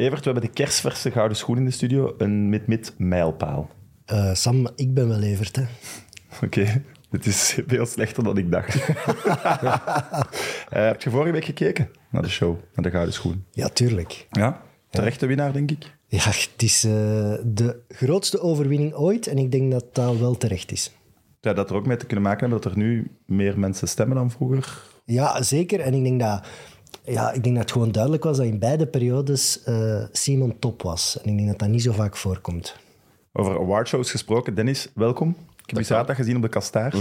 Evert, we hebben de kersverse gouden schoen in de studio. Een mid-mid mijlpaal. Eh, Sam, ik ben wel Evert. Hè. Oké, dit is veel slechter dan ik dacht. Eh, heb je vorige week gekeken naar de show, naar de gouden schoen? Ja, tuurlijk. Ja, terechte winnaar, denk ik. Ja, het is eh, de grootste overwinning ooit en ik denk dat dat wel terecht is. Ja, dat er ook mee te kunnen maken hebben dat er nu meer mensen stemmen dan vroeger. Ja, zeker. En ik denk dat, ja, ik denk dat het gewoon duidelijk was dat in beide periodes eh, Simon top was. En ik denk dat dat niet zo vaak voorkomt. Over awardshows gesproken. Dennis, welkom. Ik heb je zaterdag gezien op de Kastaar.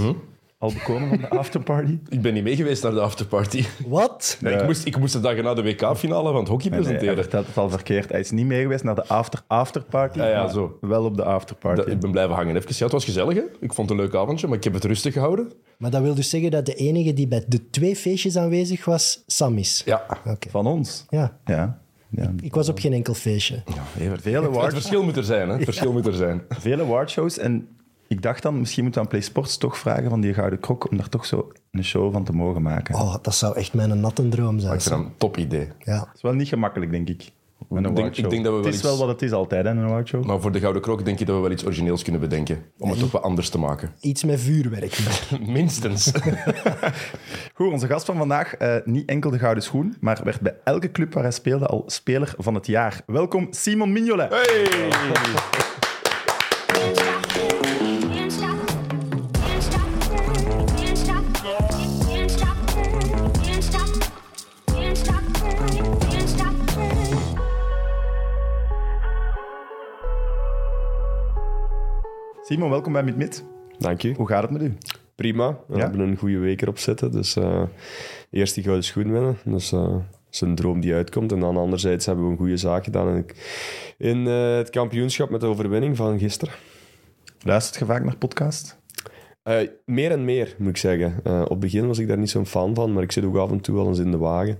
Al bekomen van de afterparty. Ik ben niet mee geweest naar de afterparty. Wat? Nee, ik, moest, ik moest de dag na de WK-finale van het hockey Nee, hij presenteren. vertelt het al verkeerd. Hij is niet mee geweest naar de after afterparty. Ja, ja, zo. Wel op de afterparty. Dat- ik ben blijven hangen. Even. Ja, het was gezellig. Hè? Ik vond het een leuk avondje, maar ik heb het rustig gehouden. Maar dat wil dus zeggen dat de enige die bij de twee feestjes aanwezig was, Sam is. Ja. Oké. Van ons. Ja, Ja. ja. ik was op geen enkel feestje. Vele, Het award, verschil moet er zijn. Hè? Het verschil moet er zijn. vele awardshows. En ik dacht dan, misschien moeten we aan Play Sports toch vragen van die Gouden Krok om daar toch zo een show van te mogen maken. Oh, dat zou echt mijn natte droom zijn. Ik vind dat een top idee. Ja. Dat is wel niet gemakkelijk, denk ik. Met een Ik denk- awardshow. ik denk dat we wel het is iets- wel wat het is altijd, hè, een awardshow. Maar voor de Gouden Krok denk je dat we wel iets origineels kunnen bedenken. Om het toch wat anders te maken. Iets met vuurwerk. Minstens. Goed, onze gast van vandaag, eh, niet enkel de Gouden Schoen, maar werd bij elke club waar hij speelde al speler van het jaar. Welkom, Simon Mignolet. Hey! Simon, welkom bij Mid-Mid. Dank je. Hoe gaat het met u? Prima. We Ja? hebben een goede week erop zitten. Dus eh, eerst die gouden schoen winnen. Dus eh, dat is een droom die uitkomt. En dan anderzijds hebben we een goede zaak gedaan in, in eh, het kampioenschap met de overwinning van gisteren. Luistert je vaak naar podcast? Eh, meer en meer, moet ik zeggen. Eh, op het begin was ik daar niet zo'n fan van, maar ik zit ook af en toe wel eens in de wagen.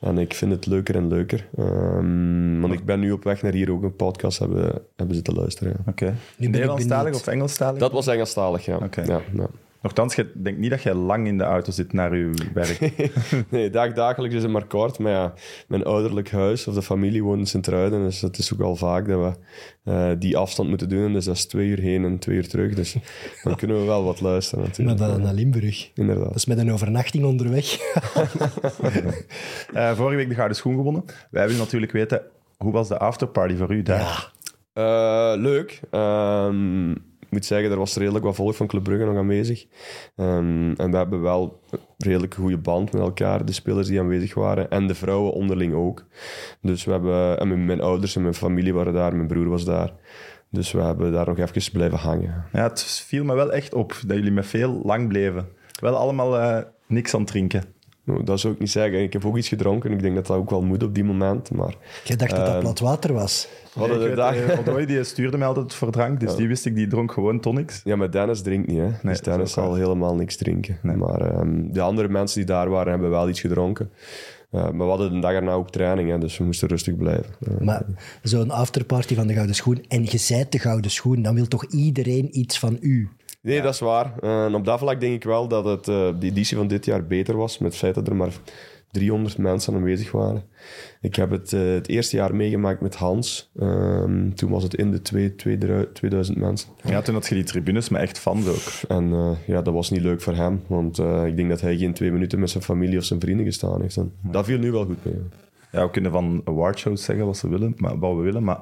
En ik vind het leuker en leuker. Ehm, want ik ben nu op weg naar hier ook een podcast hebben, hebben zitten luisteren. ja. Oké. ik Nederlandstalig of Engelstalig? Dat was Engelstalig, ja. Oké. ja, ja. Nochtans, ik denk niet dat jij lang in de auto zit naar uw werk. Nee, dag, dagelijks is het maar kort. Maar ja, mijn ouderlijk huis of de familie woont in Sint-Truiden. Dus het is ook al vaak dat we eh, die afstand moeten doen. En dus dat is twee uur heen en twee uur terug. Dus dan kunnen we wel wat luisteren Maar natuurlijk. dan naar Limburg. Dat Inderdaad. is met een overnachting onderweg. Eh, vorige week de Gouden Schoen gewonnen. Wij willen natuurlijk weten, hoe was de afterparty voor u daar? Ja. Eh, leuk. Ehm, moet zeggen, er was redelijk wat volk van Club Brugge nog aanwezig. Ehm, en we hebben wel een redelijk goede band met elkaar, de spelers die aanwezig waren. En de vrouwen onderling ook. Dus we hebben... En mijn, ouders en mijn familie waren daar, mijn broer was daar. Dus we hebben daar nog even blijven hangen. Ja, het viel me wel echt op dat jullie met veel lang bleven. Wel allemaal eh, niks aan het drinken. Nou, dat zou ik niet zeggen. Ik heb ook iets gedronken. Ik denk dat dat ook wel moet op die moment. Maar Je dacht dat dat plat water was. de weet, dag... Odoi, die stuurde mij altijd voor drank, dus die wist ik, die dronk gewoon tonics. Ja, maar Dennis drinkt niet, hè. dus is Dennis zal helemaal niks drinken. Nee. Maar ehm, de andere mensen die daar waren, hebben wel iets gedronken. Eh, maar we hadden de dag erna ook training, hè, dus we moesten rustig blijven. Maar zo'n afterparty van de Gouden Schoen en je zijt de Gouden Schoen, dan wil toch iedereen iets van u? Nee, dat is waar. Eh, en op dat vlak denk ik wel dat het, eh, de editie van dit jaar beter was, met het feit dat er maar 300 mensen aanwezig waren. Ik heb het, eh, het eerste jaar meegemaakt met Hans. Ehm, toen was het in de twee, twee, 2000 mensen. Ja, toen had je die tribunes met echt fans ook. En eh, ja, dat was niet leuk voor hem, want eh, ik denk dat hij geen twee minuten met zijn familie of zijn vrienden gestaan heeft. En dat viel nu wel goed mee. ja. Ja, we kunnen van awardshows zeggen wat, ze willen, maar, wat we willen, maar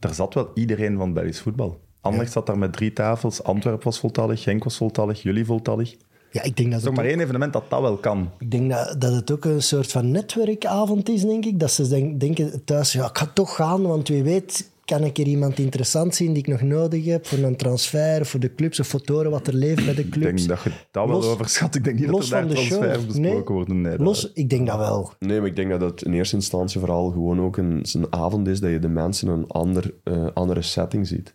er zat wel iedereen van Belgisch voetbal. Anderlecht zat daar met drie tafels, Antwerpen was voltallig, Genk was voltallig, jullie voltallig. Ja, ik denk dat is het, toch maar ook, één evenement dat dat wel kan. ik denk dat, dat het ook een soort van netwerkavond is, denk ik. Dat ze denk- denken thuis, ja, ik ga toch gaan, want wie weet kan ik er iemand interessant zien die ik nog nodig heb voor een transfer, voor de clubs, of voor wat er leeft bij de Ik clubs. denk dat je dat wel Los- overschat. Ik denk niet Los dat er van daar de show. besproken Nee, worden. Nee, dat- Los, ik denk dat wel. Nee, maar ik denk dat het in eerste instantie vooral gewoon ook een, een avond is dat je de mensen in een ander, eh, andere setting ziet.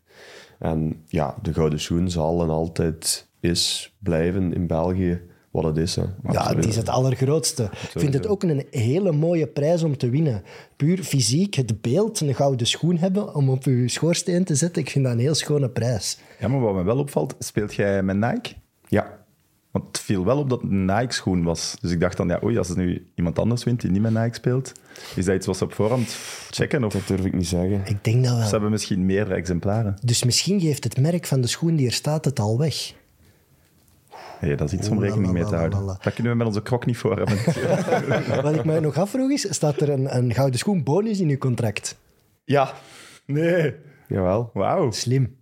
En ja, de Gouden Schoen zal en altijd is blijven in België wat het is. Hè. Ja, het is het allergrootste. Ik vind het ook een hele mooie prijs om te winnen. Puur fysiek, het beeld, een gouden schoen hebben om op je schoorsteen te zetten. Ik vind dat een heel schone prijs. Ja, maar wat me wel opvalt, speelt jij met Nike? Ja, Want het viel wel op dat het een Nike-schoen was. Dus ik dacht dan, ja, oei, als het nu iemand anders wint die niet met Nike speelt, is dat iets wat ze op voorhand checken? Of Dat durf ik niet zeggen. Ik denk dat ze wel. hebben misschien meerdere exemplaren? Dus misschien geeft het merk van de schoen die er staat het al weg. Nee, dat is iets om rekening mee te houden. Dat kunnen we met onze krok niet voor hebben. Wat ik mij nog afvroeg is, staat er een, een gouden schoen bonus in uw contract? Ja, nee. jawel. Wauw. Slim.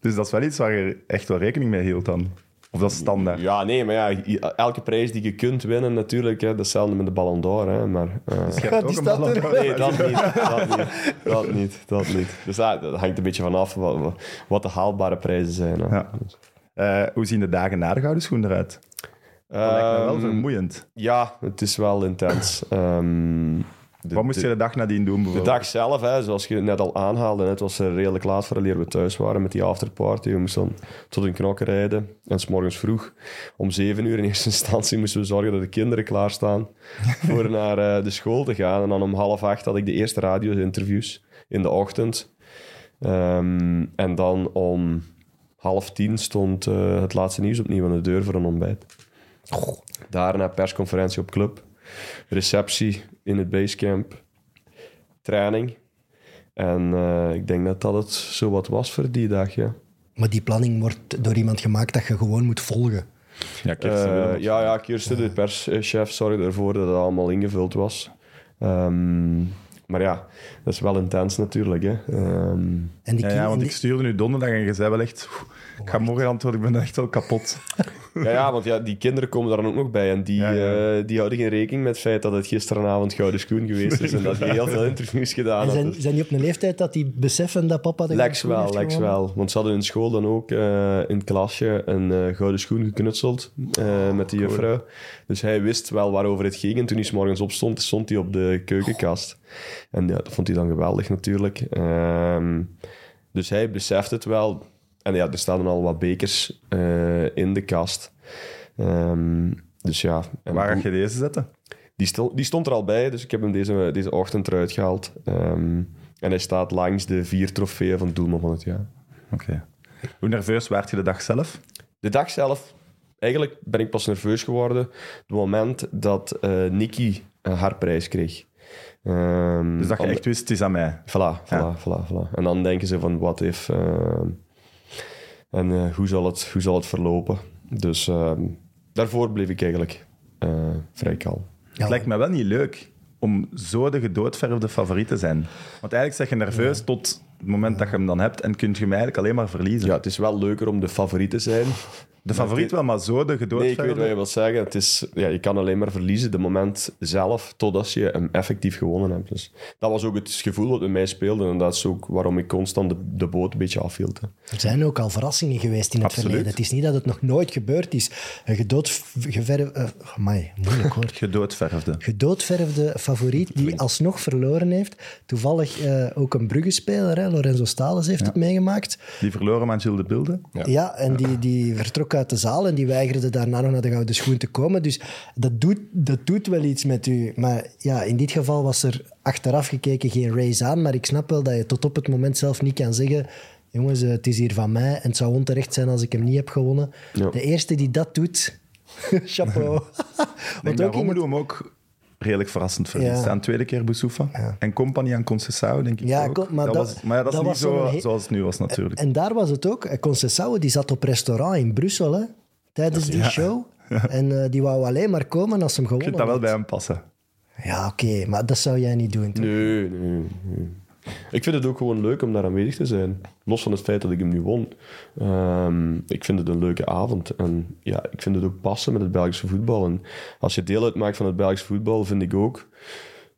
Dus dat is wel iets waar je echt wel rekening mee hield dan? Of dat is standaard? Ja, nee, maar ja, elke prijs die je kunt winnen natuurlijk, hè, datzelfde met de Ballon d'Or. Hè, maar, eh, Je hebt Ja, ook die een staat Ballon er. d'Or. nee, dat niet, dat niet, dat niet, dat niet. Dus dat, dat hangt een beetje vanaf wat, wat de haalbare prijzen zijn. Hè. Ja. Eh, hoe zien de dagen na de gouden schoen eruit? Dat lijkt me wel Ehm, vermoeiend. Ja, het is wel intens. Ehm, de, Wat moest je de, dag nadien doen de dag zelf, hè, zoals je net al aanhaalde, het was redelijk laat voor we thuis waren met die afterparty. We moesten tot een knokken rijden. En s morgens vroeg, om zeven uur in eerste instantie, moesten we zorgen dat de kinderen klaarstaan voor naar eh, de school te gaan. En dan om half acht had ik de eerste radio-interviews in de ochtend. Ehm, en dan om half tien stond eh, het laatste nieuws opnieuw aan de deur voor een ontbijt. Daarna persconferentie op club, receptie in het basecamp, training. En eh, ik denk dat dat het zo wat was voor die dag, ja. Maar die planning wordt door iemand gemaakt dat je gewoon moet volgen. Ja, Kirsten Eh, Willems. ja, ja, Kirsten, de perschef, zorgde ervoor dat het allemaal ingevuld was. Ehm, maar ja, dat is wel intens natuurlijk. Hè. Ehm, En die, Ja, ja, want die- ik stuurde nu donderdag en je zei wel echt... "Oeh, Ik ga morgen antwoorden, ik ben echt wel kapot. ja, ja, want ja, die kinderen komen daar dan ook nog bij. En die, Ja, ja. eh, die houden geen rekening met het feit dat het gisteravond Gouden Schoen geweest is. en dat je heel veel interviews gedaan en zijn, zijn die op een leeftijd dat die beseffen dat papa de Lex wel, heeft Lex wel. Want ze hadden in school dan ook eh, in het klasje een eh, gouden schoen geknutseld eh, met die juffrouw. Dus hij wist wel waarover het ging. En toen hij 's morgens opstond, stond hij op de keukenkast. En ja, dat vond hij dan geweldig natuurlijk. Ehm, dus hij beseft het wel. En ja, er staan dan al wat bekers eh, in de kast. Ehm, dus ja. En Waar ga je deze zetten? die, die stond er al bij, dus ik heb hem deze, deze ochtend eruit gehaald. Ehm, en hij staat langs de vier trofeeën van Doelman van het jaar. Oké. Hoe nerveus werd je de dag zelf? De dag zelf, eigenlijk ben ik pas nerveus geworden. Het moment dat Nicky eh, haar prijs kreeg. Ehm, Dus dat je echt wist, het is aan mij. Voilà, voilà, Ja. voilà, voilà. En dan denken ze van, wat if... en eh, hoe, zal het, hoe zal het verlopen? Dus ehm, daarvoor bleef ik eigenlijk eh, vrij kalm. Ja, Het lijkt me wel niet leuk om zo de gedoodverfde favoriet te zijn. Want eigenlijk zeg je nerveus tot het moment dat je hem dan hebt en kun je hem eigenlijk alleen maar verliezen. Ja, het is wel leuker om de favoriet te zijn. de favoriet wel, maar zo de Nee, ik weet wat je wilt zeggen. Het is, ja, je kan alleen maar verliezen de moment zelf, totdat je hem effectief gewonnen hebt. Dus dat was ook het gevoel dat bij mij speelde. En dat is ook waarom ik constant de, de boot een beetje afhield. hè. Er zijn ook al verrassingen geweest in het Absoluut. verleden. Het is niet dat het nog nooit gebeurd is. Een gedoodverfde... Uh, amai, moeilijk hoor. Gedoodverfde. Gedoodverfde favoriet die alsnog verloren heeft. Toevallig eh, ook een Brugge-speler, hè, Lorenzo Stales, heeft het meegemaakt. Die verloren aan Gilles de Bilde. Ja, en die, die vertrok uit de zaal en die weigerde daarna nog naar de Gouden Schoen te komen. Dus dat doet, dat doet wel iets met u. Maar ja, in dit geval was er achteraf gekeken geen race aan. Maar ik snap wel dat je tot op het moment zelf niet kan zeggen... Jongens, het is hier van mij en het zou onterecht zijn als ik hem niet heb gewonnen. Ja. De eerste die dat doet... Chapeau. Want ook het- hem ook redelijk verrassend verliest. Ja. Aan de tweede keer Boussoufa. En Compagnie aan Concessao, denk ik Ja, ook. maar dat, dat- was, maar ja, dat, dat is was niet zo zoals het nu was natuurlijk. En daar was het ook. Eh, Concessao die zat op restaurant in Brussel hè, tijdens die show. En eh, die wou alleen maar komen als hem ik gewonnen vind dat wel had. bij hem passen. Ja, oké, maar dat zou jij niet doen. toch? Nee, nee, nee. Ik vind het ook gewoon leuk om daar aanwezig te zijn. Los van het feit dat ik hem nu won. Ehm, ik vind het een leuke avond. En ja, ik vind het ook passen met het Belgische voetbal. En als je deel uitmaakt van het Belgisch voetbal, vind ik ook,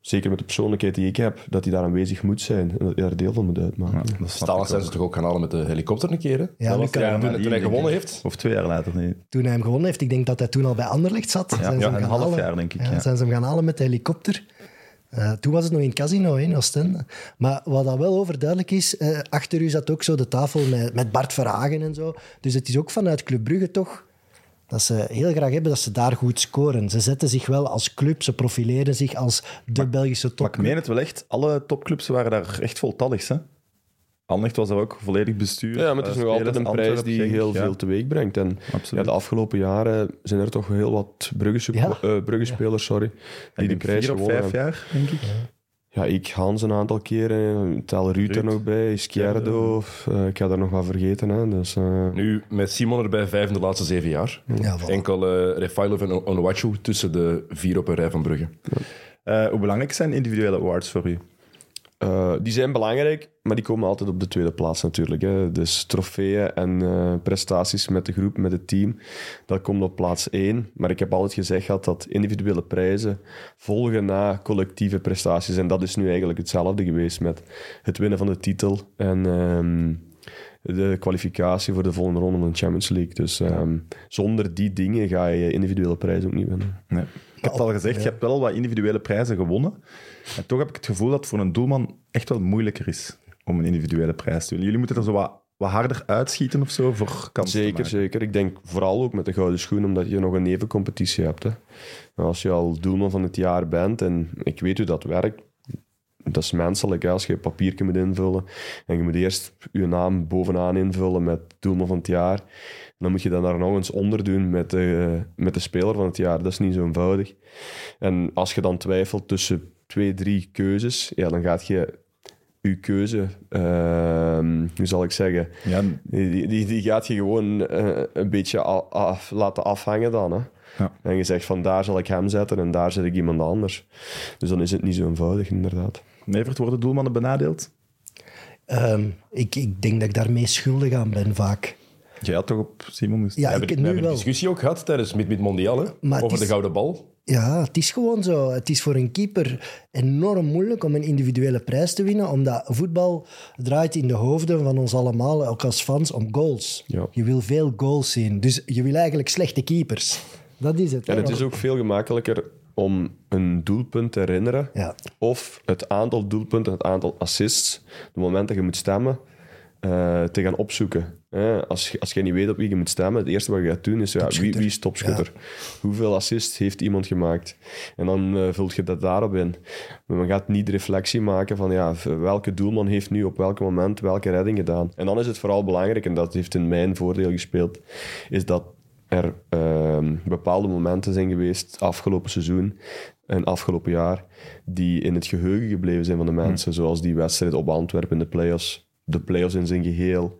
zeker met de persoonlijkheid die ik heb, dat hij daar aanwezig moet zijn. En dat hij daar deel van moet uitmaken. Ja, Stalin zijn ze toch ook gaan halen met de helikopter een keer, hè? Ja, Dat was Luca, ja, toen, hij gewonnen heeft. Of twee jaar later, nee. Toen hij hem gewonnen heeft, ik denk dat hij toen al bij Anderlecht zat. zijn ze ja, hem een half halen. jaar, denk ik, Ja, ja. zijn ze hem gaan halen met de helikopter. Eh, toen was het nog in casino in Oostende. Maar wat dat wel overduidelijk is, eh, achter u zat ook zo de tafel met, met Bart Verhagen en zo. Dus het is ook vanuit Club Brugge toch dat ze heel graag hebben dat ze daar goed scoren. Ze zetten zich wel als club, ze profileren zich als de Belgische Maar ik meen het wel echt, alle topclubs waren daar echt voltallig. Hè? Anderlecht was er ook volledig bestuur. Ja, maar het is Eh, nog altijd een prijs Antwerp, die heel ja. veel teweeg brengt. En ja, de afgelopen jaren zijn er toch heel wat Brugge, Ja. eh, Brugge-spelers sorry, die denk prijs vier of gewonnen vijf hebben. jaar, denk ik. Ja, ik, Hans een aantal keren, tel Ruud er nog bij, Izquierdo, eh, ik ga er nog wat vergeten. Hè, dus, eh, Nu met Simon erbij vijf in de laatste zeven jaar. Ja, voilà. Enkel eh Refailov en Onuachu tussen de vier op een rij van Brugge. Eh, hoe belangrijk zijn individuele awards voor u? Eh, die zijn belangrijk, maar die komen altijd op de tweede plaats natuurlijk. Hè. Dus trofeeën en eh, prestaties met de groep, met het team, dat komt op plaats één. Maar ik heb altijd gezegd gehad dat individuele prijzen volgen na collectieve prestaties. En dat is nu eigenlijk hetzelfde geweest met het winnen van de titel en ehm, de kwalificatie voor de volgende ronde van de Champions League. Dus ehm, zonder die dingen ga je individuele prijzen ook niet winnen. Nee. Ik heb het al gezegd, je hebt wel wat individuele prijzen gewonnen. En toch heb ik het gevoel dat het voor een doelman echt wel moeilijker is om een individuele prijs te winnen. Jullie moeten er zo wat, wat harder uitschieten of zo voor kansen Zeker, zeker. Ik denk vooral ook met de gouden schoen, omdat je nog een nevencompetitie hebt. Hè. Als je al doelman van het jaar bent, en ik weet hoe dat werkt, dat is menselijk. Hè. Als je een papiertje moet invullen en je moet eerst je naam bovenaan invullen met doelman van het jaar, dan moet je dat daar nog eens onder doen met de, met de speler van het jaar. Dat is niet zo eenvoudig. En als je dan twijfelt tussen twee, drie keuzes, ja, dan gaat je je keuze, ehm, hoe zal ik zeggen, Ja, die, die, die gaat je gewoon eh, een beetje af, laten afhangen dan. Hè? Ja. En je zegt van daar zal ik hem zetten en daar zet ik iemand anders. Dus dan is het niet zo eenvoudig, inderdaad. Nevert, worden doelmannen benadeeld? Ehm, ik, ik denk dat ik daar mee schuldig aan ben vaak. Jij had toch op Simon dus- Ja, we ik hebben, we nu hebben wel. een discussie ook gehad tijdens Mid Mid Mondial hè, Maar het over is- de gouden bal. Ja, het is gewoon zo. Het is voor een keeper enorm moeilijk om een individuele prijs te winnen, omdat voetbal draait in de hoofden van ons allemaal, ook als fans, om goals. Ja. Je wil veel goals zien. Dus je wil eigenlijk slechte keepers. Dat is het. En hè. het is ook veel gemakkelijker om een doelpunt te herinneren. Ja. Of het aantal doelpunten, het aantal assists, de moment dat je moet stemmen, eh, te gaan opzoeken. Hè, als, je, als je niet weet op wie je moet stemmen, het eerste wat je gaat doen is ja, wie, is topschutter? Hoeveel assists heeft iemand gemaakt? En dan eh, vult je dat daarop in. Maar men gaat niet reflectie maken van ja, welke doelman heeft nu op welk moment welke redding gedaan. En dan is het vooral belangrijk, en dat heeft in mijn voordeel gespeeld, is dat er ehm, bepaalde momenten zijn geweest afgelopen seizoen en afgelopen jaar die in het geheugen gebleven zijn van de mensen. Zoals die wedstrijd op Antwerpen in de play-offs. De play-offs in zijn geheel.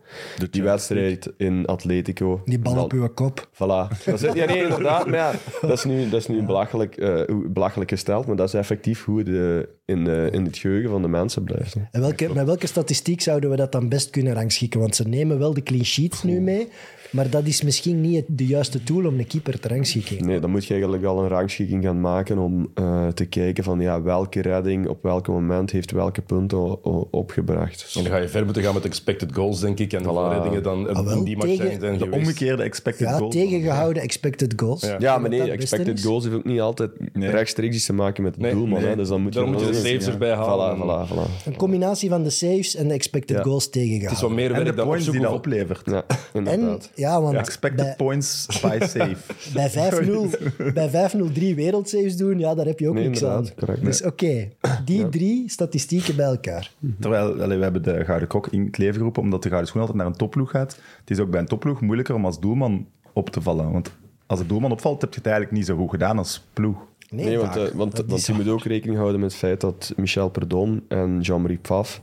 die wedstrijd in Atletico. Die bal op uw kop. Voilà. Dat is, ja, nee, inderdaad. Maar ja, dat is nu, dat is nu belachelijk, eh, belachelijk gesteld, maar dat is effectief hoe het eh, in, eh, in het geheugen van de mensen blijft. hè. En welke, met welke statistiek zouden we dat dan best kunnen rangschikken? Want ze nemen wel de clean sheets nu mee, maar dat is misschien niet het- de juiste tool om een keeper te rangschikken. Nee, dan moet je eigenlijk al een rangschikking gaan maken om eh, te kijken van ja, welke redding op welk moment heeft welke punten opgebracht. En dan ga je ver moeten gaan met expected goals, denk ik. En hoeveel reddingen dan Ah, wel, in die match zijn, zijn De geweest. omgekeerde expected Ja, goal. tegengehouden expected goals. Ja. Ja, maar nee, expected goals heeft ook niet altijd rechtstreeks iets te maken met de Nee, doelman. nee. Dus dan moet je, moet je de saves Ja. erbij halen. Voilà, voilà, voilà. Een combinatie van de saves en de expected Ja. goals Het is tegengehouden. wat meer de werk dan points die dat oplevert. Ja, En inderdaad. Ja, want Expected bij, points by save. bij 5-0 bij 5-0 drie wereldsaves doen, ja, daar heb je ook Nee, niks aan. inderdaad, correct. Dus oké, die drie statistieken bij elkaar. Terwijl allee, we hebben de Gouden Kok in het leven geroepen, omdat de Gouden Schoen altijd naar een topploeg gaat. Het is ook bij een topploeg moeilijker om als doelman op te vallen. Want als de doelman opvalt, heb je het eigenlijk niet zo goed gedaan als ploeg. Nee, Nee, want, eh, want, Dat want is je moet ook rekening houden met het feit dat Michel Perdon en Jean-Marie Pfaff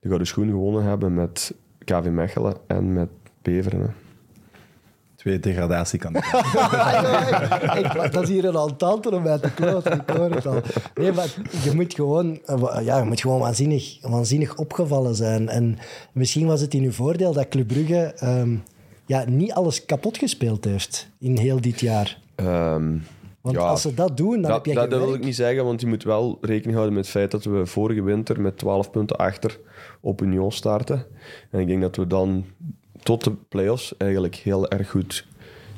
de Gouden Schoen gewonnen hebben met KV Mechelen en met Beveren. Twee degradatiekandidaten. Ik- dat is hier een altante om bij te kloten, ik hoor het al. Nee, maar je moet gewoon, eh, ja, je moet gewoon waanzinnig, waanzinnig opgevallen zijn. En misschien was het in uw voordeel dat Club Brugge ehm, ja, niet alles kapot gespeeld heeft in heel dit jaar. Ehm, Want ja, als ze dat doen, dan dat, heb je dat, geen dat wil ik niet zeggen, want je moet wel rekening houden met het feit dat we vorige winter met 12 punten achter op Union starten. En ik denk dat we dan tot de play-offs eigenlijk heel erg goed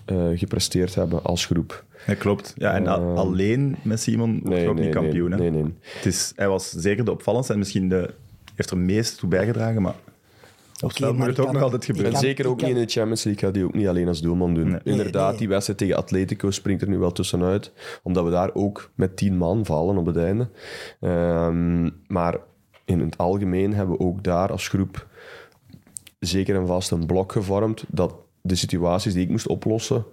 eh, gepresteerd hebben als groep. Ja, klopt. Ja, en a- alleen met Simon wordt Nee, je ook nee, niet kampioen. nee, hè. nee, nee. Het is, hij was zeker de opvallendste en misschien de, heeft er meest toe bijgedragen, maar op Oké, spel moet maar het ook kan- nog altijd gebeuren. En zeker ook niet in de Champions League gaat hij ook niet alleen als doelman doen. Nee. Inderdaad, nee. die wedstrijd tegen Atletico springt er nu wel tussenuit, omdat we daar ook met tien man vallen op het einde. Ehm, maar in het algemeen hebben we ook daar als groep zeker en vast een blok gevormd dat de situaties die ik moest oplossen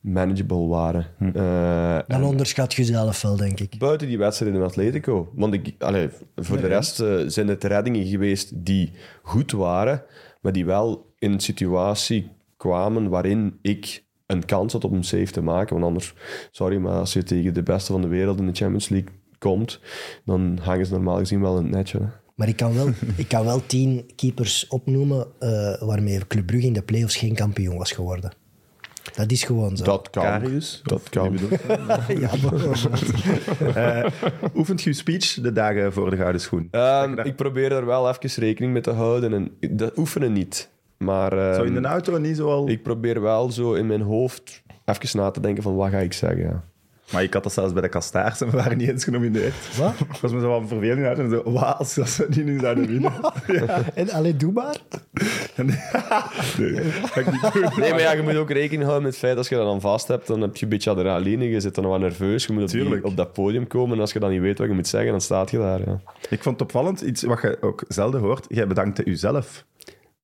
manageable waren. Eh, Dan onderschat je zelf wel, denk ik. Buiten die wedstrijd in Atletico. Want ik, allee, voor de rest eh, zijn het reddingen geweest die goed waren, maar die wel in een situatie kwamen waarin ik een kans had om een save te maken. Want anders, sorry, maar als je tegen de beste van de wereld in de Champions League komt, dan hangen ze normaal gezien wel in het netje. hè. Maar ik kan wel, ik kan wel tien keepers opnoemen eh, waarmee Club Brugge in de play-offs geen kampioen was geworden. Dat is gewoon zo. Dat kan. Karius? Dat kan. ja, maar- Eh, oefent je speech de dagen voor de Gouden Schoen? Ehm, ik probeer er wel even rekening mee te houden. En dat oefenen niet. Maar ehm, Zo in de auto niet zo al... ik probeer wel zo in mijn hoofd even na te denken van wat ga ik zeggen. Ja. Maar ik had dat zelfs bij de Kastaars en we waren niet eens genomineerd. Wat? Ik was me zo van verveling uit en zo, wat als, als we die nu zouden winnen? ja. En alleen doe maar. Nee, dat ga ik niet doen. Nee, maar ja, je moet ook rekening houden met het feit als je dat dan vast hebt, dan heb je een beetje adrenaline, je zit dan wat nerveus, je moet op, die- op dat podium komen en als je dan niet weet wat je moet zeggen, dan staat je daar. Ja, Ik vond het opvallend, iets wat je ook zelden hoort. Jij bedankte uzelf.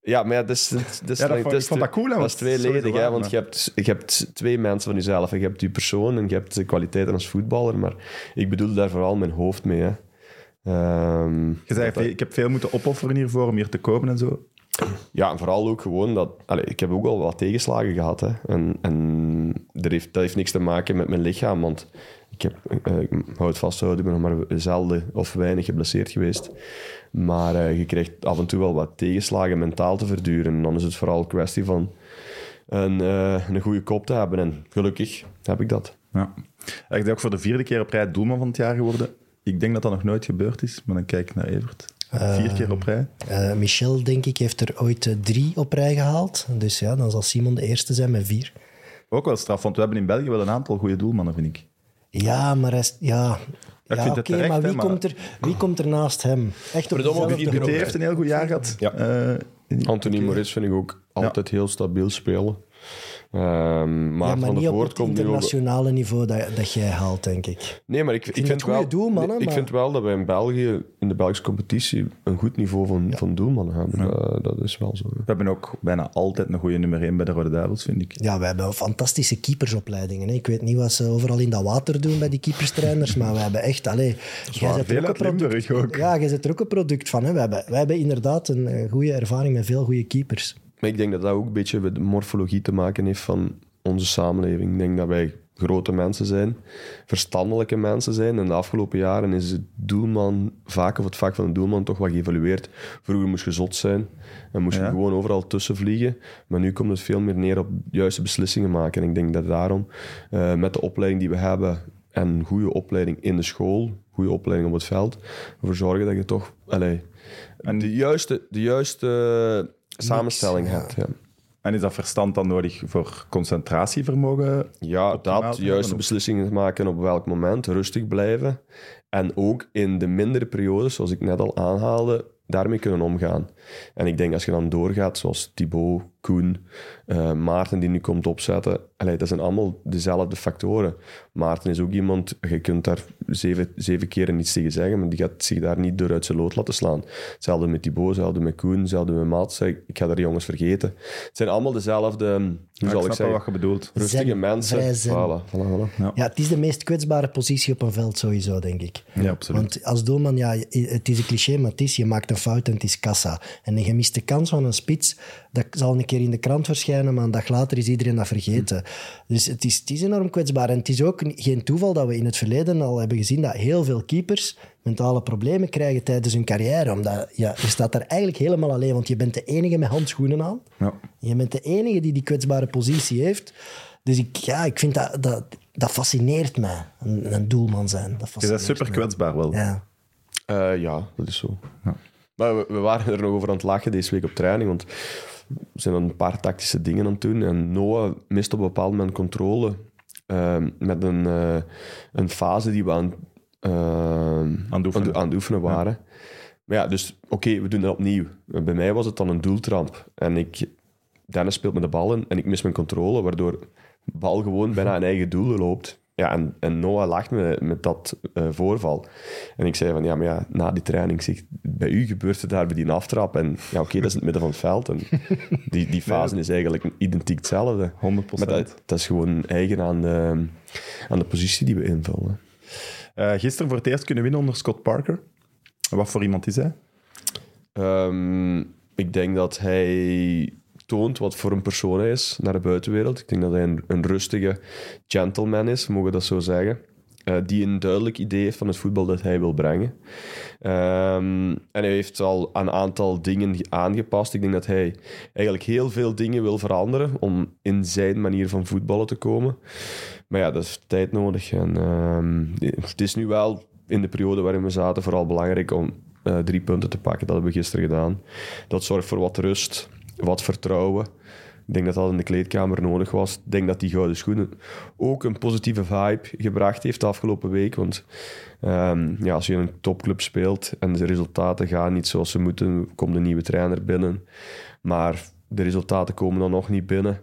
Ja maar ja, dat is, dat is, dat is, Ja, dat vond- is ik vond dat cool, hè, Dat want is tweeledig, hè, want je hebt, je hebt twee mensen van jezelf. Je hebt je persoon en je hebt de kwaliteiten als voetballer, maar ik bedoel daar vooral mijn hoofd mee. Hè. Ehm, Je zei, ik heb veel moeten opofferen hiervoor om hier te komen en zo. Ja, en vooral ook gewoon dat... Allee, ik heb ook al wat tegenslagen gehad. Hè. En, en dat, heeft, dat heeft niks te maken met mijn lichaam. Want ik heb, eh, ik hou het vasthouden, ik ben nog maar zelden of weinig geblesseerd geweest. Maar eh, je krijgt af en toe wel wat tegenslagen mentaal te verduren. En dan is het vooral een kwestie van een, eh, een goede kop te hebben. En gelukkig heb ik dat. Ja. Ik ben ook voor de vierde keer op rij doelman van het jaar geworden. Ik denk dat dat nog nooit gebeurd is, maar dan kijk ik naar Evert. Vier keer op rij. Eh, Michel, denk ik, heeft er ooit eh, drie op rij gehaald. Dus ja, dan zal Simon de eerste zijn met vier. Ook wel straf, want we hebben in België wel een aantal goede doelmannen, vind ik. Ja, maar hij is- ja, ik ja vind oké, maar, wie, Komt er, wie komt er naast hem? Echt op Verdomme, heeft een heel goed jaar gehad. Ja. Eh, in- Anthony Moritz vind ik ook altijd heel stabiel spelen. Ehm Ja, maar van niet de op het komt nu ook... internationale niveau dat, dat jij haalt, denk ik. Nee, maar ik, ik, vind vind, het goede wel, doelmannen, ik maar- vind wel dat wij in België, in de Belgische competitie, een goed niveau van, van doelmannen hebben. Dat, dat is wel zo. We hebben ook bijna altijd een goede nummer 1 bij de Rode Duivels, vind ik. Ja, we hebben fantastische keepersopleidingen. Hè. Ik weet niet wat ze overal in dat water doen bij die keeperstrainers, maar we hebben echt... Allee, jij Veel er ook product, ook. Ja, jij zit er ook een product van. Hè. We, hebben, we hebben inderdaad een eh, goede ervaring met veel goede keepers. Maar ik denk dat dat ook een beetje met de morfologie te maken heeft van onze samenleving. Ik denk dat wij grote mensen zijn, verstandelijke mensen zijn. En de afgelopen jaren is het doelman vaak, of het vak van de doelman, toch wat geëvalueerd. Vroeger moest je zot zijn en moest je gewoon overal tussen vliegen. Maar nu komt het veel meer neer op juiste beslissingen maken. En ik denk dat daarom, eh, met de opleiding die we hebben en een goede opleiding in de school, goede opleiding op het veld, ervoor zorgen dat je toch allee, de juiste, de juiste samenstelling hebt. Ja. En is dat verstand dan nodig voor concentratievermogen? Ja, dat, juiste beslissingen maken op welk moment, rustig blijven. En ook in de mindere periodes, zoals ik net al aanhaalde, daarmee kunnen omgaan. En ik denk als je dan doorgaat, zoals Thibaut, Koen, eh, Maarten die nu komt opzetten, allee, dat zijn allemaal dezelfde factoren. Maarten is ook iemand, je kunt daar zeven, zeven keren niets tegen zeggen, maar die gaat zich daar niet door uit zijn lood laten slaan. Hetzelfde met Thibaut, hetzelfde met Koen, hetzelfde met Mats. Ik ga daar jongens vergeten. Het zijn allemaal dezelfde, hoe Ja, zal ik zeggen, wat je bedoelt. rustige Zen, mensen. vrij zen. Voilà, voilà, voilà. Ja, het is de meest kwetsbare positie op een veld sowieso, denk ik. Ja, absoluut. Want als doelman, ja, het is een cliché, maar het is, je maakt een fout en het is kassa. En gemiste kans van een spits, dat zal een keer in de krant verschijnen, maar een dag later is iedereen dat vergeten. Dus het is, het is enorm kwetsbaar. En het is ook geen toeval dat we in het verleden al hebben gezien dat heel veel keepers mentale problemen krijgen tijdens hun carrière. Omdat ja, je staat daar eigenlijk helemaal alleen, want je bent de enige met handschoenen aan. Ja. Je bent de enige die die kwetsbare positie heeft. Dus ik, ja, ik vind dat, dat, dat fascineert mij, een, een doelman zijn. Dat Je fascineert bent super mij. kwetsbaar wel. Ja. Eh, ja, dat is zo. Maar we, we waren er nog over aan het lachen deze week op training, want zijn een paar tactische dingen aan het doen. En Noah mist op een bepaald moment controle eh, met een, eh, een fase die we aan, eh, het oefenen. aan het oefenen waren. Maar ja, dus oké, we doen dat opnieuw. Bij mij was het dan een doeltramp. En ik, Dennis speelt met de bal in en ik mis mijn controle, waardoor de bal gewoon bijna een eigen doel loopt. Ja, en, en Noah lacht me met dat eh, voorval. En ik zei van, ja, maar ja, na die training, zeg, bij u gebeurt het daar bij die aftrap. En ja, oké, dat is in het midden van het veld. En die, die fase is eigenlijk identiek hetzelfde. 100%. Maar dat, dat is gewoon eigen aan de, aan de positie die we invullen. Eh, gisteren voor het eerst kunnen winnen onder Scott Parker. Wat voor iemand is hij? Ehm, ik denk dat hij toont wat voor een persoon hij is naar de buitenwereld. Ik denk dat hij een, rustige gentleman is, mogen we dat zo zeggen. Eh, die een duidelijk idee heeft van het voetbal dat hij wil brengen. Ehm, en hij heeft al een aantal dingen aangepast. Ik denk dat hij eigenlijk heel veel dingen wil veranderen om in zijn manier van voetballen te komen. Maar ja, dat is tijd nodig. En, ehm, het is nu wel in de periode waarin we zaten vooral belangrijk om eh, drie punten te pakken. Dat hebben we gisteren gedaan. Dat zorgt voor wat rust, wat vertrouwen. Ik denk dat dat in de kleedkamer nodig was. Ik denk dat die gouden schoenen ook een positieve vibe gebracht heeft de afgelopen week. Want ehm, ja, als je in een topclub speelt en de resultaten gaan niet zoals ze moeten, komt een nieuwe trainer binnen. Maar de resultaten komen dan nog niet binnen.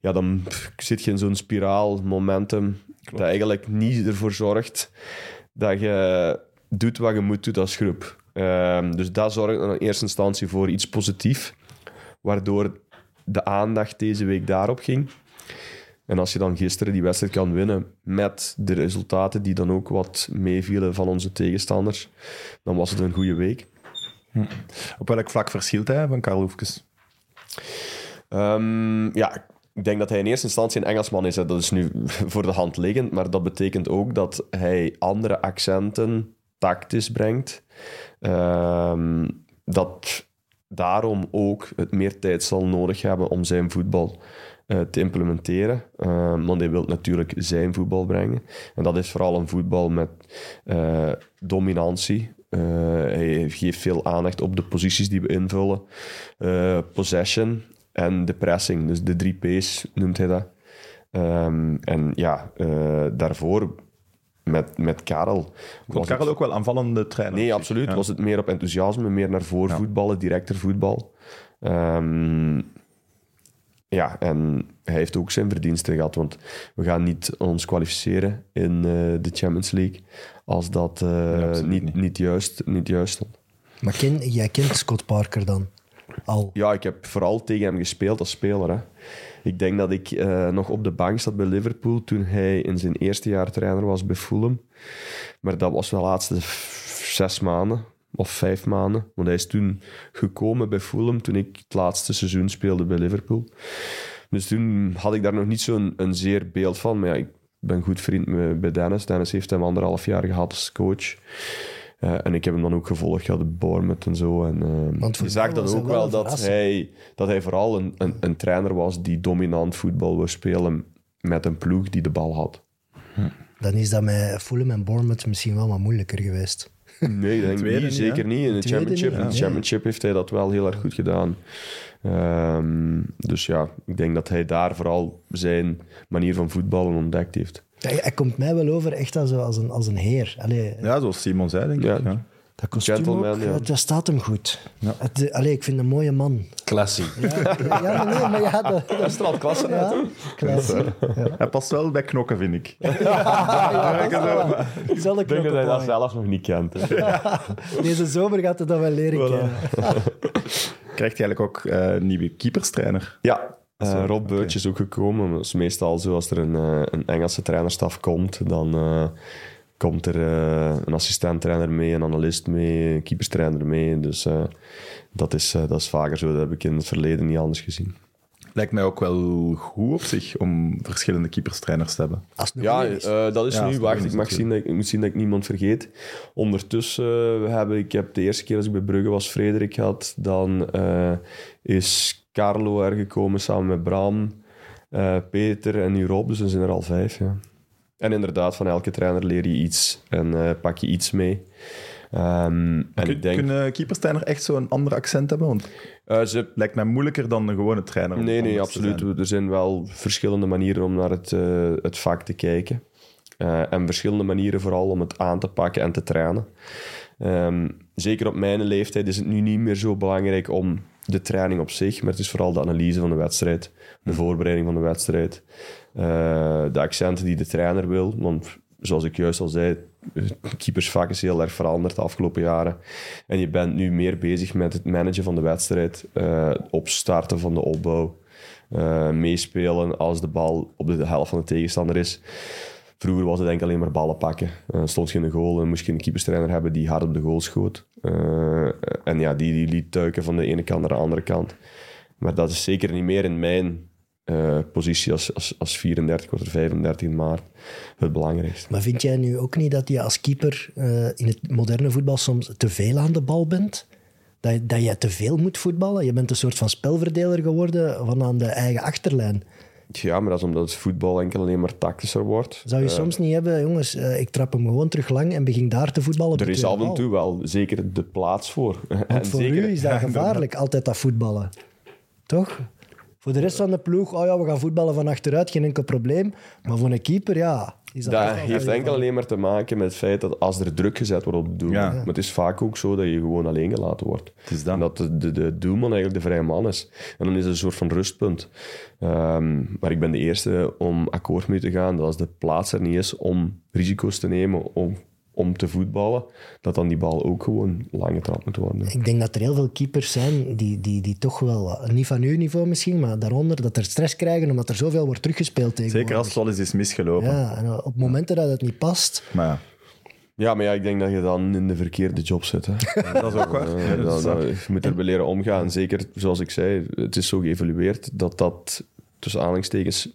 Ja, dan zit je in zo'n spiraal, momentum, dat eigenlijk niet ervoor zorgt dat je doet wat je moet doen als groep. Ehm, dus dat zorgt dan in eerste instantie voor iets positiefs, waardoor de aandacht deze week daarop ging. En als je dan gisteren die wedstrijd kan winnen met de resultaten die dan ook wat meevielen van onze tegenstanders, dan was het een goede week. Op welk vlak verschilt hij van Karl Hoefkes? Ehm, ja, ik denk dat hij in eerste instantie een Engelsman is. Hè. Dat is nu voor de hand liggend, maar dat betekent ook dat hij andere accenten tactisch brengt. Ehm, dat daarom ook het meer tijd zal nodig hebben om zijn voetbal eh, te implementeren. Ehm, want hij wil natuurlijk zijn voetbal brengen. En dat is vooral een voetbal met eh, dominantie. Hij geeft veel aandacht op de posities die we invullen. Possession en de pressing. Dus de drie P's noemt hij dat. Ehm, en ja, daarvoor met, met Karel. Vond was Karel het- ook wel aanvallende trainer? Nee, absoluut. Ja. Was het meer op enthousiasme, meer naar voren Ja. voetballen, directer voetbal. Ehm, ja, en hij heeft ook zijn verdiensten gehad, want we gaan niet ons kwalificeren in eh, de Champions League als dat eh, niet. niet. juist, niet juist stond. Maar ken, jij kent Scott Parker dan? Al. Ja, ik heb vooral tegen hem gespeeld als speler. Hè. Ik denk dat ik eh, nog op de bank zat bij Liverpool toen hij in zijn eerste jaar trainer was bij Fulham. Maar dat was de laatste zes maanden of vijf maanden. Want hij is toen gekomen bij Fulham toen ik het laatste seizoen speelde bij Liverpool. Dus toen had ik daar nog niet zo'n een zeer beeld van. Maar ja, ik ben goed vriend met, bij Dennis. Dennis heeft hem anderhalf jaar gehad als coach. Eh, en ik heb hem dan ook gevolgd, ja, de Bournemouth en zo. En, Want voor je zag dan ook wel dat hij, dat hij vooral een, een, een trainer was die dominant voetbal wil spelen met een ploeg die de bal had. Dan is dat met Fulham en Bournemouth misschien wel wat moeilijker geweest. Nee, ik denk niet, niet, zeker niet. In de Tweede championship, niet, in de nee. championship heeft hij dat wel heel erg goed gedaan. Ehm, dus ja, ik denk dat hij daar vooral zijn manier van voetballen ontdekt heeft. Ja, hij komt mij wel over echt als, als, een, als een heer. Allee, Ja, zoals Simon zei, denk Ja. ik. Ja. dat kostuum gentleman, ook, ja. dat, staat hem goed. Het, allee, ik vind hem een mooie man. Classy. Ja, ja maar nee, maar ja, dat, dat straalt klasse ja, klasse. Hij past wel bij knokken, vind ik. Ja, Ik denk dat hij dat zelf nog niet kent. Deze zomer gaat hij dat wel leren kennen. Krijgt hij eigenlijk ook eh, een nieuwe keeperstrainer? Ja, eh, Rob. Beutje is ook gekomen. Dat is meestal zo als er een, eh, een Engelse trainerstaf komt, dan eh, komt er eh, een assistent-trainer mee, een analist mee, een keeperstrainer mee. Dus eh, dat, is, eh, dat is vaker zo. Dat heb ik in het verleden niet anders gezien. Lijkt mij ook wel goed op zich om verschillende keeperstrainers te hebben. Als het een Ja, is. eh, dat is Ja, nu. Wacht, ik, mag zien dat ik, ik moet zien dat ik niemand vergeet. Ondertussen uh, heb ik, heb de eerste keer als ik bij Brugge was, Frederik had. Dan eh, is Carlo er gekomen samen met Bram, eh, Peter en nu Rob. Dus dan zijn er al vijf. Ja. En inderdaad, van elke trainer leer je iets en eh, pak je iets mee. Ehm, en Kun, ik denk, Kunnen keeperstrainer echt zo'n ander accent hebben? Want het eh, ze, lijkt mij moeilijker dan een gewone trainer. Nee, nee, absoluut. Er zijn wel verschillende manieren om naar het, het vak te kijken. En verschillende manieren vooral om het aan te pakken en te trainen. Ehm, zeker op mijn leeftijd is het nu niet meer zo belangrijk om de training op zich, maar het is vooral de analyse van de wedstrijd, de voorbereiding van de wedstrijd, eh, de accenten die de trainer wil. Want zoals ik juist al zei, keepersvak is heel erg veranderd de afgelopen jaren. En je bent nu meer bezig met het managen van de wedstrijd, eh, opstarten van de opbouw, eh, meespelen als de bal op de helft van de tegenstander is. Vroeger was het denk alleen maar ballen pakken. Eh, stond in de goal en moest je een keeperstrainer hebben die hard op de goal schoot. Eh, en ja, die, die liet tuiken van de ene kant naar de andere kant. Maar dat is zeker niet meer in mijn eh, positie als, als, als 34 of 35 maart het belangrijkste. Maar vind jij nu ook niet dat je als keeper in het moderne voetbal soms te veel aan de bal bent? Dat, dat je te veel moet voetballen? Je bent een soort van spelverdeler geworden van aan de eigen achterlijn. Ja, maar dat is omdat het voetbal enkel alleen maar tactischer wordt. Zou je Eh, soms niet hebben, jongens, eh, ik trap hem gewoon terug lang en begin daar te voetballen? er is af en toe wel zeker de plaats voor. Want en voor zeker, u is dat gevaarlijk, altijd dat voetballen. Toch? Voor de rest van de ploeg, oh ja, we gaan voetballen van achteruit, geen enkel probleem. Maar voor een keeper, ja... Is dat Dat heeft van- enkel alleen maar te maken met het feit dat als er druk gezet wordt op de doelman. Ja. Maar het is vaak ook zo dat je gewoon alleen gelaten wordt. Het is dat. En dat de, de, de doelman eigenlijk de vrije man is. En dan is het een soort van rustpunt. Ehm, maar ik ben de eerste om akkoord mee te gaan dat als de plaats er niet is om risico's te nemen om, om te voetballen, dat dan die bal ook gewoon lang getrapt moet worden. Ik denk dat er heel veel keepers zijn die, die, die toch wel, niet van uw niveau misschien, maar daaronder, dat er stress krijgen omdat er zoveel wordt teruggespeeld tegen. Zeker als het wel eens is misgelopen. Ja, en op momenten dat het niet past, Maar ja, Ja, maar ja, ik denk dat je dan in de verkeerde job zit. Hè. dat is ook waar. Eh, Ja, dat dat- je moet erbij leren omgaan. Zeker, zoals ik zei, het is zo geëvalueerd dat dat tussen aanhalingstekens 90%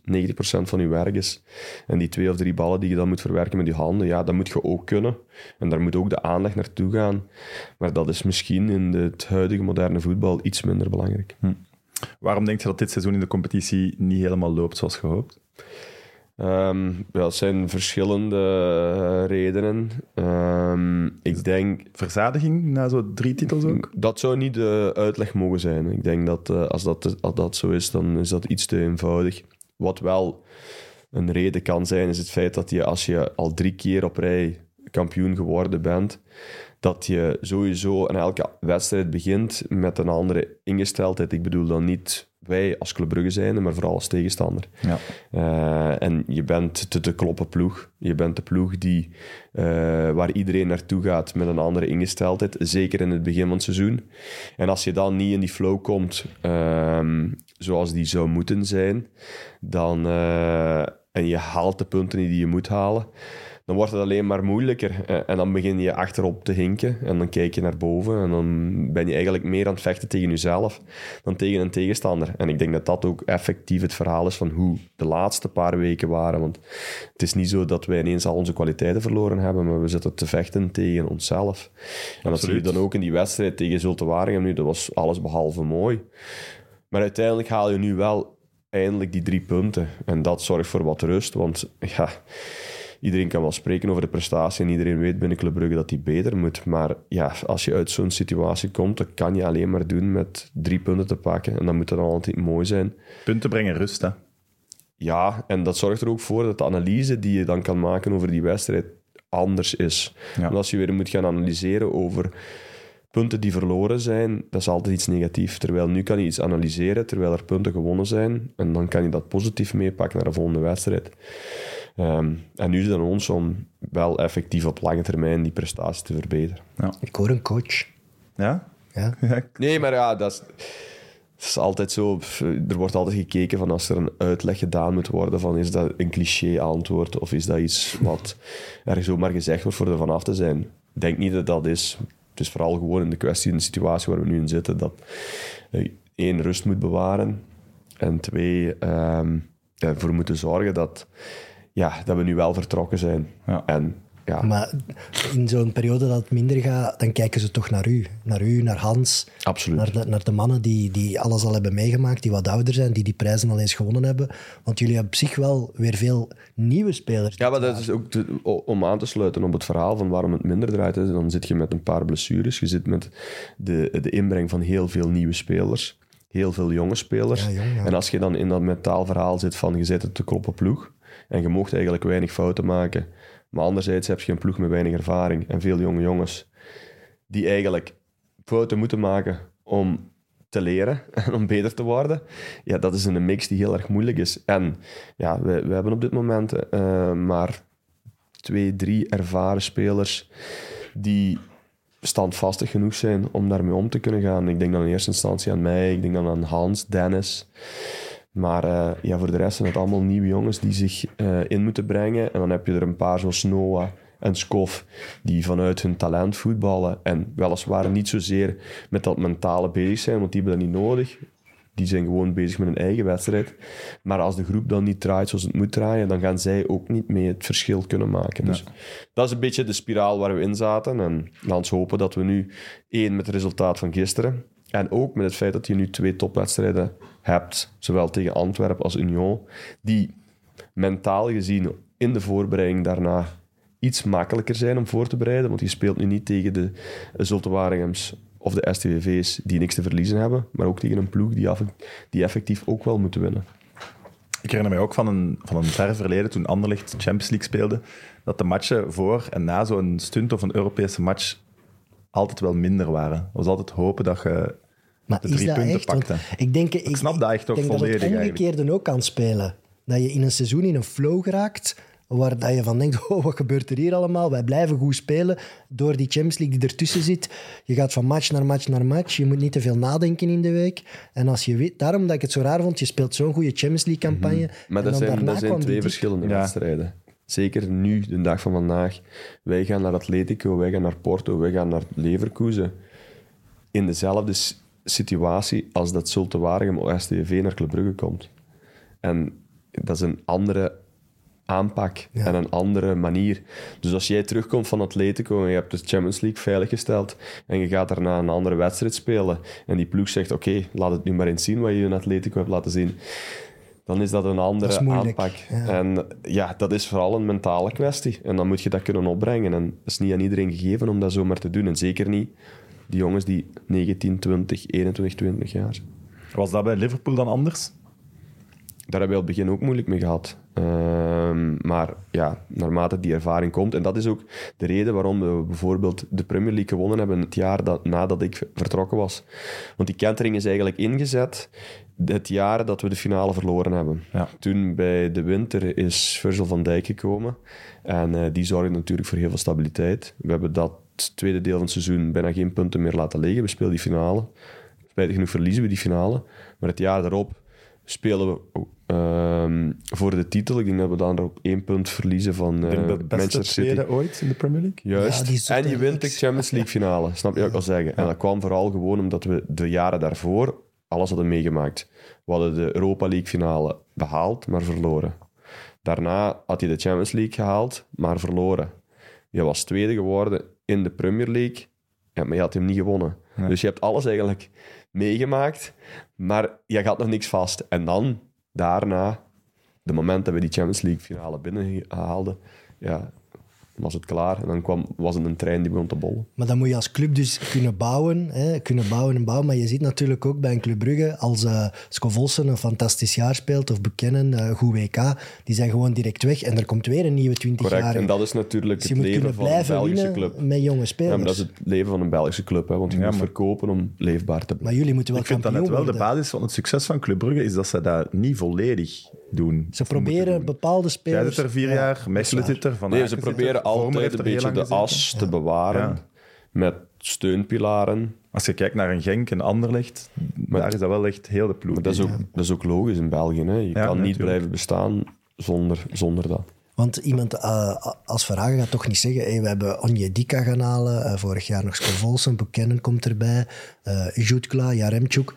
van je werk is. En die twee of drie ballen die je dan moet verwerken met je handen, ja, dat moet je ook kunnen. En daar moet ook de aandacht naartoe gaan. Maar dat is misschien in het huidige moderne voetbal iets minder belangrijk. Waarom denk je dat dit seizoen in de competitie niet helemaal loopt zoals gehoopt? Ehm, ja, het zijn verschillende eh, redenen. Ehm, ik denk Verzadiging na zo drie titels ook? Dat zou niet de uitleg mogen zijn. Ik denk dat eh, als, dat als dat zo is, dan is dat iets te eenvoudig. Wat wel een reden kan zijn, is het feit dat je als je al drie keer op rij kampioen geworden bent, dat je sowieso aan elke wedstrijd begint met een andere ingesteldheid. Ik bedoel dan niet wij als Club Brugge zijn, maar vooral als tegenstander. Ja. Eh, en je bent de kloppen ploeg. Je bent de ploeg die, eh, waar iedereen naartoe gaat met een andere ingesteldheid. Zeker in het begin van het seizoen. En als je dan niet in die flow komt ehm, zoals die zou moeten zijn, dan, eh, en je haalt de punten die je moet halen, dan wordt het alleen maar moeilijker. Eh, en dan begin je achterop te hinken en dan kijk je naar boven en dan ben je eigenlijk meer aan het vechten tegen jezelf dan tegen een tegenstander. En ik denk dat dat ook effectief het verhaal is van hoe de laatste paar weken waren. Want het is niet zo dat wij ineens al onze kwaliteiten verloren hebben, maar we zitten te vechten tegen onszelf. En dat zie je Absoluut. dan ook in die wedstrijd tegen Zulte Waregem nu. Dat was alles behalve mooi. Maar uiteindelijk haal je nu wel eindelijk die drie punten. En dat zorgt voor wat rust, want ja, iedereen kan wel spreken over de prestatie en iedereen weet binnen Club Brugge dat die beter moet. Maar ja, als je uit zo'n situatie komt, dan kan je alleen maar doen met drie punten te pakken. En dan moet dat dan altijd mooi zijn. Punten brengen rust, hè? Ja, en dat zorgt er ook voor dat de analyse die je dan kan maken over die wedstrijd anders is. Ja. Want als je weer moet gaan analyseren over punten die verloren zijn, dat is altijd iets negatiefs. Terwijl nu kan je iets analyseren terwijl er punten gewonnen zijn. En dan kan je dat positief meepakken naar de volgende wedstrijd. Ehm, en nu is het aan ons om wel effectief op lange termijn die prestatie te verbeteren. ik hoor een coach. Ja? Ja. Ja, Nee, maar ja, dat is, het is altijd zo. Er wordt altijd gekeken van als er een uitleg gedaan moet worden van is dat een cliché antwoord of is dat iets wat er zomaar gezegd wordt voor er vanaf te zijn. Ik denk niet dat dat is. Het is vooral gewoon in de kwestie, in de situatie waar we nu in zitten, dat eh, één, rust moet bewaren en twee, ehm, ervoor moeten zorgen dat, ja, dat we nu wel vertrokken zijn. Ja. En ja, Maar in zo'n periode dat het minder gaat, dan kijken ze toch naar u. Naar u, naar Hans. Absoluut. Naar de, naar de mannen die, die alles al hebben meegemaakt, die wat ouder zijn, die die prijzen al eens gewonnen hebben. Want jullie hebben op zich wel weer veel nieuwe spelers. Ja, maar dat is ook te- om aan te sluiten op het verhaal van waarom het minder draait. Hè. Dan zit je met een paar blessures. Je zit met de, de inbreng van heel veel nieuwe spelers. Heel veel jonge spelers. Ja, jong, ja. En als je dan in dat mentaal verhaal zit van je zit het te kloppen ploeg en je mocht eigenlijk weinig fouten maken. Maar anderzijds heb je een ploeg met weinig ervaring en veel jonge jongens die eigenlijk fouten moeten maken om te leren en om beter te worden. Ja, dat is een mix die heel erg moeilijk is. En ja, we, we hebben op dit moment eh, maar twee, drie ervaren spelers die standvastig genoeg zijn om daarmee om te kunnen gaan. Ik denk dan in eerste instantie aan mij, ik denk dan aan Hans, Dennis. Maar eh, ja, voor de rest zijn het allemaal nieuwe jongens die zich eh, in moeten brengen. En dan heb je er een paar zoals Noah en Skof, die vanuit hun talent voetballen. En weliswaar niet zozeer met dat mentale bezig zijn, want die hebben dat niet nodig. Die zijn gewoon bezig met hun eigen wedstrijd. Maar als de groep dan niet draait zoals het moet draaien, dan gaan zij ook niet mee het verschil kunnen maken. Dus dat is een beetje de spiraal waar we in zaten. En laten we hopen dat we nu één met het resultaat van gisteren. En ook met het feit dat je nu twee topwedstrijden hebt, zowel tegen Antwerpen als Union, die mentaal gezien in de voorbereiding daarna iets makkelijker zijn om voor te bereiden. Want je speelt nu niet tegen de Zulte of de STVV's die niks te verliezen hebben, maar ook tegen een ploeg die, die effectief ook wel moeten winnen. Ik herinner mij ook van een, van een ver verleden, toen Anderlecht Champions League speelde, dat de matchen voor en na zo'n stunt of een Europese match altijd wel minder waren. Het was altijd hopen dat je Maar de is drie dat punten echt? Want ik denk, ik, snap dat echt ook denk dat het omgekeerde ook kan spelen. Dat je in een seizoen in een flow geraakt, waar dat je van denkt, oh, wat gebeurt er hier allemaal? Wij blijven goed spelen door die Champions League die ertussen zit. Je gaat van match naar match naar match. Je moet niet te veel nadenken in de week. En als je weet, daarom dat ik het zo raar vond, je speelt zo'n goede Champions League campagne. Mhm. Maar en dat dan zijn, daarna dat zijn kwam die twee verschillende Ja. wedstrijden. Zeker nu, de dag van vandaag. Wij gaan naar Atletico, wij gaan naar Porto, wij gaan naar Leverkusen. In dezelfde situatie als dat Zulte Waregem of STV naar Club Brugge komt. En dat is een andere aanpak Ja. en een andere manier. Dus als jij terugkomt van Atletico en je hebt de Champions League veiliggesteld en je gaat daarna een andere wedstrijd spelen en die ploeg zegt, oké, laat het nu maar eens zien wat je in Atletico hebt laten zien, dan is dat een andere Dat aanpak. ja. En ja, dat is vooral een mentale kwestie. En dan moet je dat kunnen opbrengen. En het is niet aan iedereen gegeven om dat zomaar te doen. En zeker niet die jongens die 19, 20, 21, 20 jaar. Was dat bij Liverpool dan anders? Daar hebben we op het begin ook moeilijk mee gehad. Ehm, maar ja, naarmate die ervaring komt. En dat is ook de reden waarom we bijvoorbeeld de Premier League gewonnen hebben het jaar dat, nadat ik vertrokken was. Want die kentering is eigenlijk ingezet het jaar dat we de finale verloren hebben. Ja. Toen bij de winter is Virgil van Dijk gekomen. En eh, die zorgde natuurlijk voor heel veel stabiliteit. We hebben dat tweede deel van het seizoen bijna geen punten meer laten liggen. We speelden die finale. Spijtig genoeg verliezen we die finale. Maar het jaar daarop spelen we ehm, voor de titel. Ik denk dat we dan op één punt verliezen van Ik eh, denk de beste Manchester City. ooit in de Premier League. Juist. Ja, en je wint de. Champions League finale. Snap je wat ik wil zeggen? En dat kwam vooral gewoon omdat we de jaren daarvoor alles hadden meegemaakt. We hadden de Europa League finale behaald, maar verloren. Daarna had je de Champions League gehaald, maar verloren. Je was tweede geworden in de Premier League, ja, maar je had hem niet gewonnen. Dus je hebt alles eigenlijk meegemaakt, maar je gaat nog niks vast. En dan, daarna, de moment dat we die Champions League finale binnenhaalden, ja, was het klaar. En dan kwam, was het een trein die begon te bollen. Maar dan moet je als club dus kunnen bouwen, hè, kunnen bouwen en bouwen. Maar je ziet natuurlijk ook bij een Club Brugge, als eh Scovolsen een fantastisch jaar speelt of bekennen, eh goed WK, die zijn gewoon direct weg en er komt weer een nieuwe 20 Correct. jaar. En dat is natuurlijk Dus het leven van een Belgische club. met jonge spelers. Ja, maar dat is het leven van een Belgische club, hè, want je Ja, moet maar- verkopen om leefbaar te blijven. Maar jullie moeten wel Ik vind dat net wel de basis van het succes van Club Brugge, is dat ze dat niet volledig doen. Ze proberen doen. bepaalde Jij spelers... zit er vier Ja, jaar, Mechelen zit er, Van Nee, ze er, proberen altijd een beetje de gezeten. as te bewaren Ja. met steunpilaren. Als je kijkt naar een Genk en Anderlecht, daar is dat wel echt heel de ploeg. Maar dat is ook, dat is ook logisch in België. Hè. Je Ja, kan niet blijven bestaan zonder, zonder dat. Want iemand eh, als Verhagen gaat toch niet zeggen, hey, we hebben Onjedika gaan halen, eh, vorig jaar nog Scovolsen, Buchanan komt erbij, uh, Jutkla, Jaremchuk.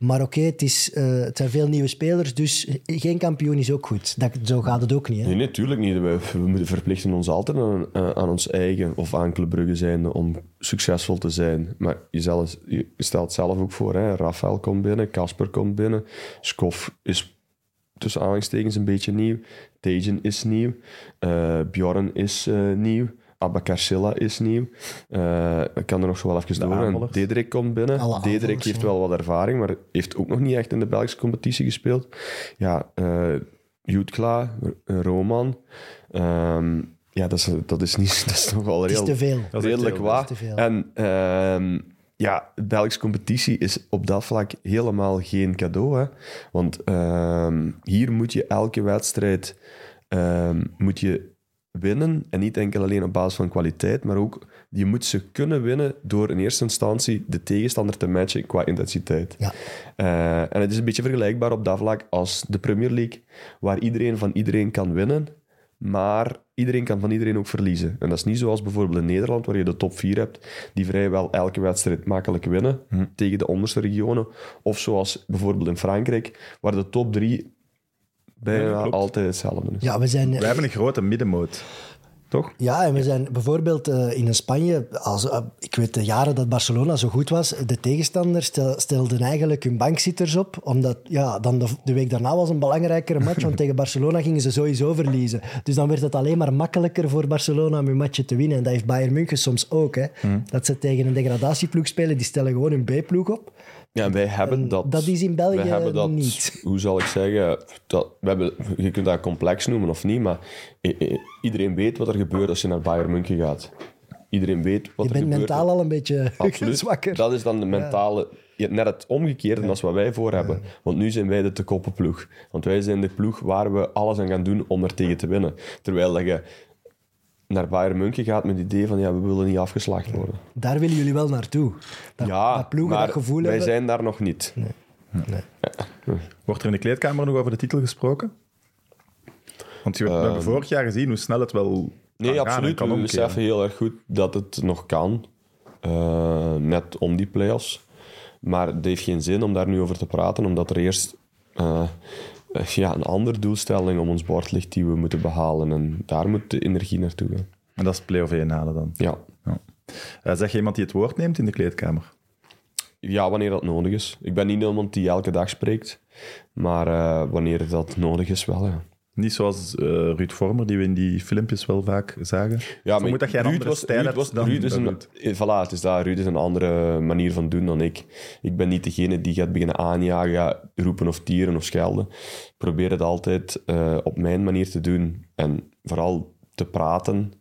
Maar oké, het, is, het zijn veel nieuwe spelers, dus geen kampioen is ook goed. Dat, zo gaat het ook niet. Hè? Nee, natuurlijk niet. We, moeten verplichten ons altijd aan, eh, aan ons eigen of aan Club Brugge zijn om succesvol te zijn. Maar je, zelf, je stelt zelf ook voor, hè. Rafael komt binnen, Casper komt binnen, Skof is tussen aanhalingstekens een beetje nieuw, Tejan is nieuw, eh Bjorn is nieuw, Abakar Silla is nieuw. Eh, ik kan er nog zo wel even door. En. Dedrick komt binnen. Alle Dedrick aanvallers, heeft wel wat ervaring, maar heeft ook nog niet echt in de Belgische competitie gespeeld. Ja, eh Jutkla, Roman. Ehm, ja, dat is, dat is niet... Dat is nog wel heel te veel. Dat is redelijk waar. En ehm, ja, de Belgische competitie is op dat vlak helemaal geen cadeau. Hè? Want ehm, hier moet je elke wedstrijd ehm, moet je winnen. En niet enkel alleen op basis van kwaliteit, maar ook je moet ze kunnen winnen door in eerste instantie de tegenstander te matchen qua intensiteit. Ja. Eh, en het is een beetje vergelijkbaar op dat vlak als de Premier League, waar iedereen van iedereen kan winnen, maar iedereen kan van iedereen ook verliezen. En dat is niet zoals bijvoorbeeld in Nederland, waar je de top 4 hebt, die vrijwel elke wedstrijd makkelijk winnen tegen de onderste regionen. Of zoals bijvoorbeeld in Frankrijk, waar de top 3 bijna Ja, altijd hetzelfde is. Ja, we zijn... Wij hebben een grote middenmoot. Toch? Ja, en we zijn bijvoorbeeld eh, in Spanje, als, eh, ik weet de jaren dat Barcelona zo goed was, de tegenstanders stel, stelden eigenlijk hun bankzitters op, omdat ja, dan de, de week daarna was een belangrijkere match, want tegen Barcelona gingen ze sowieso verliezen. Dus dan werd het alleen maar makkelijker voor Barcelona om hun matchen te winnen. En dat heeft Bayern München soms ook. Hè. Dat ze tegen een degradatieploeg spelen, die stellen gewoon hun B-ploeg op. Ja, wij hebben dat. dat is in België wij hebben dat, niet. Hoe zal ik zeggen? Dat, we hebben, je kunt dat complex noemen of niet, maar iedereen weet wat er gebeurt als je naar Bayern München gaat. Iedereen weet wat Je er bent gebeurt. mentaal al een beetje Absoluut. zwakker. Dat is dan de mentale... ja, Net het omgekeerde als wat wij voor hebben. Want nu zijn wij de te koppen ploeg. Want wij zijn de ploeg waar we alles aan gaan doen om er tegen te winnen. Terwijl dat je naar Bayern München gaat met het idee van ja, we willen niet afgeslacht worden. Daar willen jullie wel naartoe. Dat, ja, dat ploegen maar dat gevoel wij hebben. zijn daar nog niet. Wordt er in de kleedkamer nog over de titel gesproken? Want je, we hebben vorig jaar gezien hoe snel het wel kan Nee, absoluut. kan We beseffen heel erg goed dat het nog kan. Eh, net om die play-offs. Maar het heeft geen zin om daar nu over te praten, omdat er eerst eh, ja, een andere doelstelling om ons bord ligt die we moeten behalen. En daar moet de energie naartoe gaan. En dat is play-off 1 halen dan. Ja. Ja. Eh, zeg je iemand die het woord neemt in de kleedkamer? ja, wanneer dat nodig is. Ik ben niet iemand die elke dag spreekt, maar eh, wanneer dat nodig is, wel. Ja. Niet zoals eh, Ruud Vormer, die we in die filmpjes wel vaak zagen. Ja, Vermoed dat jij een andere stijl Ruud was, dan- Ruud is een, Ruud. eh, voilà, het is dat. Ruud is een andere manier van doen dan ik. Ik ben niet degene die gaat beginnen aanjagen, gaat roepen of tieren of schelden. Ik probeer het altijd eh, op mijn manier te doen en vooral te praten.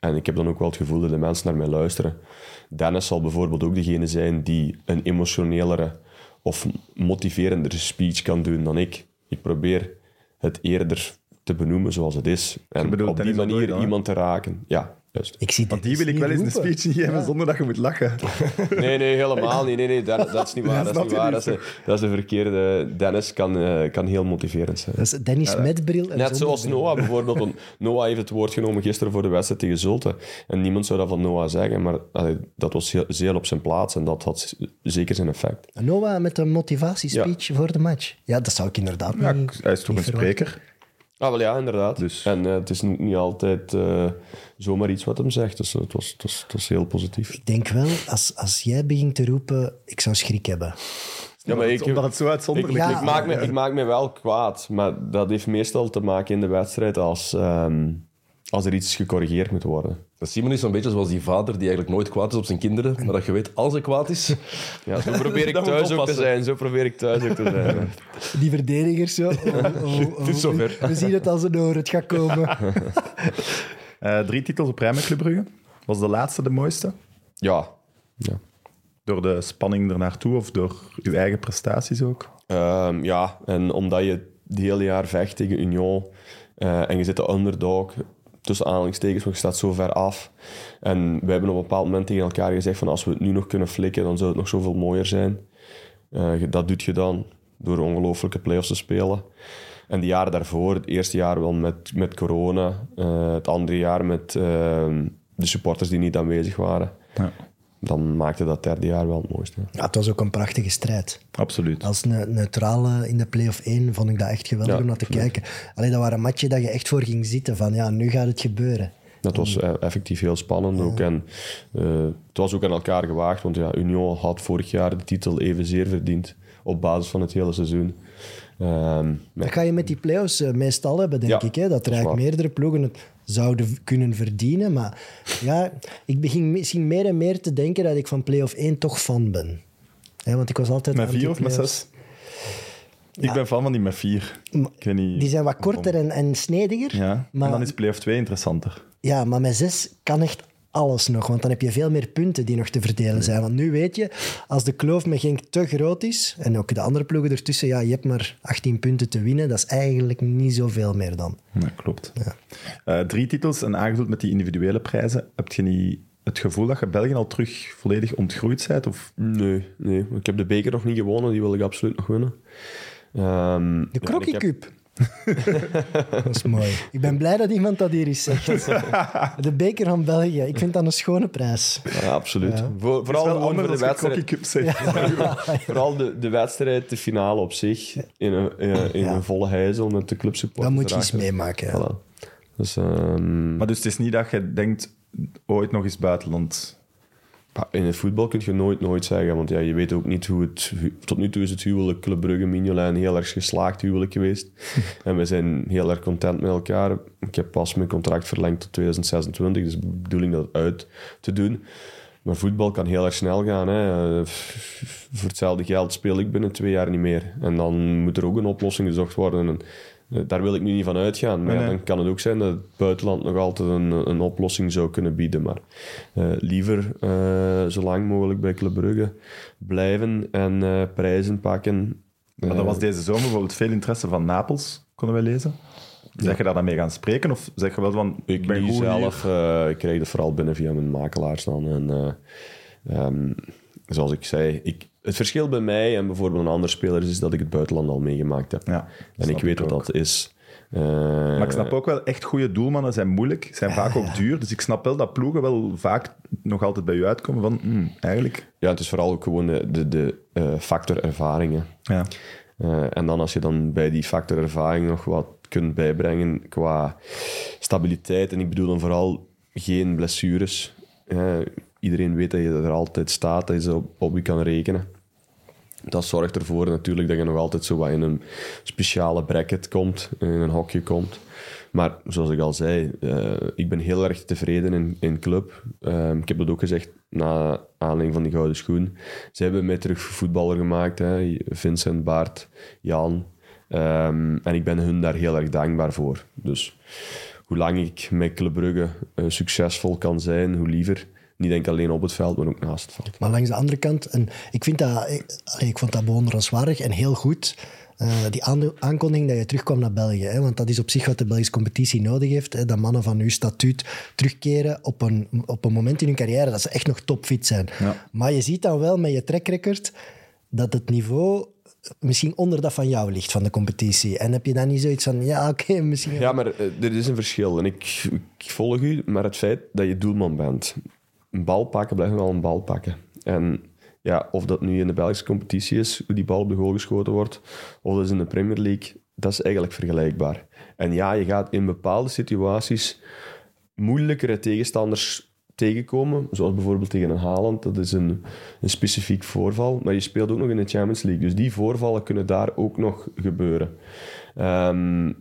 En ik heb dan ook wel het gevoel dat de mensen naar mij luisteren. Dennis zal bijvoorbeeld ook degene zijn die een emotionelere of motiverendere speech kan doen dan ik. Ik probeer het eerder te benoemen zoals het is. En bedoelt op die manier iemand te raken. Ja, juist. Ik zie Want die wil ik wel eens een roepen. speech geven zonder dat je moet lachen. Nee, nee, helemaal niet. Nee, nee, dat, dat is niet waar. Dat is niet waar. Dat is, dat is een verkeerde... Dennis kan, eh, kan heel motiverend zijn. Dat is Dennis met bril en Net zoals bril. Noah bijvoorbeeld. Noah heeft het woord genomen gisteren voor de wedstrijd tegen Zulte. En niemand zou dat van Noah zeggen, maar allee, dat was heel, zeer op zijn plaats en dat had zeker zijn effect. Noah met een motivatiespeech voor de match. Ja, dat zou ik inderdaad Ja, niet hij is toch een spreker? Ah, wel ja, inderdaad. Dus- En eh, het is niet, niet altijd eh, zomaar iets wat hem zegt. Dus het was, het was, het was heel positief. Ik denk wel, als, als jij begint te roepen, ik zou schrik hebben. Ja, maar ik, Omdat het zo uitzonderlijk Ja. is. ik, maak me, ik maak me wel kwaad, maar dat heeft meestal te maken in de wedstrijd als, ehm, als er iets gecorrigeerd moet worden. Simon is zo'n beetje zoals die vader die eigenlijk nooit kwaad is op zijn kinderen, maar dat je weet, als hij kwaad is... Ja, zo probeer ik thuis ook te zijn. Zo probeer ik thuis ook te zijn. Die verdedigers zo. Oh, oh, oh. Het is zover. We zien het als een oor, het gaat komen. Eh, drie titels op rij met Club Brugge. Was de laatste de mooiste? Ja. ja. Door de spanning ernaartoe of door uw eigen prestaties ook? Ehm, ja, en omdat je het hele jaar vecht tegen Union eh, en je zit de underdog, tussen aanhalingstekens, want je staat zo ver af. En we hebben op een bepaald moment tegen elkaar gezegd van als we het nu nog kunnen flikken, dan zou het nog zoveel mooier zijn. Eh, dat doet je dan door ongelooflijke play-offs te spelen. En de jaren daarvoor, het eerste jaar wel met, met corona, eh, het andere jaar met ehm, de supporters die niet aanwezig waren. Ja, Dan maakte dat derde jaar wel het mooiste. Ja, het was ook een prachtige strijd. absoluut. Als ne neutrale in de play-off 1 vond ik dat echt geweldig Ja, om naar te kijken. Alleen dat waren matchen dat je echt voor ging zitten. Van ja, nu gaat het gebeuren. Dat was eh, effectief heel spannend ook. En eh, het was ook aan elkaar gewaagd, want ja, Union had vorig jaar de titel evenzeer verdiend op basis van het hele seizoen. Ehm, maar- Dat ga je met die play-offs eh, meestal hebben, denk Ja, ik. Hè? Dat er eigenlijk meerdere ploegen het zouden kunnen verdienen. Maar ja, ik begin misschien meer en meer te denken dat ik van play-off 1 toch fan ben. Hè, want ik was altijd Met vier of met zes? Ik ben fan van die met vier. Ik weet niet. Die zijn wat korter en, en snediger. Ja, maar, en dan is play-off 2 interessanter. ja, maar met zes kan echt alles nog. Want dan heb je veel meer punten die nog te verdelen zijn. Want nu weet je, als de kloof met Genk te groot is, en ook de andere ploegen ertussen, ja, je hebt maar 18 punten te winnen. Dat is eigenlijk niet zoveel meer dan. Ja, klopt. Eh, drie titels en aangevuld met die individuele prijzen. Heb je niet het gevoel dat je België al terug volledig ontgroeid bent? Of Nee, nee. Ik heb de beker nog niet gewonnen, die wil ik absoluut nog winnen. Ehm, De ja, Crocky heb- Cup. dat is mooi. Ik ben blij dat iemand dat hier eens zegt. De beker van België. Ik vind dat een schone prijs. Ja, absoluut. Ja. Voor, vooral wel gewoon voor anders de wedstrijd. Cup zegt. Vooral de, de wedstrijd, de finale op zich, in een, in, in Ja. een volle heizel met de clubsupporters Dat moet je eens meemaken. ja. Voilà. Dus ehm, Maar dus het is niet dat je denkt, ooit nog eens buitenland. In het voetbal kun je nooit nooit zeggen, want ja, je weet ook niet hoe het... Tot nu toe is het huwelijk Club Brugge, Mignolet een heel erg geslaagd huwelijk geweest. en we zijn heel erg content met elkaar. Ik heb pas mijn contract verlengd tot 2026, dus de bedoeling dat uit te doen. Maar voetbal kan heel erg snel gaan. Hè. Voor hetzelfde geld speel ik binnen twee jaar niet meer. En dan moet er ook een oplossing gezocht worden. En, daar wil ik nu niet van uitgaan. Maar Nee, dan kan het ook zijn dat het buitenland nog altijd een, een oplossing zou kunnen bieden. Maar eh, liever eh, zo lang mogelijk bij Club Brugge blijven en eh, prijzen pakken. Maar Eh, er was deze zomer bijvoorbeeld veel interesse van Napels, konden wij lezen. Zeg je daar dan mee gaan spreken? Of zeg je wel van, Ik ben niet zelf. eh, ik krijg dat vooral binnen via mijn makelaars dan. En, eh, ehm, zoals ik zei, ik, het verschil bij mij en bijvoorbeeld een ander speler is dat ik het buitenland al meegemaakt heb. Ja, en ik weet ik wat ook. dat is. Eh, Maar ik snap ook wel, echt goede doelmannen zijn moeilijk, zijn vaak ook duur. Dus ik snap wel dat ploegen wel vaak nog altijd bij u uitkomen van, hmm, eigenlijk... Ja, het is vooral ook gewoon de, de, de eh, factor ervaringen. Ja. Eh, en dan als je dan bij die factor ervaring nog wat kunt bijbrengen qua stabiliteit, en ik bedoel dan vooral geen blessures. Iedereen weet dat je er altijd staat, dat je op, op je kan rekenen. Dat zorgt ervoor natuurlijk dat je nog altijd zo wat in een speciale bracket komt, in een hokje komt. Maar zoals ik al zei, eh, ik ben heel erg tevreden in, in club. Ehm, ik heb dat ook gezegd na aanleiding van die gouden schoen. Ze hebben mij terug voetballer gemaakt. Hè. Vincent, Baart, Jan. Ehm, en ik ben hun daar heel erg dankbaar voor. Dus hoe lang ik met Club eh, succesvol kan zijn, hoe liever. Niet enkel alleen op het veld, maar ook naast het veld. Maar langs de andere kant, en ik, vind dat, ik, allee, ik vond dat bewonderenswaardig en heel goed. eh, die aan- aankondiging dat je terugkwam naar België. Hè, want dat is op zich wat de Belgische competitie nodig heeft. Hè, dat mannen van uw statuut terugkeren op een, op een moment in hun carrière dat ze echt nog topfit zijn. Ja. Maar je ziet dan wel met je trackrecord dat het niveau misschien onder dat van jou ligt, van de competitie. En heb je dan niet zoiets van, ja, oké, misschien... Ja, maar eh, er is een verschil. En ik, ik volg u, maar het feit dat je doelman bent. Een bal pakken blijft wel een bal pakken. En ja, of dat nu in de Belgische competitie is, hoe die bal op de goal geschoten wordt, of dat is in de Premier League, dat is eigenlijk vergelijkbaar. En ja, je gaat in bepaalde situaties moeilijkere tegenstanders tegenkomen, zoals bijvoorbeeld tegen een Haaland. Dat is een, een specifiek voorval, maar je speelt ook nog in de Champions League. Dus die voorvallen kunnen daar ook nog gebeuren. Ehm,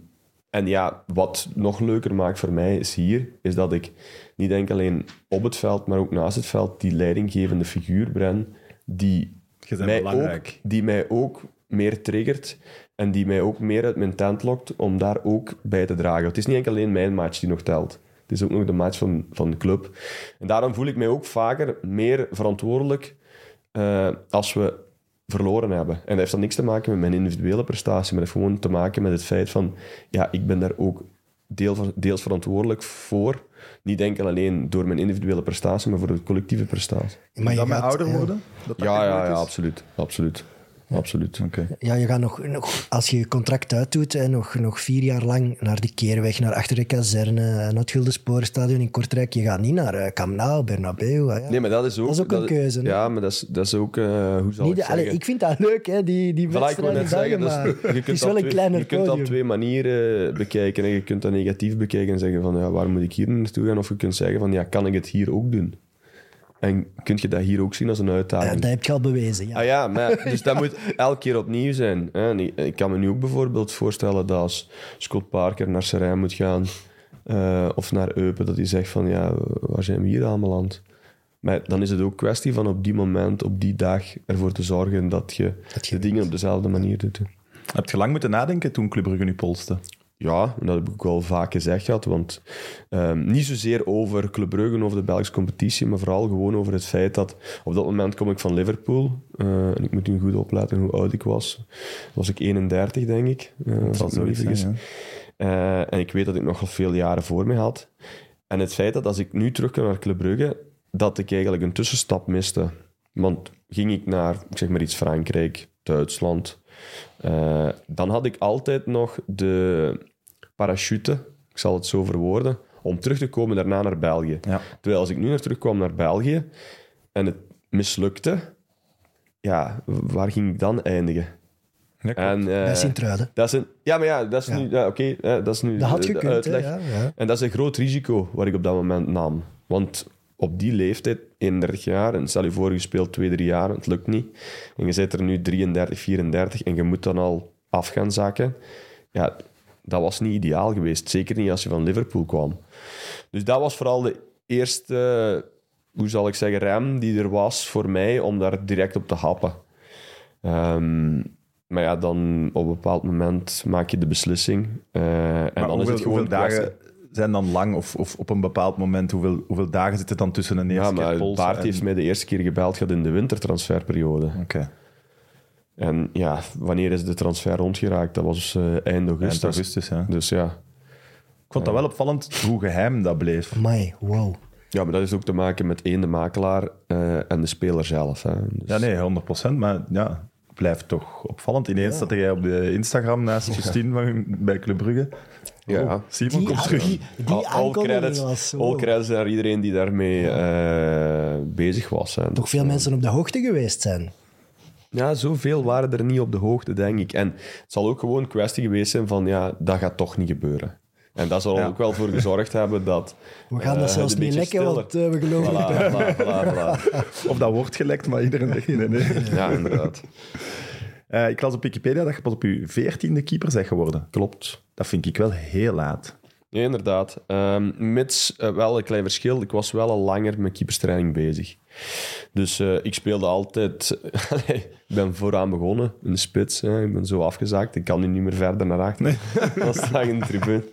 en ja, wat nog leuker maakt voor mij is hier, is dat ik niet enkel alleen op het veld, maar ook naast het veld die leidinggevende figuur ben, die, mij ook, die mij ook meer triggert en die mij ook meer uit mijn tent lokt om daar ook bij te dragen. Het is niet enkel alleen mijn match die nog telt. Het is ook nog de match van, van de club. En daarom voel ik mij ook vaker meer verantwoordelijk eh, als we verloren hebben. En dat heeft dan niks te maken met mijn individuele prestatie, maar dat heeft gewoon te maken met het feit van, ja, ik ben daar ook deel van, deels verantwoordelijk voor. Niet enkel alleen door mijn individuele prestatie, maar voor de collectieve prestatie. Maar je dat gaat, ouder ja. worden? Dat dat Ja, ja, ja, is? absoluut. Absoluut. Absoluut. Oké. Ja, je gaat nog, nog als je je contract uitdoet, hè, nog, nog vier jaar lang naar die keerweg, naar achter de kazerne, naar het Guldensporenstadion in Kortrijk. Je gaat niet naar eh, Camp Nou, Bernabeu. Ja. Nee, maar dat is ook... Dat is ook een keuze? Ja, maar dat is, dat is ook... eh, hoe zal Niet ik de- ik vind dat leuk, hè, die, die net in zeggen, België, dat is- maar je het kunt is wel dat een twee- kleiner Je kunt dat op twee manieren bekijken. Hè. Je kunt dat negatief bekijken en zeggen van, ja, waar moet ik hier naartoe gaan? Of je kunt zeggen van, ja, kan ik het hier ook doen? En kun je dat hier ook zien als een Ja, uitdaging? dat heb je al bewezen, ja. Ah ja, maar, dus dat moet elke keer opnieuw zijn. Hè. Ik, ik kan me nu ook bijvoorbeeld voorstellen dat als Scott Parker naar Serijn moet gaan, eh, of naar Eupen, dat hij zegt van, ja, waar zijn we hier allemaal aan? Maar dan is het ook kwestie van op die moment, op die dag, ervoor te zorgen dat je, Dat je de dingen op dezelfde manier doet. Heb je lang moeten nadenken toen Club Brugge nu polste? Ja, en dat heb ik ook wel vaak gezegd gehad. Want ehm, niet zozeer over Club Brugge, over de Belgische competitie, maar vooral gewoon over het feit dat op dat moment kom ik van Liverpool. eh, en ik moet nu goed opletten hoe oud ik was. Was ik 31, denk ik. zal ik me niet zoiets zijn, vergis. Eh, en ik weet dat ik nog wel veel jaren voor me had. En het feit dat als ik nu terugkom naar Club Brugge, dat ik eigenlijk een tussenstap miste. Want ging ik naar, ik zeg maar iets, Frankrijk, Duitsland, dan had ik altijd nog de parachute, ik zal het zo verwoorden, om terug te komen daarna naar België. Ja. Terwijl als ik nu naar terugkwam naar België en het mislukte, ja, waar ging ik dan eindigen? Ja. En, eh, Bij Sint-Truiden. dat is een, ja, maar ja, dat is Ja. nu... Ja, Oké, hè, dat is nu Dat had de- je de uitleg. ja, ja. En dat is een groot risico wat ik op dat moment nam. Want op die leeftijd, 31 jaar, en stel je voor, je speelt 2, 3 jaar, het lukt niet. En je zit er nu 33, 34 en je moet dan al af gaan zakken. Ja, dat was niet ideaal geweest. Zeker niet als je van Liverpool kwam. Dus dat was vooral de eerste, hoe zal ik zeggen, rem die er was voor mij om daar direct op te happen. Ehm, maar ja, dan op een bepaald moment maak je de beslissing. eh, en Maar dan hoeveel, is het gewoon dagen zijn dan lang? Of, of op een bepaald moment, hoeveel, hoeveel dagen zit het dan tussen een eerste Ja, maar keer en- heeft mij de eerste keer gebeld gehad in de wintertransferperiode. Oké, En ja, wanneer is de transfer rondgeraakt? Dat was eh, eind eind augustus. augustus. Ja. Dus ja. Ik vond dat wel opvallend hoe geheim dat bleef. Amai, wow. ja, maar dat is ook te maken met één, de makelaar eh, en de speler zelf. Hè. Dus- Ja, nee, 100%. Maar ja, het blijft toch opvallend. Ineens zat jij op de Instagram naast Justine van, bij Club Brugge. Ja. Oh, Simon Die, komt terug. die, die credits, was... all credits naar iedereen die daarmee eh, bezig was. Hè. Toch veel mensen op de hoogte geweest zijn. Ja, zoveel waren er niet op de hoogte, denk ik. En het zal ook gewoon een kwestie geweest zijn van, ja, dat gaat toch niet gebeuren. En dat zal Ja. ook wel voor gezorgd hebben dat... We gaan eh, dat het zelfs niet lekken, stiller- want eh, we geloven. Voilà, voilà, voilà, voilà. Of dat wordt gelekt, maar iedereen nee, nee. Ja, inderdaad. Eh, ik las op Wikipedia dat je pas op je veertiende keeper bent geworden. Klopt. Dat vind ik wel heel laat. Ja, inderdaad. Ehm, mits eh, wel een klein verschil. Ik was wel al langer met keeperstraining bezig. Dus eh, ik speelde altijd... Ik ben vooraan begonnen, in de spits. Hè. Ik ben zo afgezaakt. Ik kan nu niet meer verder naar achter. Dat sta in de tribune.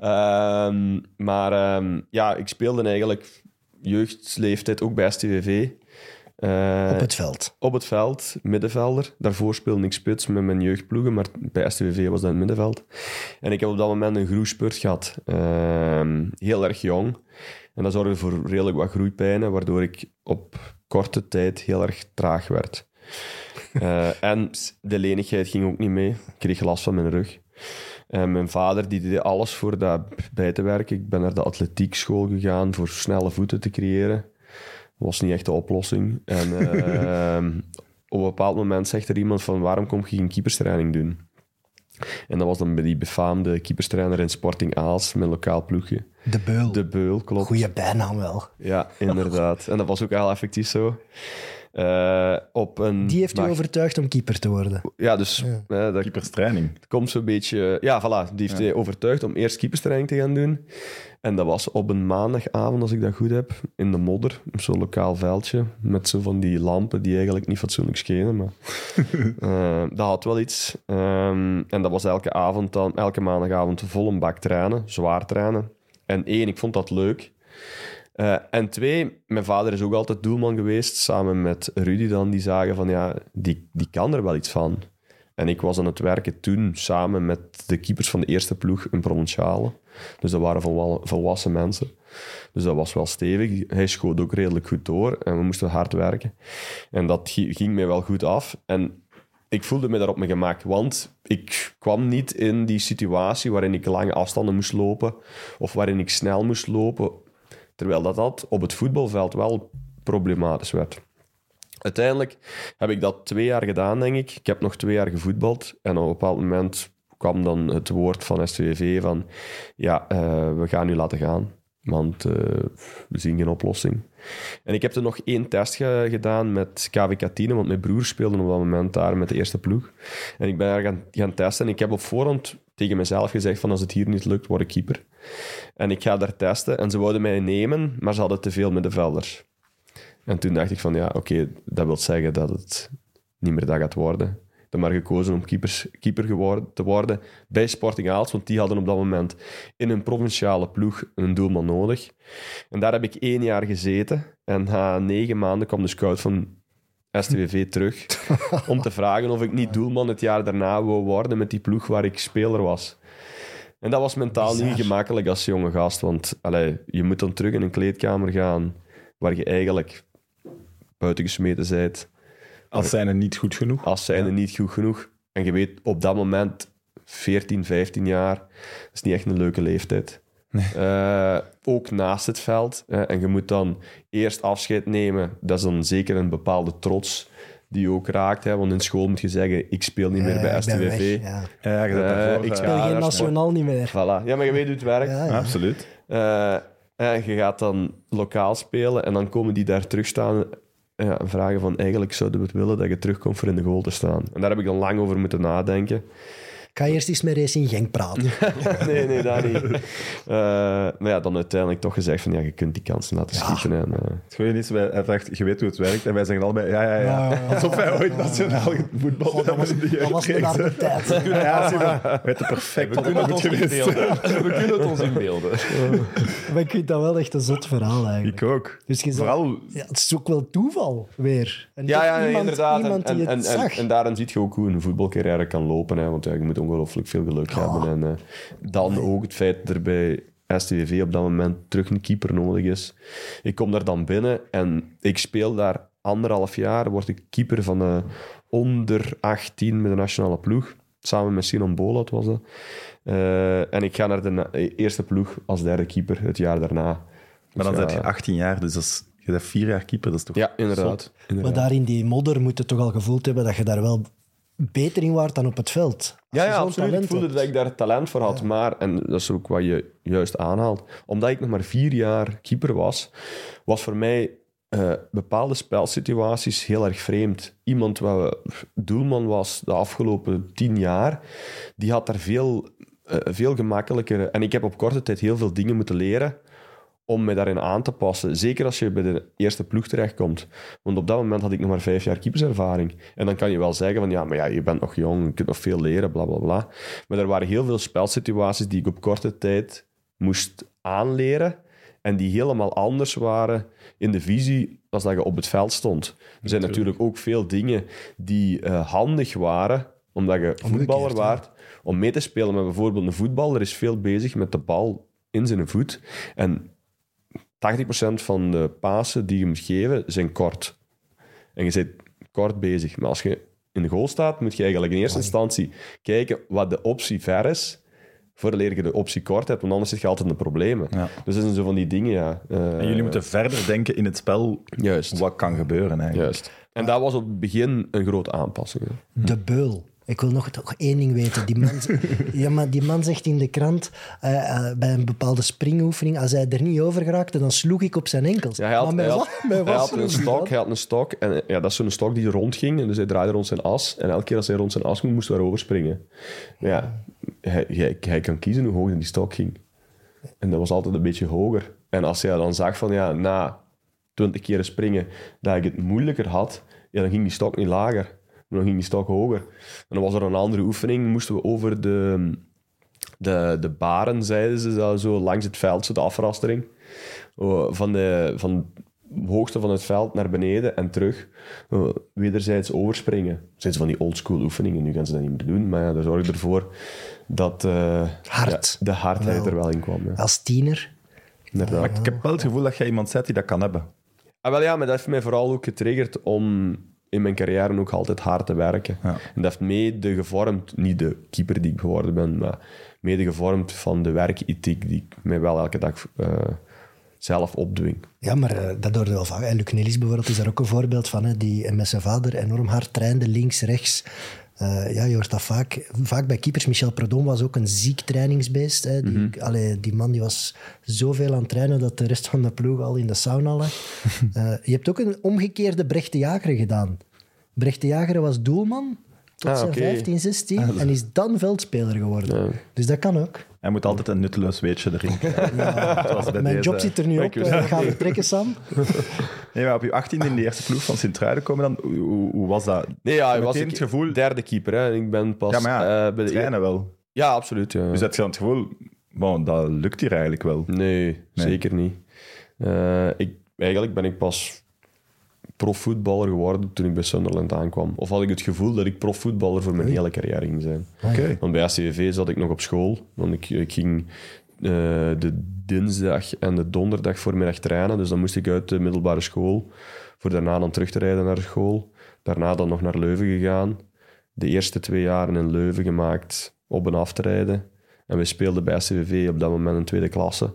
Ehm, maar ehm, ja, ik speelde eigenlijk jeugdleeftijd ook bij STVV. Eh, Op het veld. op het veld, middenvelder. Daarvoor speelde ik spits met mijn jeugdploegen, maar bij STVV was dat het middenveld. En ik heb op dat moment een groeispurt gehad. Ehm, heel erg jong. En dat zorgde voor redelijk wat groeipijnen, waardoor ik op korte tijd heel erg traag werd. Eh, en de lenigheid ging ook niet mee. Ik kreeg last van mijn rug. En mijn vader die deed alles voor dat bij te werken. Ik ben naar de atletiekschool gegaan voor snelle voeten te creëren. Was niet echt de oplossing. En ehm, op een bepaald moment zegt er iemand van waarom kom je geen keeperstraining doen? En dat was dan bij die befaamde keeperstrainer in Sporting Aals, mijn lokaal ploegje. De beul. De Beul, klopt. Goeie bijnaam wel. Ja, inderdaad. En dat was ook wel effectief zo. Eh, op een Die heeft u maar- overtuigd om keeper te worden. Ja, dus eh, dat Keeperstraining. komt zo'n beetje... Ja, voilà. Die heeft hij overtuigd om eerst keeperstraining te gaan doen. En dat was op een maandagavond, als ik dat goed heb, in de modder. Op zo'n lokaal veldje. Met zo van die lampen die eigenlijk niet fatsoenlijk schenen. Maar eh, dat had wel iets. Ehm, en dat was elke avond dan, elke maandagavond vol een bak trainen. Zwaar trainen. En één, ik vond dat leuk. Eh, en twee, mijn vader is ook altijd doelman geweest, samen met Rudy dan, die zagen van ja, die, die kan er wel iets van. En ik was aan het werken toen samen met de keepers van de eerste ploeg in Provinciale. Dus dat waren volwa- volwassen mensen. Dus dat was wel stevig. Hij schoot ook redelijk goed door en we moesten hard werken. En dat gi- ging mij wel goed af. En ik voelde me daar op mijn gemak, want ik kwam niet in die situatie waarin ik lange afstanden moest lopen of waarin ik snel moest lopen, terwijl dat, dat op het voetbalveld wel problematisch werd. Uiteindelijk heb ik dat twee jaar gedaan, denk ik. Ik heb nog twee jaar gevoetbald en op een bepaald moment kwam dan het woord van STVV van ja, eh, we gaan u laten gaan, want eh, we zien geen oplossing. En ik heb er nog één test ge- gedaan met KV Tiene, want mijn broer speelde op dat moment daar met de eerste ploeg. En ik ben daar gaan, gaan testen en ik heb op voorhand tegen mezelf gezegd van als het hier niet lukt, word ik keeper. En ik ga daar testen en ze wouden mij nemen, maar ze hadden te veel middenvelders. En toen dacht ik van ja, oké, dat wil zeggen dat het niet meer dat gaat worden. heb maar gekozen om keepers, keeper geworden, te worden bij Sporting Aalst, want die hadden op dat moment in een provinciale ploeg een doelman nodig. En daar heb ik één jaar gezeten. En na negen maanden kwam de scout van STVV terug om te vragen of ik niet doelman het jaar daarna wou worden met die ploeg waar ik speler was. En dat was mentaal niet gemakkelijk als jonge gast, want allee, je moet dan terug in een kleedkamer gaan waar je eigenlijk buiten gesmeten bent Als zijn er niet goed genoeg. als zijnde niet goed genoeg. En je weet op dat moment, 14, 15 jaar, dat is niet echt een leuke leeftijd. Eh, ook naast het veld. en je moet dan eerst afscheid nemen. Dat is dan zeker een bepaalde trots die je ook raakt. Hè, want in school moet je zeggen, ik speel niet meer Eh, bij STVV. weg, ja. Ja, Eh, ik eh, Ik speel Ja, geen nationaal niet meer. Voilà. Ja, maar je weet hoe het werkt. Ja, ja. Absoluut. Eh, en je gaat dan lokaal spelen en dan komen die daar terug staan ja, en vragen van eigenlijk zouden we het willen dat je terugkomt voor in de goal te staan. En daar heb ik dan lang over moeten nadenken. Ik ga eerst eens met Racing Genk praten. nee, nee, dat niet. Eh, maar ja, dan uiteindelijk toch gezegd van ja, je kunt die kansen laten schieten. En, eh, Het goede is, wij, hij vraagt, je weet hoe het werkt. En wij zeggen allebei, ja, ja, ja. Ja. Alsof wij ooit nationaal voetbal Oh, dat was, dat was een harde tijd. Ja, we weten perfect We kunnen het ons inbeelden. We kunnen het ons inbeelden. Maar ik vind dat wel echt een zot verhaal eigenlijk. Ik ook. Dus je zegt- Vooral, Ja, het is ook wel toeval weer. En ja, ja, iemand, inderdaad. Iemand en, die en, het en, zag. en daarin zie je ook hoe een voetbalcarrière kan lopen. Hè, want ja, je moet ongelooflijk veel geluk hebben. En eh, dan ook het feit dat er bij STVV op dat moment terug een keeper nodig is. Ik kom daar dan binnen en ik speel daar anderhalf jaar. Word ik keeper van de onder 18 met de nationale ploeg. Samen met Sinan Bolat was dat. Eh, en ik ga naar de eerste ploeg als derde keeper het jaar daarna. maar dan ben ja, je 18 jaar, dus dat is, je bent vier jaar keeper. Dat is toch Ja, inderdaad. zot? Maar inderdaad. daar in die modder moet je toch al gevoeld hebben dat je daar wel beter in waart dan op het veld. Als Ja, ja absoluut. Ik voelde hebt. dat ik daar talent voor had. Maar, en dat is ook wat je juist aanhaalt, omdat ik nog maar vier jaar keeper was, was voor mij eh, bepaalde spelsituaties heel erg vreemd. Iemand wat doelman was de afgelopen tien jaar, die had daar veel, eh, veel gemakkelijker... En ik heb op korte tijd heel veel dingen moeten leren om me daarin aan te passen. Zeker als je bij de eerste ploeg terechtkomt. Want op dat moment had ik nog maar vijf jaar keeperservaring. En dan kan je wel zeggen van, ja, maar ja, je bent nog jong, je kunt nog veel leren, bla, bla, bla. Maar er waren heel veel spelsituaties die ik op korte tijd moest aanleren en die helemaal anders waren in de visie als dat je op het veld stond. Er zijn natuurlijk ook veel dingen die eh, handig waren, omdat je voetballer ja. waart, om mee te spelen. Maar bijvoorbeeld een voetballer is veel bezig met de bal in zijn voet. En 80% van de pasen die je moet geven, zijn kort. En je zit kort bezig. Maar als je in de goal staat, moet je eigenlijk in eerste instantie kijken wat de optie ver is, voordat je de optie kort hebt, want anders zit je altijd in de problemen. Ja. Dus dat zijn zo van die dingen, ja. Eh, En jullie moeten verder denken in het spel Juist, wat kan gebeuren eigenlijk. juist. En dat was op het begin een grote aanpassing. hè. De beul. Ik wil nog, nog één ding weten. Die man, ja, maar die man zegt in de krant, eh, eh, bij een bepaalde springoefening, als hij er niet over geraakte, dan sloeg ik op zijn enkels. Ja, hij had, maar hij had, hij had een stok, hij had een stok. En ja, dat is zo'n stok die rondging. En dus hij draaide rond zijn as. En elke keer als hij rond zijn as ging, moest hij erover springen. Ja, hij, hij, hij kan kiezen hoe hoog die stok ging. En dat was altijd een beetje hoger. En als hij dan zag van, ja, na twintig keren springen, dat ik het moeilijker had, ja, dan ging die stok niet lager. Maar dan ging die stok hoger. En dan was er een andere oefening, moesten we over de, de, de baren, zeiden ze, dat zo langs het veld, zo de afrastering. Oh, Van de, van het hoogste van het veld naar beneden en terug. Oh, Wederzijds overspringen. Dat zijn ze van die oldschool oefeningen, nu gaan ze dat niet meer doen. Maar ja, dat zorgt ervoor dat eh, Hard. ja, de hardheid Wel. er wel in kwam. Ja. Als tiener. Inderdaad. Maar ik heb wel het gevoel dat jij iemand zet die dat kan hebben. Ah, wel ja, maar dat heeft mij vooral ook getriggerd om in mijn carrière ook altijd hard te werken. Ja. En dat heeft mede gevormd, niet de keeper die ik geworden ben, maar mede gevormd van de werkethiek die ik mij wel elke dag eh, zelf opdwing. Ja, maar eh, dat hoorde wel vaak. En Luc Nelis bijvoorbeeld is daar ook een voorbeeld van, hè, die met zijn vader enorm hard trainde, links, rechts. Eh, ja, je hoort dat vaak. Vaak bij keepers. Michel Predom was ook een ziek trainingsbeest. Hè. Die, allee, die man die was zoveel aan het trainen dat de rest van de ploeg al in de sauna lag. Eh, je hebt ook een omgekeerde Brecht de Jager gedaan. Brecht de Jager was doelman tot Ah, zijn oké. 15, 16 en is dan veldspeler geworden. Ja. Dus dat kan ook. Hij moet altijd een nutteloos weetje erin bij Mijn deze. job zit er nu op. Ik wist Eh, het Gaan we niet. trekken, Sam? Nee, maar op je 18 in de eerste ploeg van Sint-Truiden komen dan, hoe, was dat? Nee, ja, was ik het gevoel- derde keeper. Hè. Ik ben pas Ja, maar ja, eh, bij de Trainen wel. Ja, absoluut. Ja. Dus heb je dan het gevoel, bon, dat lukt hier eigenlijk wel. Nee, zeker niet. Eh, ik, eigenlijk ben ik pas profvoetballer geworden toen ik bij Sunderland aankwam. Of had ik het gevoel dat ik profvoetballer voor mijn hele carrière ging zijn. Oké. Want bij SCV zat ik nog op school. Want ik, ik ging eh, de dinsdag en de donderdag voormiddag trainen. Dus dan moest ik uit de middelbare school. Voor daarna dan terug te rijden naar school. Daarna dan nog naar Leuven gegaan. De eerste twee jaren in Leuven gemaakt op en af te rijden. En we speelden bij SCV op dat moment in tweede klasse.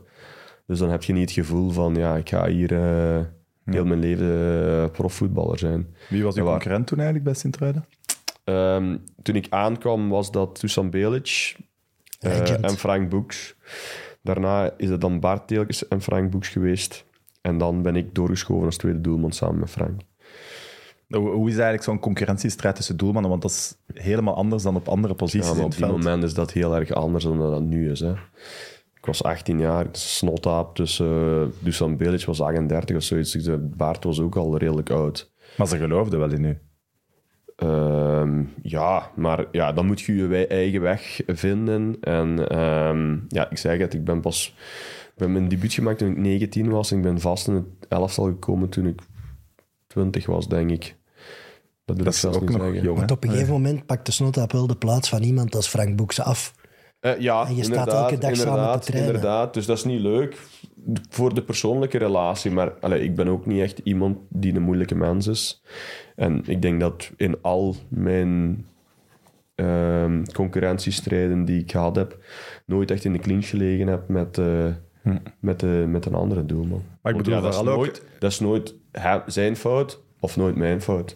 Dus dan heb je niet het gevoel van, ja, ik ga hier eh, heel mijn leven eh, profvoetballer zijn. Wie was uw waar. concurrent toen eigenlijk bij Sint-Truiden? Ehm, toen ik aankwam was dat Dusan Belic eh, en Frank Boeks. Daarna is het dan Bart Teelkes en Frank Boeks geweest. En dan ben ik doorgeschoven als tweede doelman samen met Frank. Hoe, is eigenlijk zo'n concurrentiestrijd tussen doelmannen? Want dat is helemaal anders dan op andere posities Ja, maar in op het die veld. moment is dat heel erg anders dan dat het nu is. Hè. Ik was 18 jaar, snotaap, dus eh Dusan Belic was 38 of zoiets. Dus, eh, Bart was ook al redelijk oud. Maar ze geloofden wel in u. Ehm, ja, maar ja, dan moet je je wij- eigen weg vinden. En ehm, ja, ik zeg het, ik ben pas... Ik ben mijn debuut gemaakt toen ik 19 was. En ik ben vast in het elftal gekomen toen ik 20 was, denk ik. Dat, wil Dat ik is zelfs ook niet nog zeggen. jong. Want op een gegeven moment pakt de Snotap wel de plaats van iemand als Frank Boeks af. Eh, ja, En je staat inderdaad, elke dag samen te inderdaad, trainen. Inderdaad, dus dat is niet leuk voor de persoonlijke relatie. Maar allee, ik ben ook niet echt iemand die een moeilijke mens is. En ik denk dat in al mijn ehm, concurrentiestrijden die ik gehad heb, nooit echt in de clinch gelegen heb met, eh, met, de, met een andere doelman. Hm. Maar ik bedoel dat, is ook- nooit, dat is nooit zijn fout of nooit mijn fout.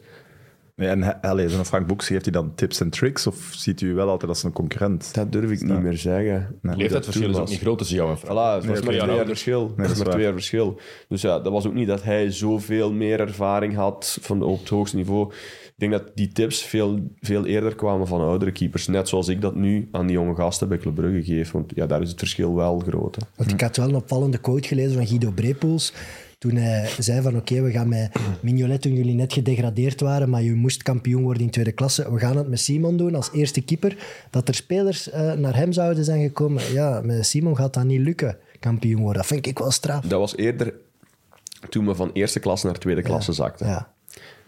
Nee, en allee, zo'n Frank Boeks, geeft hij dan tips en tricks? Of ziet u wel altijd als een concurrent? Dat durf ik niet meer zeggen. Nee. Leeftijdsverschil is ook niet groot tussen jou en Frank. Voilà, het was Nee, maar twee jaar verschil. Het dat is maar twee jaar verschil. Dus ja, dat was ook niet dat hij zoveel meer ervaring had van, op het hoogste niveau. Ik denk dat die tips veel, veel eerder kwamen van oudere keepers. Net zoals ik dat nu aan die jonge gasten bij Club Brugge geef. Want ja, daar is het verschil wel groot. hè. Want ik had wel een opvallende quote gelezen van Guido Brepoels. Toen hij zei van oké, we gaan met Mignolet toen jullie net gedegradeerd waren, maar je moest kampioen worden in tweede klasse. We gaan het met Simon doen als eerste keeper. Dat er spelers eh, naar hem zouden zijn gekomen. Ja, met Simon gaat dat niet lukken, kampioen worden. Dat vind ik wel straf. Dat was eerder toen we van eerste klasse naar tweede klasse zakten. Ja.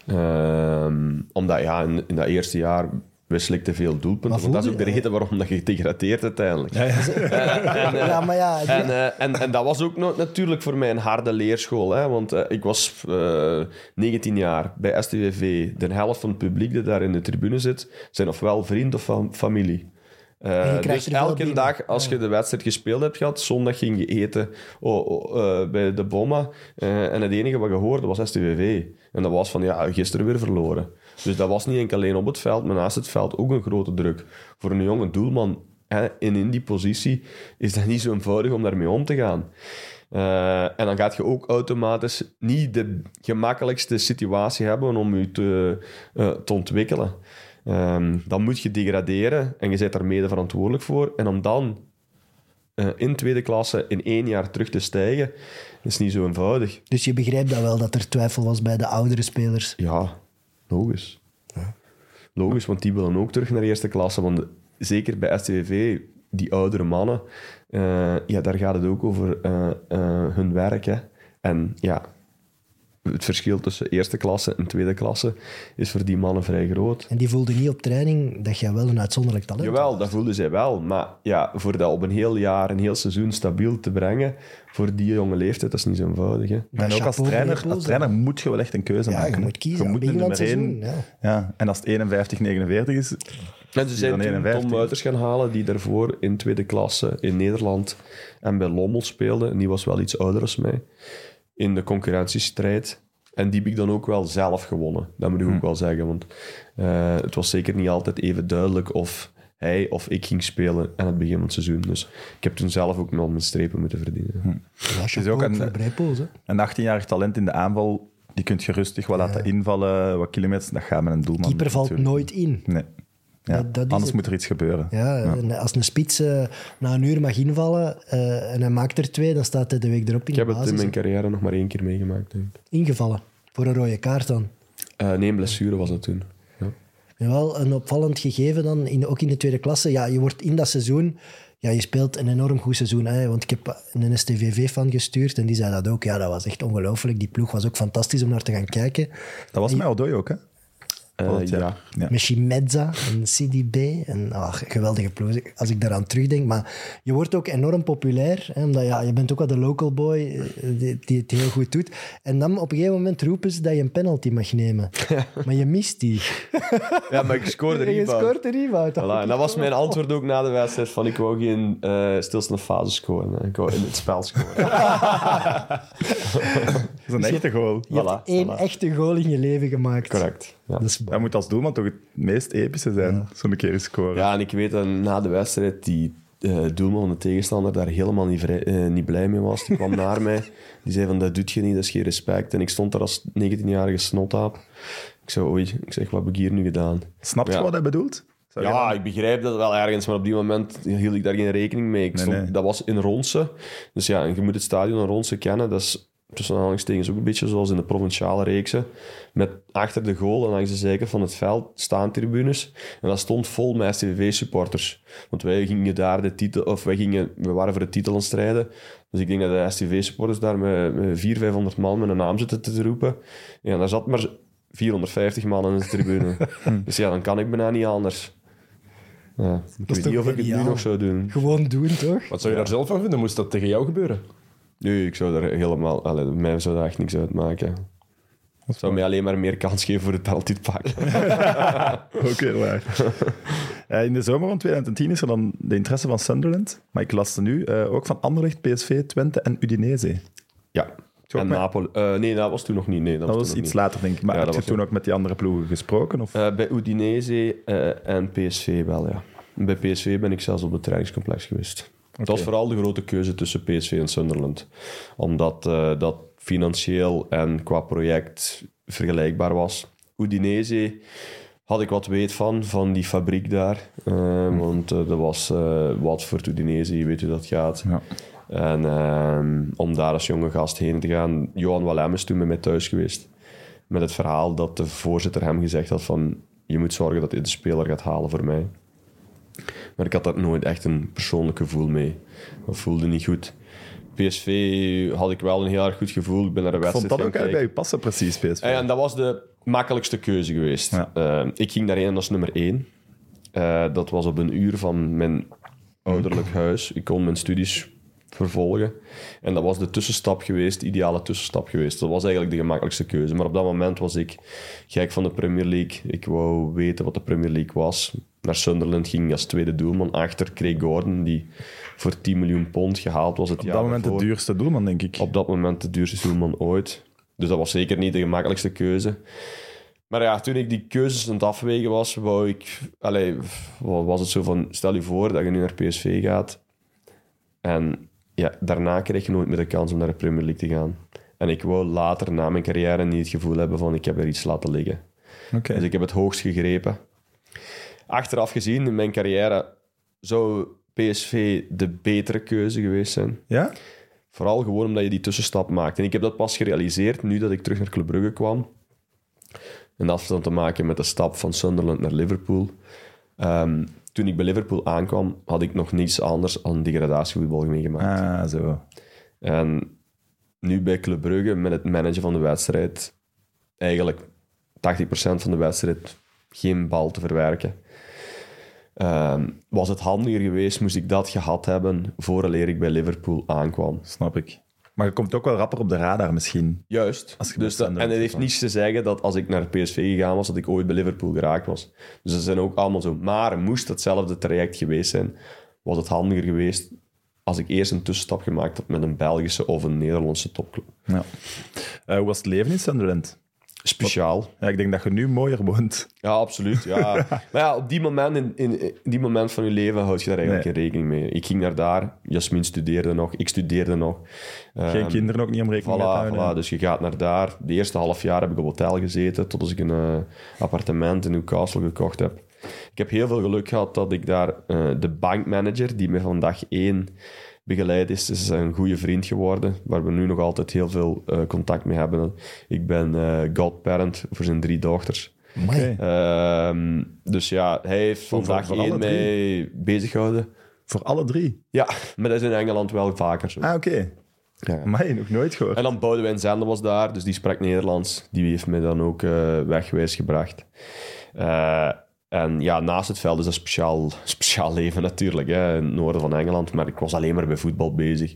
Ehm, omdat ja, in, in dat eerste jaar ik te veel doelpunten. Maar Want dat is ook de reden waarom dat je degradeert uiteindelijk. ja, maar ja, En, eh, en, en dat was ook nog natuurlijk voor mij een harde leerschool. Hè? Want eh, ik was eh 19 jaar bij STVV. De helft van het publiek dat daar in de tribune zit, zijn ofwel vriend of fam- familie. Eh, krijgt dus elke dag, als je de wedstrijd gespeeld hebt gehad, zondag ging je eten oh, oh, eh, bij de Bomma. Eh, en het enige wat je hoorde was STVV. En dat was van, ja, gisteren weer verloren. Dus dat was niet enkel alleen op het veld, maar naast het veld ook een grote druk. Voor een jonge doelman hè, en in die positie is dat niet zo eenvoudig om daarmee om te gaan. Eh, en dan gaat je ook automatisch niet de gemakkelijkste situatie hebben om je te, eh, te ontwikkelen. Ehm, dan moet je degraderen en je bent daar mede verantwoordelijk voor. En om dan eh, in tweede klasse in één jaar terug te stijgen, is niet zo eenvoudig. Dus je begrijpt dat wel, dat er twijfel was bij de oudere spelers. Ja, logisch. Logisch, want die willen ook terug naar eerste klasse. Want zeker bij STVV, die oudere mannen, eh, ja, daar gaat het ook over eh, eh, hun werk. Hè. En ja, het verschil tussen eerste klasse en tweede klasse is voor die mannen vrij groot. En die voelden niet op training dat jij wel een uitzonderlijk talent Jawel, dat voelden zij wel. Maar ja, voor dat op een heel jaar, een heel seizoen stabiel te brengen, voor die jonge leeftijd, dat is niet zo eenvoudig. Hè. Maar En ook als trainer, als trainer moet je wel echt een keuze Ja, je maken. hè. moet kiezen. Je moet een nummer één. seizoen, ja. Ja. En als het 51, 49 is, En ze zijn dan toen 51. Tom Muiters gaan halen, die daarvoor in tweede klasse in Nederland en bij Lommel speelde. En die was wel iets ouder als mij. In de concurrentiestrijd. En die heb ik dan ook wel zelf gewonnen. Dat moet ik ook wel zeggen. Want eh, het was zeker niet altijd even duidelijk of hij of ik ging spelen aan het begin van het seizoen. Dus ik heb toen zelf ook nog mijn strepen moeten verdienen. Ja, chapeau ook een- een 18-jarig talent in de aanval, die kunt je rustig wel laten invallen, wat kilometers, dat gaat met een doelman. Keeper valt natuurlijk. nooit in. Nee. Ja, Dat, dat is anders het. moet er iets gebeuren. Ja, en als een spits eh, na een uur mag invallen eh, en hij maakt er twee, dan staat hij de week erop in Ik de heb het in mijn carrière nog maar één keer meegemaakt. Denk ik. Ingevallen. Voor een rode kaart dan. Eh, nee, een blessure was dat toen. Ja. Wel een opvallend gegeven dan, in, ook in de tweede klasse. Ja, je wordt in dat seizoen... Ja, je speelt een enorm goed seizoen. Hè? Want ik heb een STVV-fan gestuurd en die zei dat ook. Ja, dat was echt ongelooflijk. Die ploeg was ook fantastisch om naar te gaan kijken. Dat was met Odoi ook, hè? Jaar. ja. Ja. Chimedza en CDB. En ah, geweldige ploeg, als ik daaraan terugdenk. Maar je wordt ook enorm populair. Hè, omdat ja, je bent ook wel de local boy eh, die, die het heel goed doet. En dan op een gegeven moment roepen ze dat je een penalty mag nemen. Maar je mist die. ja, maar ik scoorde En je scoort rebound. Voilà, en dat was mijn antwoord ook na de wedstrijd. Van, ik wou geen eh stilstaande fase scoren. hè. Ik wou in het spel scoren. Dat is een echte goal. Je hebt één voilà. echte goal in je leven gemaakt. Correct. Ja. Dat is Dat moet als doelman toch het meest epische zijn, zo'n keer scoren. ja, en ik weet dat na de wedstrijd die eh, doelman van de tegenstander daar helemaal niet, vrij- eh, niet blij mee was. Die kwam naar mij. Die zei van, dat doet je niet, dat is geen respect. En ik stond daar als 19-jarige snotaap. Ik zei, oei, ik zeg, wat heb ik hier nu gedaan? Snap je Ja. wat hij bedoelt? Zou Ja, dan- ik begrijp dat wel ergens, maar op die moment hield ik daar geen rekening mee. Ik Nee, stond, nee. Dat was in Ronse. Dus ja, en je moet het stadion in Ronse kennen. Dat is tussen aanhalingstekens ook een beetje zoals in de provinciale reeksen. Met achter de goal en langs de zijkant van het veld staan tribunes. En dat stond vol met STV-supporters. Want wij gingen daar de titel, of wij, gingen, we waren voor de titel aan het strijden. Dus ik denk dat de STV-supporters daar met, met 400, 500 man met een naam zitten te roepen. Ja, daar zat maar 450 man in de tribune. dus ja, dan kan ik bijna niet anders. Ja, ik is weet toch niet of ik het nu nog zou doen. Gewoon doen, toch? Wat zou je daar zelf van vinden? Moest dat tegen jou gebeuren? Nee, ik zou daar helemaal... Allee, mij zou daar echt niks uitmaken. Het zou mij alleen maar meer kans geven voor het te pakken. Ook weer waar. Eh, in de zomer van 2010 is er dan de interesse van Sunderland. Maar ik las er nu eh, ook van Anderlecht, PSV, Twente en Udinese. ja. En met- Napoli... eh, nee, dat was toen nog niet. Nee, dat, Dat was iets niet. later, denk ik. Maar Ja, heb dat je toen ook- ook met die andere ploegen gesproken? Of? Bij Udinese en PSV wel, ja. Bij PSV ben ik zelfs op het trainingscomplex geweest. Dat was vooral de grote keuze tussen PSV en Sunderland. Omdat eh, dat financieel en qua project vergelijkbaar was. Udinese had ik wat weet van, van die fabriek daar. Eh, Want eh, dat was eh Watford, Udinese, je weet hoe dat gaat. Ja. En ehm, om daar als jonge gast heen te gaan... Johan Wallem is toen bij mij thuis geweest. Met het verhaal dat de voorzitter hem gezegd had van... Je moet zorgen dat hij de speler gaat halen voor mij. Maar ik had daar nooit echt een persoonlijk gevoel mee. Dat voelde niet goed. PSV had ik wel een heel erg goed gevoel. Ik ben naar de Ik vond wedstrijd dat ook eigenlijk bij je passen, precies, PSV. Ah en dat was de makkelijkste keuze geweest. Ja. Eh, ik ging daarheen als nummer één. Eh, dat was op een uur van mijn ouderlijk huis. Ik kon mijn studies vervolgen. En dat was de tussenstap geweest, de ideale tussenstap geweest. Dat was eigenlijk de gemakkelijkste keuze. Maar op dat moment was ik gek van de Premier League. Ik wou weten wat de Premier League was. Naar Sunderland ging als tweede doelman achter Craig Gordon, die voor 10 miljoen pond gehaald was het Op jaar dat moment de duurste doelman, denk ik. Op dat moment de duurste doelman ooit. Dus dat was zeker niet de gemakkelijkste keuze. Maar ja, toen ik die keuzes aan het afwegen was, wou ik... Allee, was het zo van, stel je voor dat je nu naar PSV gaat. En ja, daarna krijg je nooit meer de kans om naar de Premier League te gaan. En ik wou later, na mijn carrière, niet het gevoel hebben van, ik heb er iets laten liggen. Dus ik heb het hoogst gegrepen. Achteraf gezien, in mijn carrière, zou PSV de betere keuze geweest zijn. Ja? Vooral gewoon omdat je die tussenstap maakt. En ik heb dat pas gerealiseerd nu dat ik terug naar Club Brugge kwam. En dat had dan te maken met de stap van Sunderland naar Liverpool. Ehm, toen ik bij Liverpool aankwam, had ik nog niets anders dan degradatievoetbal meegemaakt. Ah, zo. En nu bij Club Brugge, met het managen van de wedstrijd, eigenlijk 80% van de wedstrijd geen bal te verwerken. Ehm, was het handiger geweest, moest ik dat gehad hebben vooraleer ik bij Liverpool aankwam. Snap ik. Maar je komt ook wel rapper op de radar misschien. Juist. Als je Dus dat, en het heeft niets te zeggen dat als ik naar PSV gegaan was, dat ik ooit bij Liverpool geraakt was. Dus dat zijn ook allemaal zo. Maar moest hetzelfde traject geweest zijn, was het handiger geweest als ik eerst een tussenstap gemaakt had met een Belgische of een Nederlandse topclub. Ja. Eh, hoe was het leven in Sunderland? Speciaal. Ja, ik denk dat je nu mooier woont. Ja, absoluut. Ja. maar ja, op die moment, in, in, in die moment van je leven houd je daar eigenlijk geen rekening mee. Ik ging naar daar, Jasmin studeerde nog, ik studeerde nog. Geen Ehm, kinderen ook niet om rekening mee te houden. voilà, dus je gaat naar daar. De eerste half jaar heb ik op hotel gezeten, tot als ik een eh, appartement in Newcastle gekocht heb. Ik heb heel veel geluk gehad dat ik daar eh, de bankmanager, die me van dag één begeleid is, is een goede vriend geworden, waar we nu nog altijd heel veel eh, contact mee hebben. Ik ben eh, godparent voor zijn drie dochters. Oké. Ehm, dus ja, hij heeft van Voor- dag voor één alle drie? mij bezig gehouden. Voor alle drie? Ja, maar dat is in Engeland wel vaker zo. Ah, oké. Ja. Maar nog nooit gehoord. En dan Boudewijn Zende was daar, dus die sprak Nederlands. Die heeft me dan ook eh, wegwijs gebracht. Eh, en ja, naast het veld is dat een speciaal, speciaal leven natuurlijk, hè, in het noorden van Engeland. Maar ik was alleen maar bij voetbal bezig.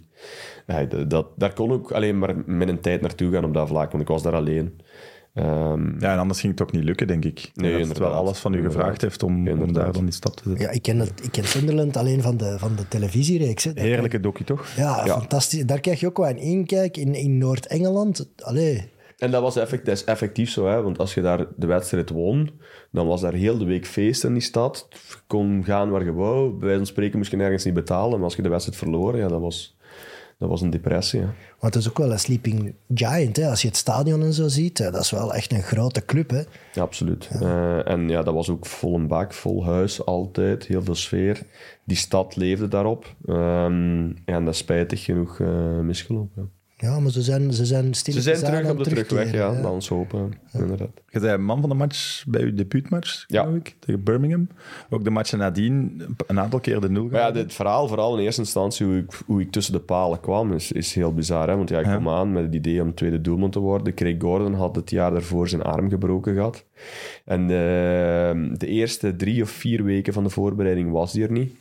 Eh, dat, dat, daar kon ik alleen maar met een tijd naartoe gaan op dat vlak, want ik was daar alleen. Ehm, Ja, en anders ging het toch niet lukken, denk ik. Nee, dat het wel alles van u Inderdaad. gevraagd heeft om, daar dan die stap te zetten. Ja, ik ken, het, ik ken Sunderland alleen van de, van de televisiereeks. Heerlijke docu, toch? Ja, Ja. fantastisch. Daar krijg je ook wel een inkijk in, in Noord-Engeland. Allee, En dat was effect, dat is effectief zo, hè? want als je daar de wedstrijd won, dan was daar heel de week feest in die stad. Je kon gaan waar je wou. Bij wijze van spreken moest je nergens niet betalen, maar als je de wedstrijd verloor, ja, dat was, dat was een depressie. Hè? want het is ook wel een sleeping giant. Hè. Als je het stadion en zo ziet, hè, dat is wel echt een grote club. Hè. Ja, absoluut. Eh, en ja, dat was ook vol een bak, vol huis, altijd. Heel veel sfeer. Die stad leefde daarop. Ehm, en dat is spijtig genoeg eh, misgelopen. Ja, maar ze zijn, ze zijn Ze stilletjes zijn terug aan op de terugweg, ja. Laat ons hopen, inderdaad. Je zei man van de match bij uw debuutmatch, Ja. geloof ik, tegen Birmingham. Ook de matchen nadien een aantal keer de nul Maar ja, dit verhaal, vooral in eerste instantie, hoe ik, hoe ik tussen de palen kwam, is, is heel bizar. Hè? Want ja, ik Ja. kwam aan met het idee om tweede doelman te worden. Craig Gordon had het jaar daarvoor zijn arm gebroken gehad. En de, de eerste drie of vier weken van de voorbereiding was hij er niet.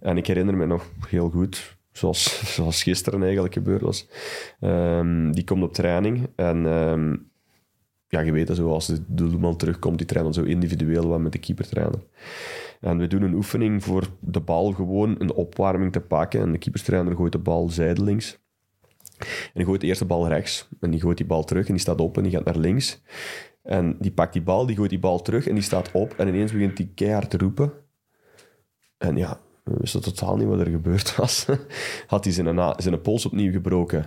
En ik herinner me nog heel goed, zoals, zoals gisteren eigenlijk gebeurd was. Ehm, die komt op training en... ehm, ja, je weet dat zo, als de doelman terugkomt, die trainen zo individueel wat met de keeper trainen. En we doen een oefening voor de bal gewoon een opwarming te pakken. En de keeperstrainer gooit de bal zijdelings. En die gooit de eerste bal rechts. En die gooit die bal terug en die staat op en die gaat naar links. En die pakt die bal, die gooit die bal terug en die staat op. En ineens begint die keihard te roepen. En ja, we wisten totaal niet wat er gebeurd was. Had hij zijn, zijn pols opnieuw gebroken.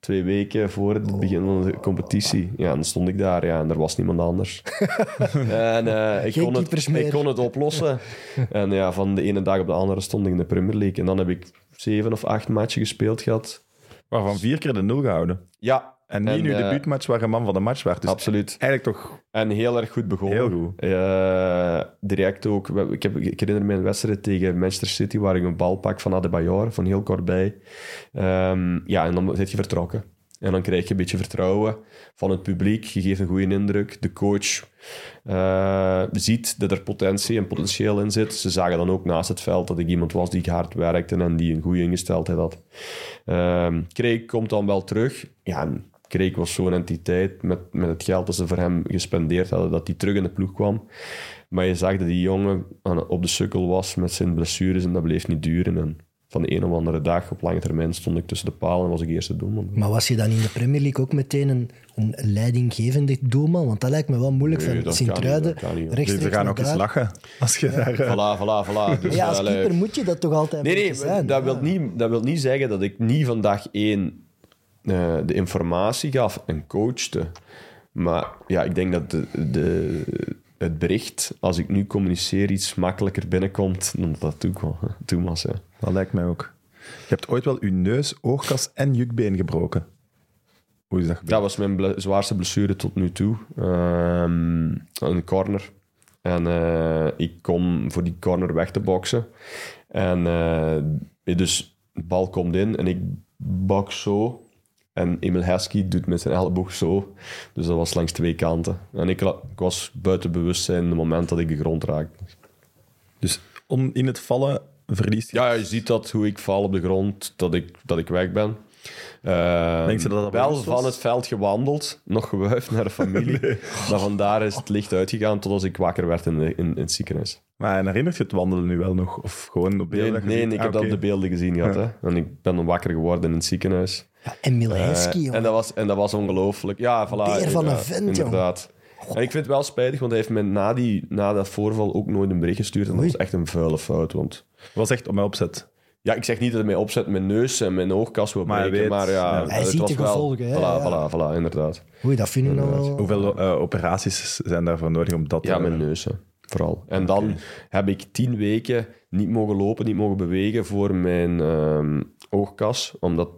Twee weken voor het begin van de competitie. Ja, dan stond ik daar ja, en er was niemand anders. en eh, ik, Geen kon het, meer. ik kon het oplossen. en ja, van de ene dag op de andere stond ik in de Premier League. En dan heb ik zeven of acht matchen gespeeld gehad. Waarvan vier keer de nul gehouden. Ja. En niet nu eh, debuutmatch waar je man van de match werd. Dus Absoluut. eigenlijk toch... En heel erg goed begonnen. Heel goed. Eh, direct ook. Ik, heb, ik herinner me een wedstrijd tegen Manchester City waar ik een bal pak van Adebayor, van heel kort bij. Ehm, ja, en dan zit je vertrokken. En dan krijg je een beetje vertrouwen van het publiek. Je geeft een goede indruk. De coach eh, ziet dat er potentie en potentieel in zit. Ze zagen dan ook naast het veld dat ik iemand was die hard werkte en die een goede ingesteldheid had. Ehm Craig komt dan wel terug. Ja, Craig was zo'n entiteit met, met het geld dat ze voor hem gespendeerd hadden, dat hij terug in de ploeg kwam. Maar je zag dat die jongen aan- op de sukkel was met zijn blessures en dat bleef niet duren. En van de een of andere dag op lange termijn stond ik tussen de palen en was ik eerste doelman. Maar was je dan in de Premier League ook meteen een, een leidinggevende doelman? Want dat lijkt me wel moeilijk Nee, van Sint-Truiden rechtstreeks ze gaan ook eens lachen als je daar... eh, Voilà, voilà, voilà. Dus, Ja, als keeper moet je dat toch altijd Nee, nee, zijn. dat, Ja. wil niet, dat wil niet zeggen dat ik niet van dag één eh, de informatie gaf en coachte. Maar ja, ik denk dat de, de, het bericht, als ik nu communiceer, iets makkelijker binnenkomt dan dat toen, kwam, toen was. Dat lijkt mij ook. Je hebt ooit wel je neus, oogkas en jukbeen gebroken. Hoe is dat gebeurd? Dat was mijn ble- zwaarste blessure tot nu toe. Ehm, een corner. En eh, ik kom voor die corner weg te boksen. En eh, dus de bal komt in en ik bok zo. En Emil Heskey doet met zijn elleboog zo. Dus dat was langs twee kanten. En ik, ik was buiten bewustzijn op het moment dat ik de grond raakte. Dus om in het vallen verliest je... Ja, je ziet dat hoe ik val op de grond, dat ik, dat ik weg ben. Eh, Denk je dat dat wel was? van het veld gewandeld, nog gewuifd naar de familie. Maar vandaar is het licht uitgegaan tot als ik wakker werd in, de, in, in het ziekenhuis. Maar en herinnert je het wandelen nu wel nog? Of gewoon op Nee, beelden? dat nee, ziet? ik Ah, heb oké. dan de beelden gezien gehad. Hè? En ik ben dan wakker geworden in het ziekenhuis. Ja, en Milheski, Eh, jongen. en, dat was, en dat was ongelooflijk. Ja, voilà. Beer van een inderdaad, vent, Inderdaad. En ik vind het wel spijtig, want hij heeft me na, die, na dat voorval ook nooit een bericht gestuurd. En dat Oei. was echt een vuile fout. Want Het was echt op mijn opzet. Ja, ik zeg niet dat hij mij opzet mijn neus en mijn oogkas wil Maar breken, weet, maar ja... ja. Hij het ziet was de wel- gevolgen, hè, Voilà, ja. voilà, voilà, inderdaad. Oei, dat vind ik nou wel... Hoeveel eh, operaties zijn daarvoor nodig om dat Ja, te... mijn neus, hè. Vooral. En dan heb ik tien weken niet mogen lopen, niet mogen bewegen voor mijn ehm, oogkas. Omdat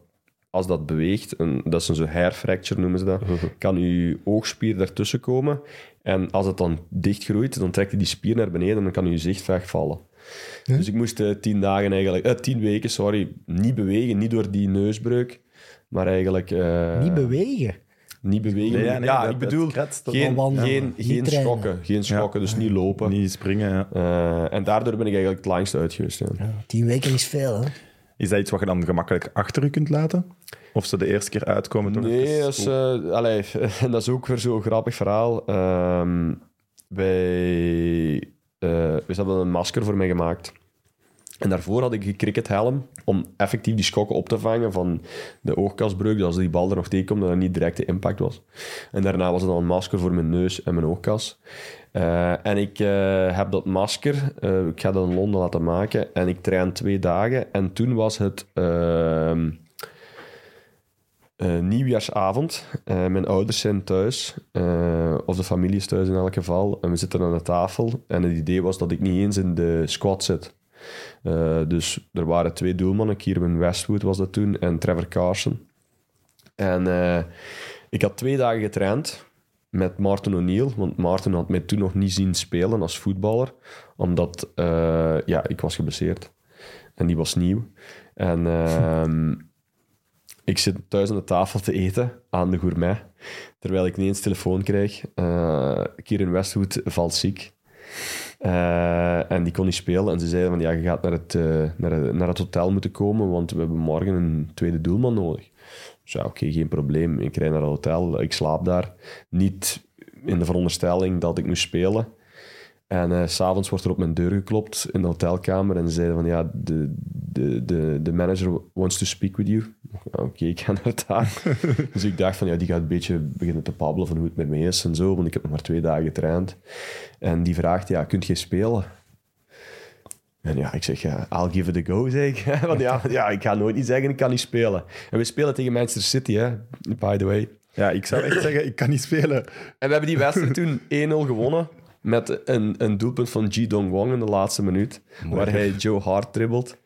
als dat beweegt, een, dat is een zo'n hair fracture noemen ze dat, kan je oogspier daartussen komen. En als het dan dichtgroeit, dan trekt hij die spier naar beneden en dan kan je zicht wegvallen. Dus ik moest eh, tien dagen eigenlijk, eh, tien weken, sorry, niet bewegen, niet door die neusbreuk, maar eigenlijk... eh, Niet bewegen. Niet bewegen. Nee, ja, nee, ja, dat- ik bedoel, geen, wandelen, geen, schokken. Geen schokken, dus niet lopen. Niet springen, ja. Eh, en daardoor ben ik eigenlijk het langst uit geweest. Ja. Tien weken is veel, hè? Is dat iets wat je dan gemakkelijk achter je kunt laten? Of ze de eerste keer uitkomen? toch Nee, dat is, allee, dat is ook weer zo'n grappig verhaal. Ehm wij, eh, we hebben een masker voor mij gemaakt. En daarvoor had ik een crickethelm om effectief die schokken op te vangen van de oogkasbreuk. Dat als die bal er nog tegen komt, dat er niet direct de impact was. En daarna was het dan een masker voor mijn neus en mijn oogkas. Eh, en ik eh, heb dat masker, eh, ik ga dat in Londen laten maken. En ik train twee dagen. En toen was het... ehm, eh, nieuwjaarsavond. Eh, mijn ouders zijn thuis, of de familie is thuis in elk geval. En we zitten aan de tafel. En het idee was dat ik niet eens in de squad zit. Eh, dus er waren twee doelmannen. Kierman Westwood was dat toen en Trevor Carson. En eh, ik had twee dagen getraind met Martin O'Neill. Want Martin had mij toen nog niet zien spelen als voetballer. Omdat eh, ja, ik was geblesseerd. En die was nieuw. En ehm, ik zit thuis aan de tafel te eten aan de gourmet. Terwijl ik ineens telefoon krijg. Kieran Westwood valt ziek. Eh, en die kon niet spelen. En ze zeiden van, ja, je gaat naar het, eh, naar, het- hotel moeten komen, want we hebben morgen een tweede doelman nodig. Dus ja, oké, geen probleem. Ik rijd naar het hotel, ik slaap daar. Niet in de veronderstelling dat ik moest spelen. En eh, s s'avonds wordt er op mijn deur geklopt in de hotelkamer en ze zeiden van ja, de, de, de, de manager wants to speak with you. Oké, ik ga naar daar. dus ik dacht van ja, die gaat een beetje beginnen te babbelen van hoe het met me is en zo, want ik heb nog maar twee dagen getraind. En die vraagt, ja, kunt jij spelen? En ja, ik zeg, ja, I'll give it a go, zeg ik. Want ja, ja, ik ga nooit niet zeggen, ik kan niet spelen. En we spelen tegen Manchester City, hè, by the way. Ja, ik zou echt zeggen, ik kan niet spelen. En we hebben die wedstrijd toen 1-0 gewonnen. Met een, een doelpunt van Ji Dong Wong in de laatste minuut. Waar hij Joe Hart dribbelt.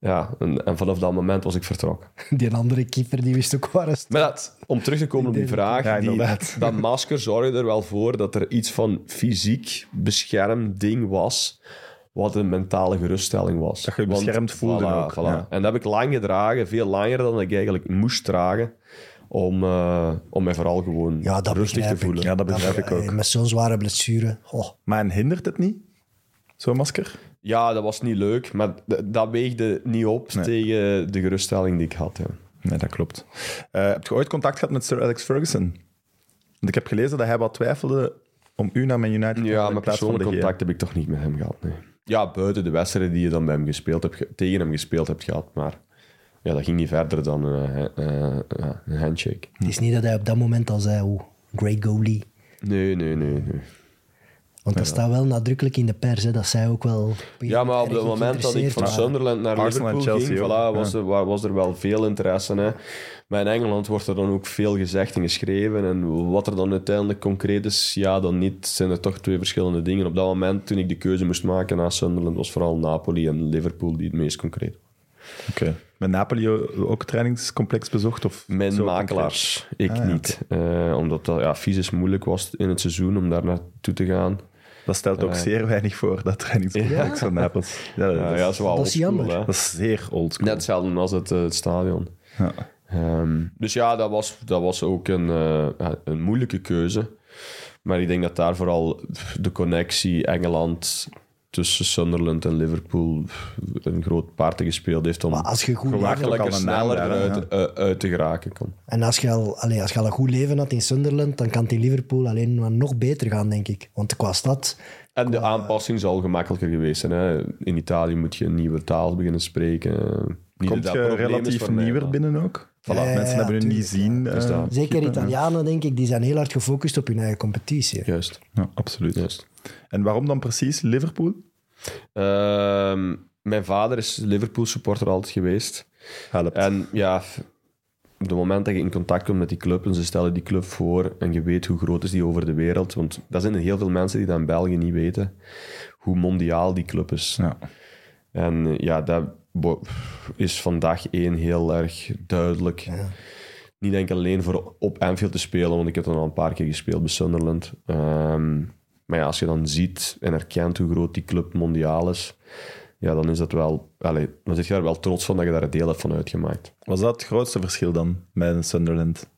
Ja, en, en vanaf dat moment was ik vertrokken. Die andere keeper die wist ook waar het Maar dat, om terug te komen op die vraag. Ja, die, inderdaad. dat masker zorgde er wel voor dat er iets van fysiek beschermd ding was. Wat een mentale geruststelling was. Dat je beschermd voelde voilà, ook, voilà. ja. En dat heb ik lang gedragen. Veel langer dan ik eigenlijk moest dragen. Om, eh, om mij vooral gewoon Ja, dat rustig te ik. voelen. Ja, dat begrijp ik ook. eh, Met zo'n zware blessure. Oh, Maar en hindert het niet, zo'n masker? Ja, dat was niet leuk, maar dat weegde niet op Nee. tegen de geruststelling die ik had. Ja. Nee, dat klopt. Eh, heb je ooit contact gehad met Sir Alex Ferguson? Want ik heb gelezen dat hij wat twijfelde om u naar Man United te Ja, maar persoonlijk contact heb ik toch niet met hem gehad. Nee. Ja, buiten de wedstrijden die je dan bij hem gespeeld hebt, ge- tegen hem gespeeld hebt gehad. Maar ja, dat ging niet verder dan eh, eh, eh, een handshake. het is niet dat hij op dat moment al zei, oh, great goalie. Nee, nee, nee. nee. Want dat staat wel nadrukkelijk in de pers, hè, dat zij ook wel... Ja, maar op het moment dat ik van waren. Sunderland naar Arsenal en Liverpool ging, Chelsea voilà, was, ja. er, wa- was er wel veel interesse. Hè. Maar in Engeland wordt er dan ook veel gezegd en geschreven. En wat er dan uiteindelijk concreet is, ja, dan niet, zijn er toch twee verschillende dingen. Op dat moment, toen ik de keuze moest maken na Sunderland, was vooral Napoli en Liverpool die het meest concreet Oké. Met Napoli ook trainingscomplex bezocht? Of Mijn makelaars, ik Ah, ja, niet. Eh, omdat dat ja, fysisch moeilijk was in het seizoen om daar naartoe te gaan. Dat stelt ook Eh. zeer weinig voor, dat trainingscomplex van Napels. Ja, dat, Ja, is, ja, dat is wel dat is oldschool, jammer. hè. dat is zeer oldschool. Net hetzelfde als het, eh, het stadion. Ja. Ehm, dus ja, dat was, dat was ook een, eh, ja, een moeilijke keuze. Maar ik denk dat daar vooral de connectie Engeland tussen Sunderland en Liverpool een groot paard gespeeld heeft om Maar als je goed leven, sneller eruit, eh, uit te geraken kon. en als je, al, allee, als je al een goed leven had in Sunderland, dan kan het in Liverpool alleen maar nog beter gaan, denk ik. Want qua stad... En de aanpassing zal gemakkelijker geweest zijn. Hè. In Italië moet je een nieuwe taal beginnen spreken. Niet Komt dat je relatief mij, nieuwer maar- binnen ook? Voilà, Ja, ja, mensen ja, hebben hun niet zien. Dus eh, Zeker Italianen, denk ik, die zijn heel hard gefocust op hun eigen competitie. Juist, Ja, absoluut. juist. En waarom dan precies Liverpool? Ehm, mijn vader is Liverpool supporter altijd geweest. Helpt. En ja, op het moment dat je in contact komt met die club en ze stellen die club voor en je weet hoe groot is die over de wereld, want dat zijn er heel veel mensen die dat in België niet weten, hoe mondiaal die club is. Ja. En ja, dat is vandaag één heel erg duidelijk. Niet enkel alleen voor op Anfield te spelen, want ik heb dan al een paar keer gespeeld bij Sunderland. Ehm, maar ja, als je dan ziet en herkent hoe groot die club mondiaal is, ja, dan is dat wel... Allee, dan zit je er wel trots van dat je daar een deel hebt van uitgemaakt. Was dat het grootste verschil dan met Sunderland?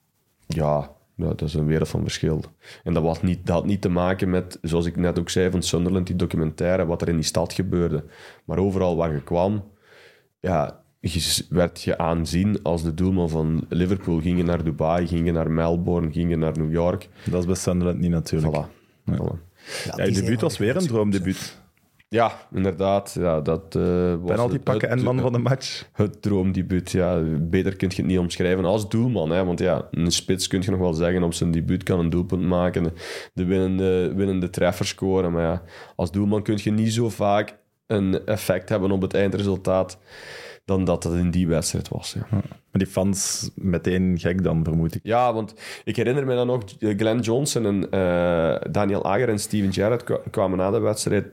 Ja, dat is een wereld van verschil. En dat had, niet, dat had niet te maken met, zoals ik net ook zei van Sunderland, die documentaire, wat er in die stad gebeurde. Maar overal waar je kwam, ja, je werd je aanzien als de doelman van Liverpool. Ging je naar Dubai, ging je naar Melbourne, ging je naar New York. Dat is bij Sunderland niet natuurlijk. Voilà. Voilà. Ja, Ja, debuut was weer een droomdebuut. Ja, inderdaad. Ja, dat, eh, was Penalty het- pakken het- en man van de match. Het droomdebuut, ja. Beter kun je het niet omschrijven als doelman. Hè? Want ja, een spits kun je nog wel zeggen op zijn debuut kan een doelpunt maken, de, de winnende, winnende treffer scoren. Maar ja, als doelman kun je niet zo vaak een effect hebben op het eindresultaat dan dat het in die wedstrijd was. Ja. Maar die fans meteen gek dan, vermoed ik. Ja, want ik herinner me dan nog, Glenn Johnson en eh, Daniel Ager en Steven Gerrard kwa- kwamen na de wedstrijd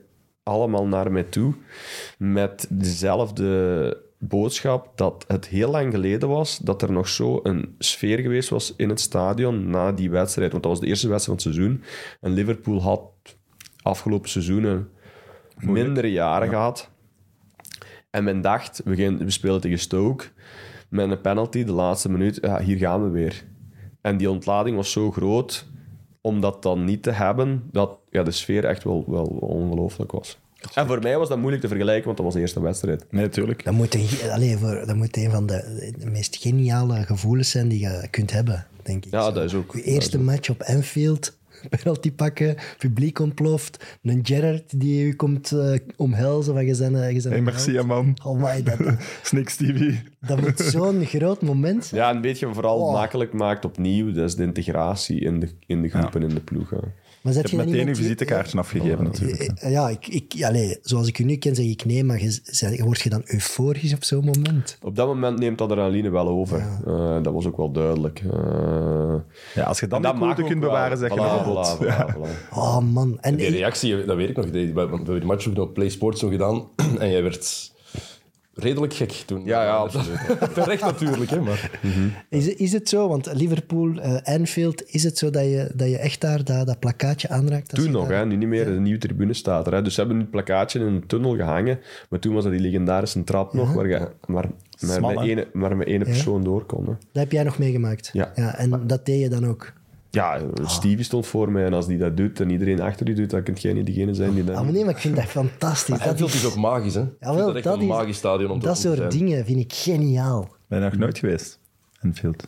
allemaal naar mij toe met dezelfde boodschap dat het heel lang geleden was dat er nog zo een sfeer geweest was in het stadion na die wedstrijd. Want dat was de eerste wedstrijd van het seizoen. En Liverpool had afgelopen seizoenen mindere jaren gehad. En men dacht, we, gaan, we spelen tegen Stoke met een penalty, de laatste minuut, ja, hier gaan we weer. En die ontlading was zo groot, om dat dan niet te hebben, dat ja, de sfeer echt wel, wel ongelooflijk was. En voor mij was dat moeilijk te vergelijken, want dat was de eerste wedstrijd. Nee, natuurlijk. Dat moet, een, voor, dat moet een van de, de meest geniale gevoelens zijn die je kunt hebben, denk ik. Ja, Zo. dat is ook- Je eerste match op Anfield, penalty pakken, publiek ontploft, een Gerrard die je komt eh, omhelzen van je zijn, eh, je zijn Hey, een merci, man. Oh my, dat, Stevie. dat moet zo'n groot moment zijn. Ja, en weet je, vooral Oh. makkelijk maakt opnieuw, dat is de integratie in de, in de groep en in de ploeg. Maar zet Je hebt meteen een visitekaartje afgegeven, natuurlijk. Eh, Ja, ik, ik, allee, zoals ik u nu ken, zeg ik nee, maar je, word je dan euforisch op zo'n moment? Op dat moment neemt adrenaline wel over. Eh, dat was ook wel duidelijk. Eh, Ja, als je dan koelte ook kunt bewaren, zeg je Voilà, nog voilà, Ja. voilà, voilà. Oh man. En Die ik- reactie, dat weet ik nog. Want we hebben die match ook op Play Sports zo gedaan. En jij werd redelijk gek toen. Ja, ja, absoluut. Terecht natuurlijk, hè, maar... Is, is het zo, want Liverpool, eh, Anfield, is het zo dat je, dat je echt daar dat, dat plakkaatje aanraakt? Toen nog, daar- hè, nu niet meer. De nieuwe tribune staat er. Hè. Dus ze hebben een plakkaatje in een tunnel gehangen. Maar toen was dat die legendarische trap nog, waar je maar, maar, Smal, met, ene, maar met één persoon door kon. Hè. Dat heb jij nog meegemaakt? Ja. En dat deed je dan ook? Ja, Stevie stond voor mij. En als die dat doet en iedereen achter die doet, dan kunt jij niet degene zijn die dat... Ah, maar nee, maar ik vind dat fantastisch. Dat, Anfield is ook magisch, hè? Ik vind Jawel, dat echt dat een is- magisch stadion om te dat soort zijn. dingen vind ik geniaal. Ben je nog nooit geweest? Anfield.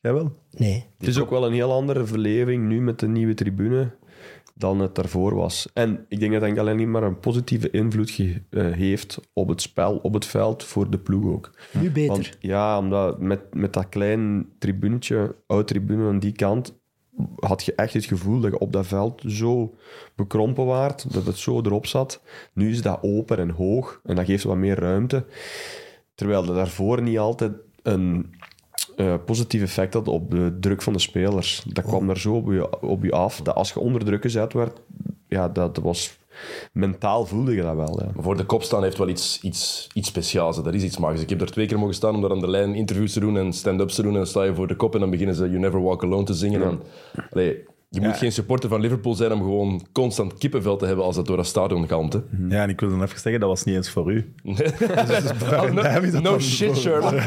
Jij wel? Nee. Het is ook wel een heel andere verleving nu met de nieuwe tribune dan het daarvoor was. En ik denk dat het alleen maar een positieve invloed ge- eh, heeft op het spel, op het veld, voor de ploeg ook. Nu beter. Want, ja, omdat met, met dat klein tribunetje, oud tribune aan die kant, had je echt het gevoel dat je op dat veld zo bekrompen waart, dat het zo erop zat. Nu is dat open en hoog en dat geeft wat meer ruimte. Terwijl dat daarvoor niet altijd een eh, positief effect had op de druk van de spelers. Dat kwam daar zo op je, op je af, dat als je onder druk gezet werd, ja, dat was... Mentaal voelde je dat wel, ja. Maar voor de kop staan heeft wel iets, iets, iets speciaals. hè. Dat is iets magisch. Ik heb er twee keer mogen staan om daar aan de lijn interviews te doen en stand-ups te doen. En dan sta je voor de kop en dan beginnen ze You Never Walk Alone te zingen. En, allee, je moet geen supporter van Liverpool zijn om gewoon constant kippenvel te hebben als dat door dat stadion galmt. hè. Ja, en ik wil dan even zeggen, dat was niet eens voor u. Oh, no shit, Sherlock.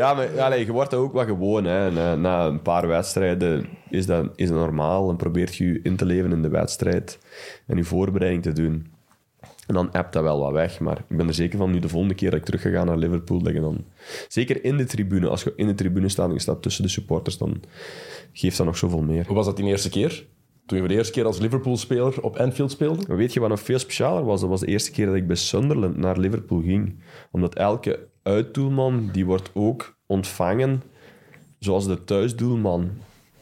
Ja, maar allee, je wordt dat ook wel gewoon. Hè. Na, na een paar wedstrijden is dat, is dat normaal en probeert je je in te leven in de wedstrijd en je voorbereiding te doen. En dan appt dat wel wat weg. Maar ik ben er zeker van, nu de volgende keer dat ik terug ga gaan naar Liverpool, dat je dan... Zeker in de tribune, als je in de tribune staat en je staat tussen de supporters, dan geeft dat nog zoveel meer. Hoe was dat die eerste keer? Toen je voor de eerste keer als Liverpool-speler op Anfield speelde? Weet je wat nog veel specialer was? Dat was de eerste keer dat ik bij Sunderland naar Liverpool ging. Omdat elke uitdoelman, die wordt ook ontvangen zoals de thuisdoelman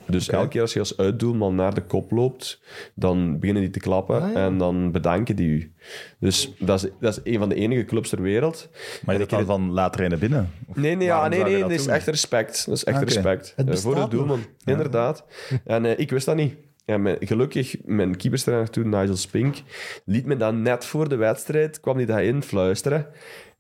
Dus elke keer als je als uitdoelman naar de kop loopt, dan beginnen die te klappen Ah, ja. en dan bedanken die u. Dus dat is, dat is een van de enige clubs ter wereld. Maar je dat dan van later in binnen? Of Nee, nee, ja, nee, nee dat is echt respect. Dat is echt Ah, respect. Het Eh, voor de doelman, inderdaad. En eh, ik wist dat niet. Ja, mijn- gelukkig, mijn keeperstrainer toen, Nigel Spink, liet me dan net voor de wedstrijd, kwam hij dat in fluisteren.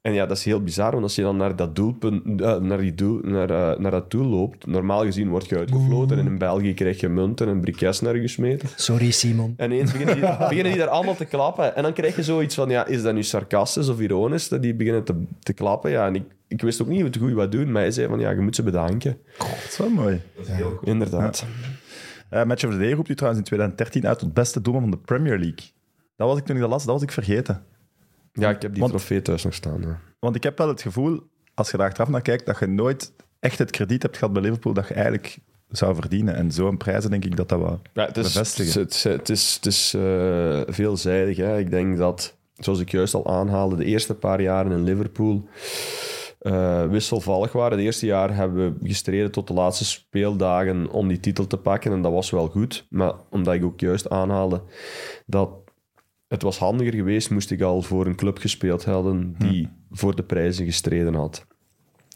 En ja, dat is heel bizar, want als je dan naar dat doelpunt, eh, naar, die doel, naar, eh, naar dat doel loopt, normaal gezien word je uitgefloten en in België krijg je munten en briquets naar je gesmeten. Sorry, Simon. En ineens beginnen die, beginnen die daar allemaal te klappen. En dan krijg je zoiets van, ja, is dat nu sarcastisch of ironisch dat die beginnen te, te klappen? Ja, en ik, ik wist ook niet hoe goed wat doen, maar hij zei van, ja, je moet ze bedanken. Dat is wel mooi. Inderdaad. Eh Match of the Day roept u trouwens in 2013 uit tot beste doelman van de Premier League. Dat was ik toen ik dat las, dat was ik vergeten. Ja, ik heb die Want- trofee thuis nog staan. Ja. Want ik heb wel het gevoel, als je daar achteraf naar kijkt, dat je nooit echt het krediet hebt gehad bij Liverpool dat je eigenlijk zou verdienen. En zo'n prijzen denk ik dat dat wat Ja, het is, bevestigen. Het, is- het is, het is eh, veelzijdig. Hè. Ik denk dat, zoals ik juist al aanhaalde, de eerste paar jaren in Liverpool eh, wisselvallig waren. Het eerste jaar hebben we gestreden tot de laatste speeldagen om die titel te pakken. En dat was wel goed. Maar omdat ik ook juist aanhaalde dat het was handiger geweest, moest ik al voor een club gespeeld hebben die voor de prijzen gestreden had.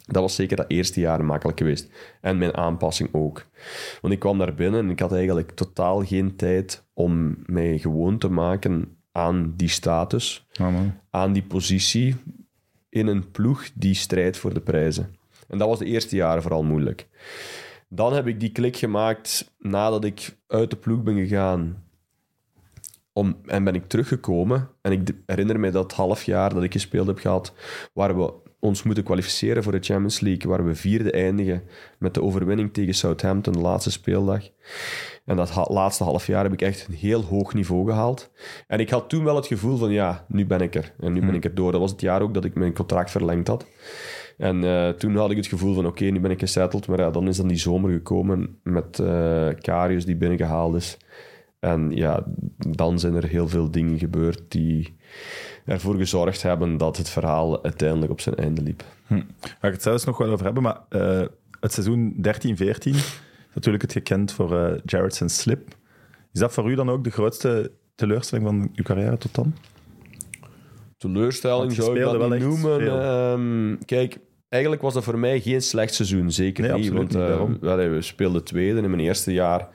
Dat was zeker dat eerste jaar makkelijk geweest. En mijn aanpassing ook. Want ik kwam daar binnen en ik had eigenlijk totaal geen tijd om mij gewoon te maken aan die status, man. aan die positie in een ploeg die strijdt voor de prijzen. En dat was de eerste jaren vooral moeilijk. Dan heb ik die klik gemaakt nadat ik uit de ploeg ben gegaan om, en ben ik teruggekomen. En ik herinner me dat half jaar dat ik gespeeld heb gehad, waar we ons moeten kwalificeren voor de Champions League, waar we vierde eindigen met de overwinning tegen Southampton, de laatste speeldag. En dat ha- laatste half jaar heb ik echt een heel hoog niveau gehaald. En ik had toen wel het gevoel van, ja, nu ben ik er. En nu ben ik er door. Dat was het jaar ook dat ik mijn contract verlengd had. En eh, toen had ik het gevoel van, oké, nu ben ik gesetteld. Maar ja, dan is dan die zomer gekomen met eh Karius die binnengehaald is. En ja, dan zijn er heel veel dingen gebeurd die ervoor gezorgd hebben dat het verhaal uiteindelijk op zijn einde liep. Ga ik het zelfs nog wel over hebben, maar eh, het seizoen 13-14 is natuurlijk het gekend voor eh Jared zijn slip. Is dat voor u dan ook de grootste teleurstelling van uw carrière tot dan? Teleurstelling zou ik speelde dat wel niet noemen. Ehm, kijk, eigenlijk was dat voor mij geen slecht seizoen. Zeker Nee, niet. Want niet, eh, we speelden tweede in mijn eerste jaar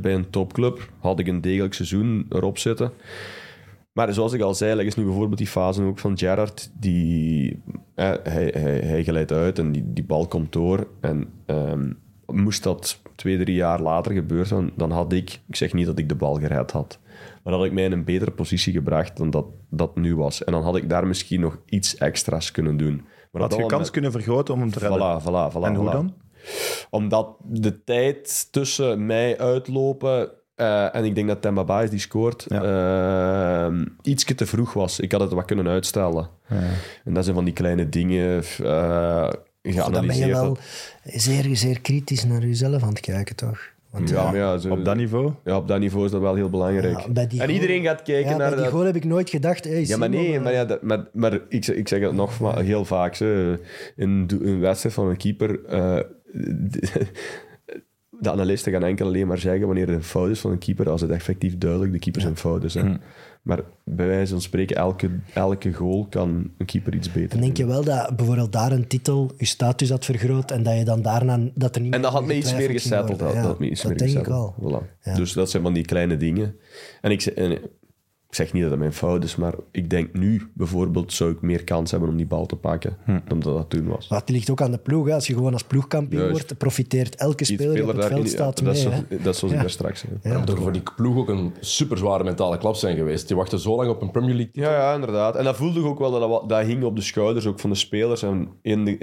bij een topclub. Had ik een degelijk seizoen erop zitten. Maar zoals ik al zei, leg eens nu bijvoorbeeld die fase ook van Gerrard. Die, eh, hij, hij, hij glijdt uit en die, die bal komt door. En ehm, moest dat twee, drie jaar later gebeuren, dan had ik... Ik zeg niet dat ik de bal gered had. Maar had ik mij in een betere positie gebracht dan dat dat nu was. En dan had ik daar misschien nog iets extra's kunnen doen. Maar Had je kans met- kunnen vergroten om hem te redden? Voilà, voilà, voilà. en hoe dan? Omdat de tijd tussen mij uitlopen eh, en ik denk dat Temba Ba is die scoort, eh, ietsje te vroeg was. Ik had het wat kunnen uitstellen. En dat zijn van die kleine dingen uh, Dan ben je wel zeer, zeer kritisch naar jezelf aan het kijken, toch? Want ja, ja, zo- Op dat niveau? ja, op dat niveau is dat wel heel belangrijk. Ja, en goal- iedereen gaat kijken ja, naar bij die dat... goal heb ik nooit gedacht... Hey, Ja, maar nee, eh, maar, ja, dat, maar, maar ik, zeg- ik zeg het nog maar heel vaak. Zo, in do- een wedstrijd van een keeper... eh, de, de analisten gaan enkel alleen maar zeggen wanneer er een fout is van een keeper, als het effectief duidelijk de keeper zijn fout is. Hè. Maar bij wijze van spreken, elke, elke goal kan een keeper iets beter Dan denk je wel dat bijvoorbeeld daar een titel je status had vergroot en dat je dan daarna... Dat er niet En dat had meer me iets meer gesetteld. Dat, Ja, dat had me iets dat meer denk ik gesetteld. wel. Voilà. Ja. Dus dat zijn van die kleine dingen. En ik, en ik zeg niet dat dat mijn fout is, maar ik denk nu bijvoorbeeld zou ik meer kans hebben om die bal te pakken dan dat dat toen was. Maar het ligt ook aan de ploeg. Hè. Als je gewoon als ploegkampioen Juist. wordt, profiteert elke speler die op het daarin- veld ja, staat dat, mee. zo- dat is zoals Ja. ik daar straks zei. Ja. Dat moet voor die ploeg ook een super zware mentale klap zijn geweest. Die wachten zo lang op een Premier League. Ja, ja, inderdaad. En dat voelde ik ook wel, dat, dat, dat hing op de schouders ook van de spelers en in de,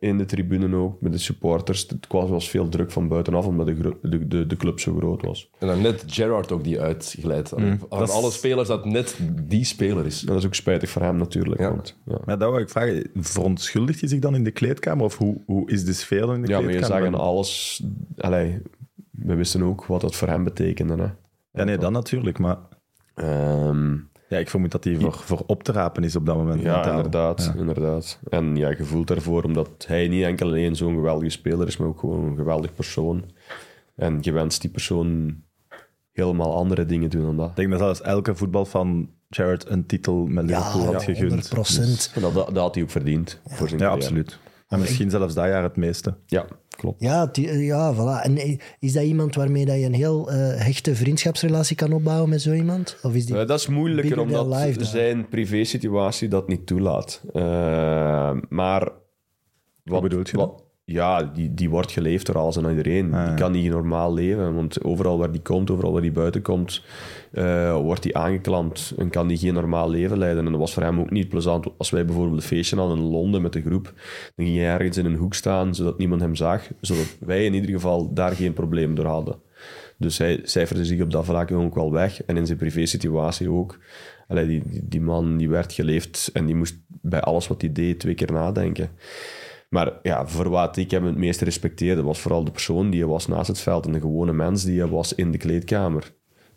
eh, in de tribune ook, met de supporters. Het was, was veel druk van buitenaf, omdat de, de, de, de club zo groot was. En dan net Gerrard ook die uitglijdt. Van Dat is- alle spelers dat net die speler is. En dat is ook spijtig voor hem natuurlijk. Ja. Want, ja. Maar dat wou ik vragen. Verontschuldigt hij zich dan in de kleedkamer? Of hoe, hoe is de sfeer dan in de ja, maar je kleedkamer? zag aan alles... Allee, we wisten ook wat dat voor hem betekende. Hè. Ja, nee, dat natuurlijk. Maar Ehm, ja, ik vermoed dat hij voor, voor op te rapen is op dat moment. ja, mentaal. inderdaad, inderdaad. En ja, je voelt daarvoor, omdat hij niet enkel alleen zo'n geweldige speler is, maar ook gewoon een geweldig persoon. En je wenst die persoon helemaal andere dingen doen dan dat. Ik denk dat zelfs elke voetbalfan Jared een titel met Ja, Liverpool had gegund. 100 procent. En dat, dat, dat had hij ook verdiend voor zijn Ja, absoluut. En misschien zelfs dat jaar het meeste. Ja, klopt. Ja, die- ja, voilà. En eh, is dat iemand waarmee dat je een heel eh, hechte vriendschapsrelatie kan opbouwen met zo iemand? Of is die... Eh, dat is moeilijker omdat zijn privésituatie dat niet toelaat. Eh, maar... Wat, bedoel je dan? Ja, die, die wordt geleefd door alles en iedereen. Ah, ja. Die kan niet normaal leven, want overal waar die komt, overal waar die buiten komt, eh, wordt die aangeklampt en kan die geen normaal leven leiden. En dat was voor hem ook niet plezant. Als wij bijvoorbeeld een feestje hadden in Londen met de groep, dan ging hij ergens in een hoek staan, zodat niemand hem zag, zodat wij in ieder geval daar geen probleem door hadden. Dus hij cijferde zich op dat vlak ook wel weg. En in zijn privésituatie ook. Allee, die, die, die man die werd geleefd en die moest bij alles wat hij deed twee keer nadenken. Maar ja, voor wat ik hem het meest respecteerde, was vooral de persoon die hij was naast het veld en de gewone mens die hij was in de kleedkamer.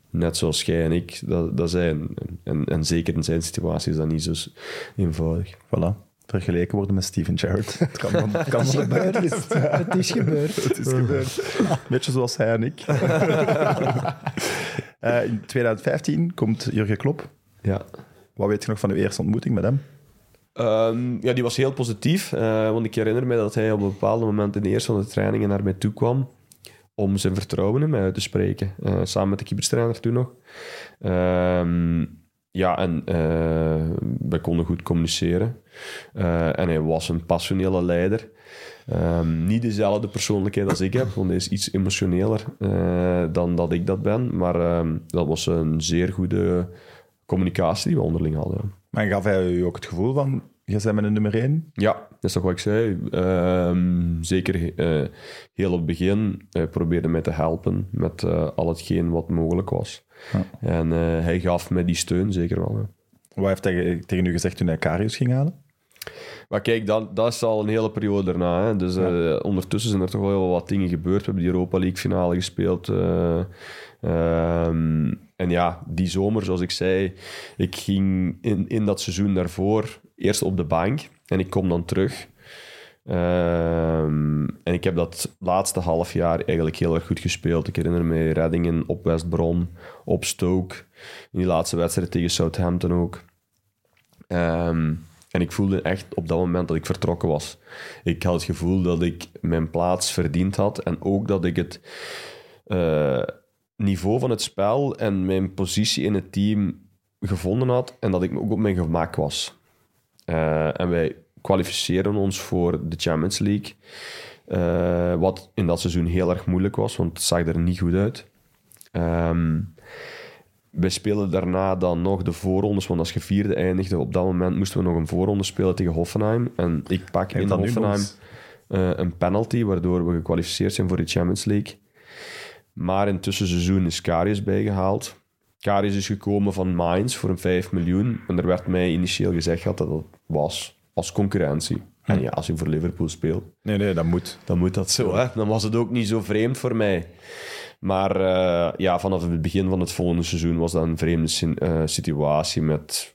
Net zoals jij en ik dat, dat zijn. En, en zeker in zijn situatie is dat niet zo eenvoudig. Voilà. Vergeleken worden met Steven Gerrard. Het kan van, het kan van de buitenkant. Het is gebeurd. Het is gebeurd. Beetje zoals hij en ik. Eh, in 2015 komt Jurgen Klopp. Ja. Wat weet je nog van uw eerste ontmoeting met hem? Ehm, ja, die was heel positief. eh, want ik herinner me dat hij op een bepaald moment in de eerste van de trainingen naar mij toe kwam om zijn vertrouwen in mij uit te spreken. eh, samen met de keeperstrainer toen nog. Ehm, ja, en eh wij konden goed communiceren. En hij was een passionele leider. Ehm, niet dezelfde persoonlijkheid als ik heb, want hij is iets emotioneler dan dat ik dat ben. Maar dat was een zeer goede communicatie die we onderling hadden. Maar gaf hij u ook het gevoel van, je bent mijn nummer één? Ja, dat is toch wat ik zei. Ehm, zeker eh, heel op het begin eh, probeerde mij te helpen met eh, al hetgeen wat mogelijk was. Ja. En hij gaf mij die steun zeker wel. ja. Wat heeft hij tegen u gezegd toen hij Karius ging halen? Maar kijk, dat, dat is al een hele periode daarna. Hè. Dus ondertussen zijn er toch wel heel wat dingen gebeurd. We hebben die Europa League finale gespeeld. Eh, ehm, en ja, die zomer, zoals ik zei, ik ging in, in dat seizoen daarvoor eerst op de bank. En ik kom dan terug. Ehm, en ik heb dat laatste half jaar eigenlijk heel erg goed gespeeld. Ik herinner me reddingen op West Brom, op Stoke. In die laatste wedstrijd tegen Southampton ook. Ehm, en ik voelde echt op dat moment dat ik vertrokken was. Ik had het gevoel dat ik mijn plaats verdiend had. En ook dat ik het eh, niveau van het spel en mijn positie in het team gevonden had. En dat ik ook op mijn gemak was. Eh, en wij kwalificeerden ons voor de Champions League. Eh, wat in dat seizoen heel erg moeilijk was, want het zag er niet goed uit. Ehm wij spelen daarna dan nog de voorrondes, want als je vierde eindigde, op dat moment moesten we nog een voorronde spelen tegen Hoffenheim. En ik pak in Hoffenheim eh, een penalty, waardoor we gekwalificeerd zijn voor de Champions League. Maar in het tussenseizoen is Karius bijgehaald. Karius is gekomen van Mainz voor een 5 miljoen. En er werd mij initieel gezegd dat dat was als concurrentie. En ja, als je voor Liverpool speelt, Nee, nee, dat moet. dan moet dat zo. Hè? Dan was het ook niet zo vreemd voor mij. Maar eh, ja, vanaf het begin van het volgende seizoen was dat een vreemde eh, situatie met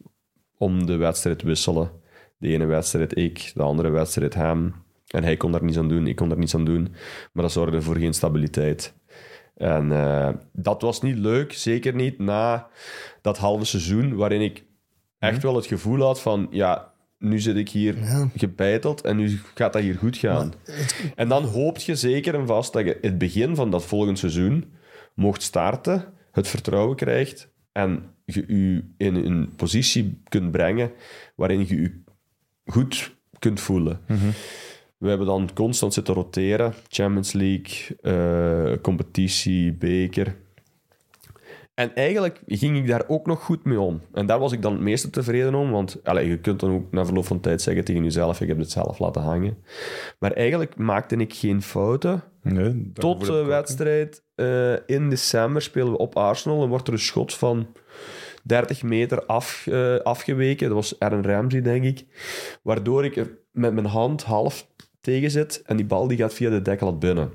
om de wedstrijd wisselen. De ene wedstrijd ik, de andere wedstrijd hem. En hij kon daar niets aan doen, ik kon daar niets aan doen. Maar dat zorgde voor geen stabiliteit. En eh, dat was niet leuk, zeker niet na dat halve seizoen waarin ik echt wel het gevoel had van, ja, nu zit ik hier Ja. gebeiteld en nu gaat dat hier goed gaan. En dan hoopt je zeker en vast dat je het begin van dat volgend seizoen mocht starten, het vertrouwen krijgt en je je in een positie kunt brengen waarin je je goed kunt voelen. We hebben dan constant zitten roteren. Champions League, eh, competitie, beker. En eigenlijk ging ik daar ook nog goed mee om. En daar was ik dan het meeste tevreden om. Want allez, je kunt dan ook na verloop van tijd zeggen tegen jezelf: ik heb het zelf laten hangen. Maar eigenlijk maakte ik geen fouten. Nee, Tot de ook. wedstrijd eh, in december spelen we op Arsenal. En wordt er een schot van 30 meter af, eh, afgeweken. Dat was Aaron Ramsey, denk ik. Waardoor ik met mijn hand half tegen zit. En die bal die gaat via de deklat binnen.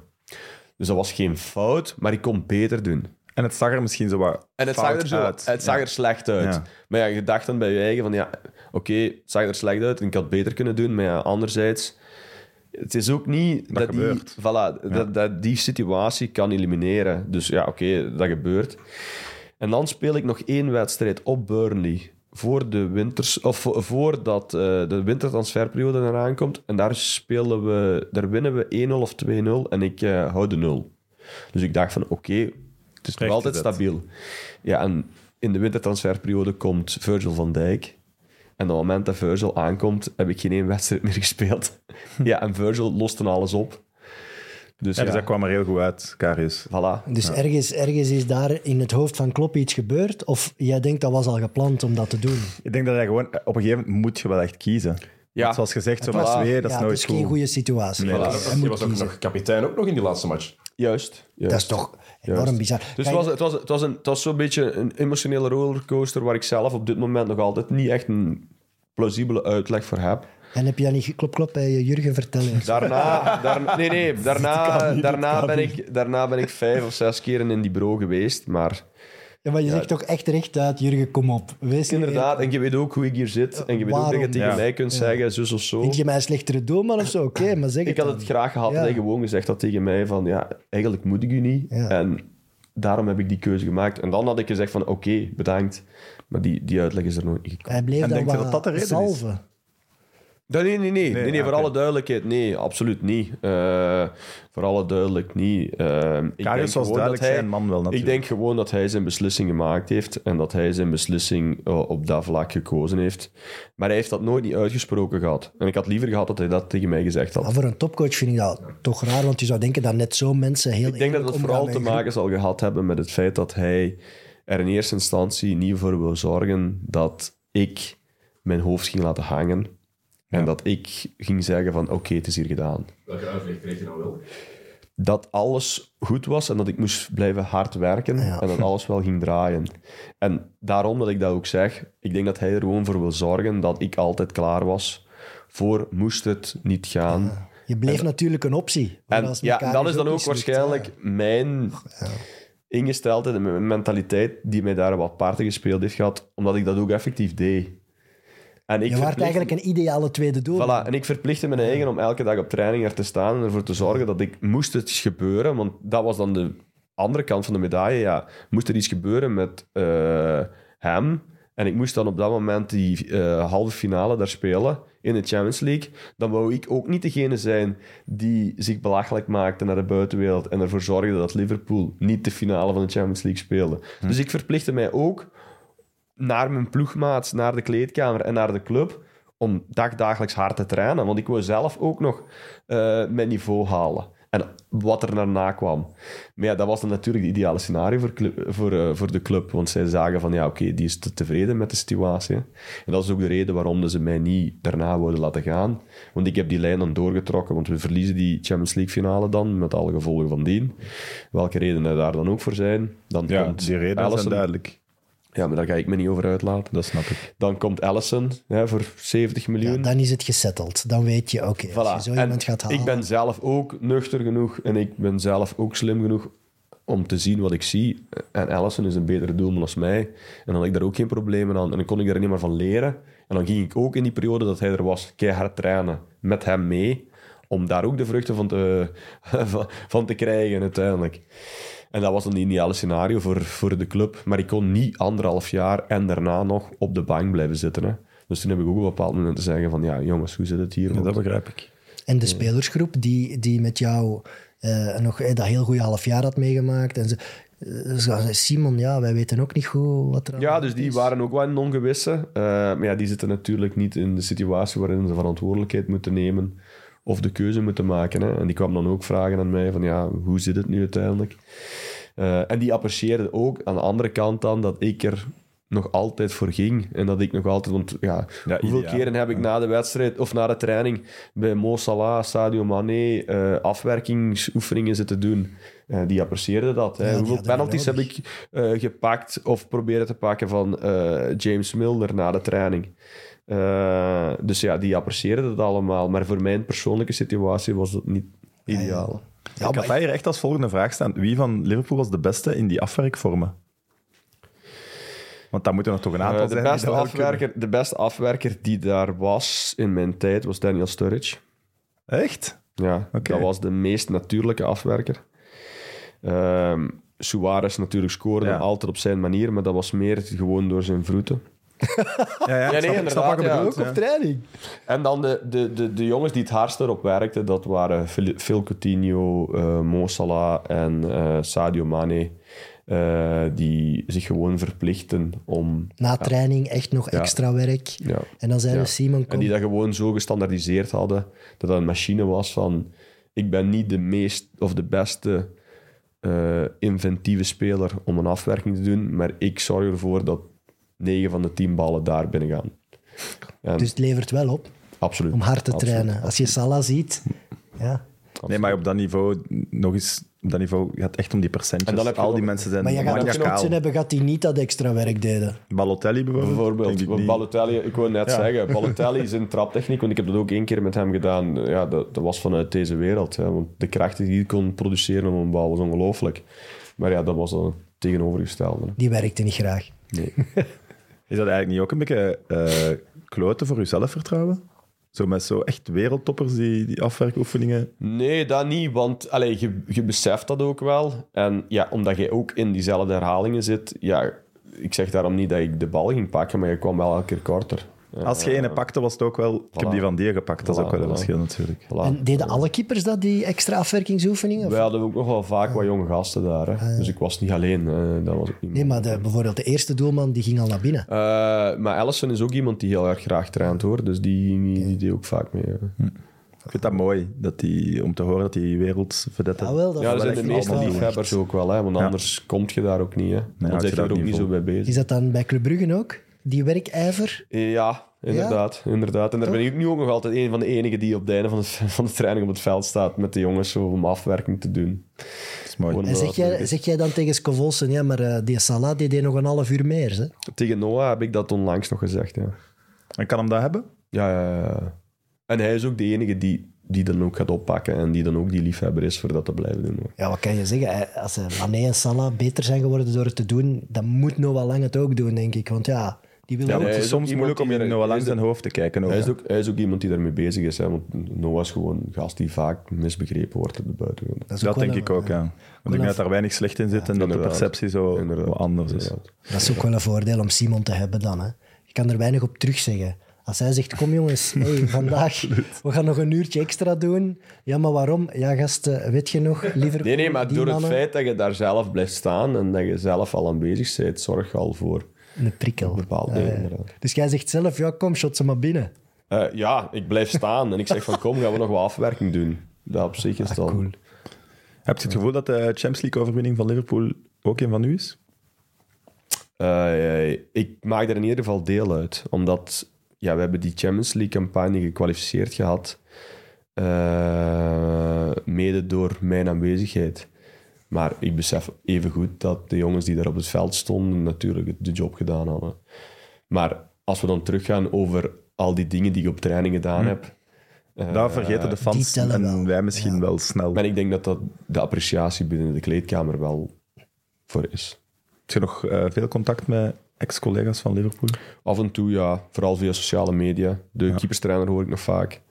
Dus dat was geen fout, maar ik kon beter doen. En het zag er misschien zo wat En het zag er, zo, uit. het zag Ja. er slecht uit. Ja. Maar ja, je dacht dan bij je eigen van ja, oké, het zag er slecht uit en ik had beter kunnen doen. Maar ja, anderzijds, het is ook niet dat, die, gebeurt. voilà, dat, dat die situatie kan elimineren. Dus ja, oké, dat gebeurt. En dan speel ik nog één wedstrijd op Burnley. Voor de winters, of vo- voordat eh, de wintertransferperiode eraan komt. En daar spelen we, daar winnen we 1-0 of 2-0 en ik eh, hou de 0. Dus ik dacht van oké, het is nog altijd stabiel. Ja, en in de wintertransferperiode komt Virgil van Dijk. En op het moment dat Virgil aankomt, heb ik geen één wedstrijd meer gespeeld. ja, en Virgil lost dan alles op. Dus Ja, dus dat kwam er heel goed uit, Karius. voilà. Dus ergens, ergens is daar in het hoofd van Klopp iets gebeurd? Of jij denkt dat was al gepland om dat te doen? Ik denk dat hij gewoon... Op een gegeven moment moet je wel echt kiezen. Ja. Want zoals gezegd, zo was- Zwee, dat is ja, nooit het is geen goed. goede situatie. Nee, Voilà, was ook kiezen. nog kapitein ook nog in die laatste match. Juist. juist. Dat is toch enorm Juist. bizar. Dus het was, het, was, het, was een, het was zo'n beetje een emotionele rollercoaster waar ik zelf op dit moment nog altijd niet echt een plausibele uitleg voor heb. En heb je dat niet klop klop bij Jurgen vertellen? Daarna, daar, nee, nee, daarna, niet, daarna, ben ik, daarna ben ik vijf of zes keren in die bureau geweest. Maar Ja, maar je zegt toch echt recht uit, Jurgen, kom op. Wees inderdaad, en je weet ook hoe ik hier zit. En je weet ook dat je tegen Ja. mij kunt zeggen, zus of zo. Vind je mij een slechtere doelman of zo? Oké, maar zeg Ik had dan. het graag gehad Ja. dat hij gewoon gezegd had tegen mij van, ja, eigenlijk moet ik u niet. Ja. En daarom heb ik die keuze gemaakt. En dan had ik gezegd van, oké, bedankt. Maar die, die uitleg is er nooit niet gekomen. Hij bleef En dan denk dat dat de reden is? Nee, nee, nee. nee. nee, nee, voor alle duidelijkheid, nee, absoluut niet. Eh, voor alle duidelijk niet. Eh, ik Karius was gewoon duidelijk dat hij- zijn man wel Ik natuurlijk. denk gewoon dat hij zijn beslissing gemaakt heeft en dat hij zijn beslissing eh, op dat vlak gekozen heeft. Maar hij heeft dat nooit niet uitgesproken gehad. En ik had liever gehad dat hij dat tegen mij gezegd had. Maar voor een topcoach vind ik dat toch raar, want je zou denken dat net zo mensen heel Ik denk dat het vooral te maken zal gehad hebben met het feit dat hij er in eerste instantie niet voor wil zorgen dat ik mijn hoofd ging laten hangen. En dat ik ging zeggen van oké, het is hier gedaan. Welke uitleg kreeg je nou wel? Dat alles goed was en dat ik moest blijven hard werken Ja. en dat alles wel ging draaien. En daarom dat ik dat ook zeg, ik denk dat hij er gewoon voor wil zorgen dat ik altijd klaar was voor moest het niet gaan. Je bleef natuurlijk een optie. En Als ja, dat is dan ook waarschijnlijk ja. mijn ingesteldheid en mijn mentaliteit die mij daar wat parten gespeeld heeft gehad, omdat ik dat ook effectief deed. En ik Je waart eigenlijk een ideale tweede doel. Voilà, en ik verplichtte mijn eigen om elke dag op training er te staan en ervoor te zorgen dat ik moest het gebeuren, want dat was dan de andere kant van de medaille. Ja, moest er iets gebeuren met eh, hem en ik moest dan op dat moment die eh, halve finale daar spelen in de Champions League, dan wou ik ook niet degene zijn die zich belachelijk maakte naar de buitenwereld en ervoor zorgde dat Liverpool niet de finale van de Champions League speelde. Dus ik verplichtte mij ook naar mijn ploegmaats, naar de kleedkamer en naar de club om dagdagelijks hard te trainen. Want ik wou zelf ook nog eh, mijn niveau halen. En wat er daarna kwam. Maar ja, dat was dan natuurlijk het ideale scenario voor, voor, eh, voor de club. Want zij zagen van, ja, oké, die is te tevreden met de situatie. En dat is ook de reden waarom ze mij niet daarna wouden laten gaan. Want ik heb die lijn dan doorgetrokken. Want we verliezen die Champions League finale dan, met alle gevolgen van dien. Welke redenen daar dan ook voor zijn. Dan Ja, komt die redenen zijn Alisson- duidelijk. Ja, maar daar ga ik me niet over uitlaten. Dat snap ik. Dan komt Allison hè, voor 70 miljoen. Ja, dan is het gesetteld. Dan weet je, oké, als je Voilà. zo En iemand gaat halen... ik ben zelf ook nuchter genoeg en ik ben zelf ook slim genoeg om te zien wat ik zie. En Allison is een betere doelman als mij. En dan had ik daar ook geen problemen aan. En dan kon ik daar niet meer van leren. En dan ging ik ook in die periode dat hij er was, keihard trainen met hem mee. Om daar ook de vruchten van te, van- van te krijgen uiteindelijk. En dat was dan het ideale scenario voor, voor de club. Maar ik kon niet anderhalf jaar en daarna nog op de bank blijven zitten. Hè. Dus toen heb ik ook op een bepaald moment te zeggen van... Ja, jongens, hoe zit het hier? Ja, dat begrijp ik. En de spelersgroep die, die met jou eh, nog eh, dat heel goede half jaar had meegemaakt. En ze, eh, Simon, ja, wij weten ook niet goed wat er aan Ja, dus die is. waren ook wel een ongewisse. Eh, maar ja, die zitten natuurlijk niet in de situatie waarin ze verantwoordelijkheid moeten nemen of de keuze moeten maken. Hè. En die kwam dan ook vragen aan mij van, ja, hoe zit het nu uiteindelijk? Eh, en die apprecieerden ook aan de andere kant dan dat ik er nog altijd voor ging. En dat ik nog altijd... Want ja, Ja, hoeveel ideaal. keren heb ik na de wedstrijd of na de training bij Mo Salah, Sadio Mane eh, afwerkingsoefeningen zitten doen? Eh, die apprecieerden dat. Hè. Ja, hoeveel penalties heb ik eh, gepakt of proberen te pakken van eh, James Milner na de training? Eh, dus ja, die apprecieerden dat allemaal. Maar voor mijn persoonlijke situatie was dat niet ideaal. Ja, ik had hier echt als volgende vraag staan. Wie van Liverpool was de beste in die afwerkvormen? Want daar moeten er toch een aantal Eh, de, zijn. beste afwerker, de beste afwerker die daar was in mijn tijd was Daniel Sturridge. Echt? Ja, Oké. dat was de meest natuurlijke afwerker. Ehm Suarez natuurlijk scoorde Ja. altijd op zijn manier, maar dat was meer gewoon door zijn vroeten. Ja, ja, nee, ik snap- ik ja. Ook ja. op training. En dan de, de, de, de jongens die het hardst erop werkten, dat waren Phil, Phil Coutinho, eh Mo Salah en eh, Sadio Mane. eh, die zich gewoon verplichten om... Na training echt nog Ja. extra werk. Ja, En dan zei Ja. de Simon, En kom, die dat gewoon zo gestandaardiseerd hadden, dat dat een machine was van... Ik ben niet de meest of de beste eh, inventieve speler om een afwerking te doen, maar ik zorg ervoor dat 9 van de 10 ballen daar binnen gaan. En, dus het levert wel op absoluut. om hard te Absoluut. trainen. Als je Salah ziet, ja. Nee, maar op dat niveau, nog eens, op dat niveau gaat het echt om die percentjes. En dan heb je Al die mensen zijn Maar je gaat ook hebben gehad die niet dat extra werk deden. Balotelli bijvoorbeeld? Bijvoorbeeld, ik. Balotelli, ik wou net Ja. zeggen, Balotelli zijn traptechniek, want ik heb dat ook één keer met hem gedaan, ja, dat, dat was vanuit deze wereld. Hè, want de krachten die hij kon produceren op een bal was ongelooflijk. Maar ja, dat was dan het tegenovergestelde. Die werkte niet graag. Nee. Is dat eigenlijk niet ook een beetje eh kloten voor je zelfvertrouwen? Zo met zo echt wereldtoppers, die, die afwerkoefeningen. Nee, dat niet, want allee, je, je beseft dat ook wel. En ja, omdat je ook in diezelfde herhalingen zit, ja, ik zeg daarom niet dat ik de bal ging pakken, maar je kwam wel elke keer korter. Als je ene pakte, was het ook wel... Ik heb die van die gepakt, dat is ook wel een voilà. verschil natuurlijk. voilà. En deden alle keepers dat, die extra afwerkingsoefeningen? Of- Wij hadden ook nog wel vaak wat jonge gasten daar. Hè. Dus ik was niet alleen. hè. Dat was ook niet Nee, maar de, bijvoorbeeld de eerste doelman die ging al naar binnen. Eh, maar Allison is ook iemand die heel erg graag traint hoor. Dus die, die, die deed ook vaak mee. hè. Ik vind dat mooi, dat die, om te horen dat die wereldvedette... Ja, wel, dat Ja, dat zijn de meeste liefhebbers ook wel, hè, want Ja. anders kom je daar ook niet. Hè. Dan zit je er ook niet niet zo bij bezig. Is dat dan bij Club Brugge ook? Die werkijver? Ja, inderdaad. inderdaad. En daar ben ik nu ook nog altijd een van de enigen die op het einde van, het, van de training op het veld staat met de jongens zo om afwerking te doen. Dat is mooi. Gewoon En zeg jij, zeg jij dan tegen Scovolsen, ja, maar eh, die Salah die deed nog een half uur meer. Hè? Tegen Noah heb ik dat onlangs nog gezegd. Ja. En kan hem dat hebben? Ja, ja, ja. En hij is ook de enige die, die dan ook gaat oppakken en die dan ook die liefhebber is voor dat te blijven doen. hoor. Ja, wat kan je zeggen? Als eh, Mané en Salah beter zijn geworden door het te doen, dan moet Noah Lang het ook doen, denk ik. Want ja, die wil Ja, ook... het is soms moeilijk om in Noah langs zijn hoofd te kijken. Ook, Hij is, ook, hij is ook iemand die daarmee bezig is. Hè, want Noah is gewoon een gast die vaak misbegrepen wordt op de buitenkant. Dat denk een- ik ook, ja. Want ik denk dat daar weinig slecht in zit en dat de perceptie zo Inderdaad. anders is. Inderdaad. Dat is ook wel een voordeel om Simon te hebben dan. Hè. Je kan er weinig op terugzeggen. Als hij zegt, kom jongens, hey, vandaag, we gaan nog een uurtje extra doen. Ja, maar waarom? Ja, gasten, weet je nog, liever Nee, nee, maar door het feit dat je daar zelf blijft staan en dat je zelf al aan bezig bent, zorg je al voor Een prikkel. dingen. inderdaad. Dus jij zegt zelf, ja, kom, shot ze maar binnen. Eh, ja, ik blijf staan en ik zeg van kom, gaan we nog wat afwerking doen. Dat op zich is Ah, dan... cool. Heb je het gevoel dat de Champions League-overwinning van Liverpool ook een van u is? Eh, ik maak er in ieder geval deel uit. Omdat ja, we hebben die Champions League-campagne gekwalificeerd gehad. eh, mede door mijn aanwezigheid. Maar ik besef even goed dat de jongens die daar op het veld stonden natuurlijk de job gedaan hadden. Maar als we dan teruggaan over al die dingen die ik op training gedaan heb... eh, Dat vergeten de fans die tellen en wel. wij misschien wel snel. En ik denk dat dat de appreciatie binnen de kleedkamer wel voor is. Heb je nog eh, veel contact met ex-collega's van Liverpool? Af en toe, ja. Vooral via sociale media. De keeperstrainer hoor ik nog vaak.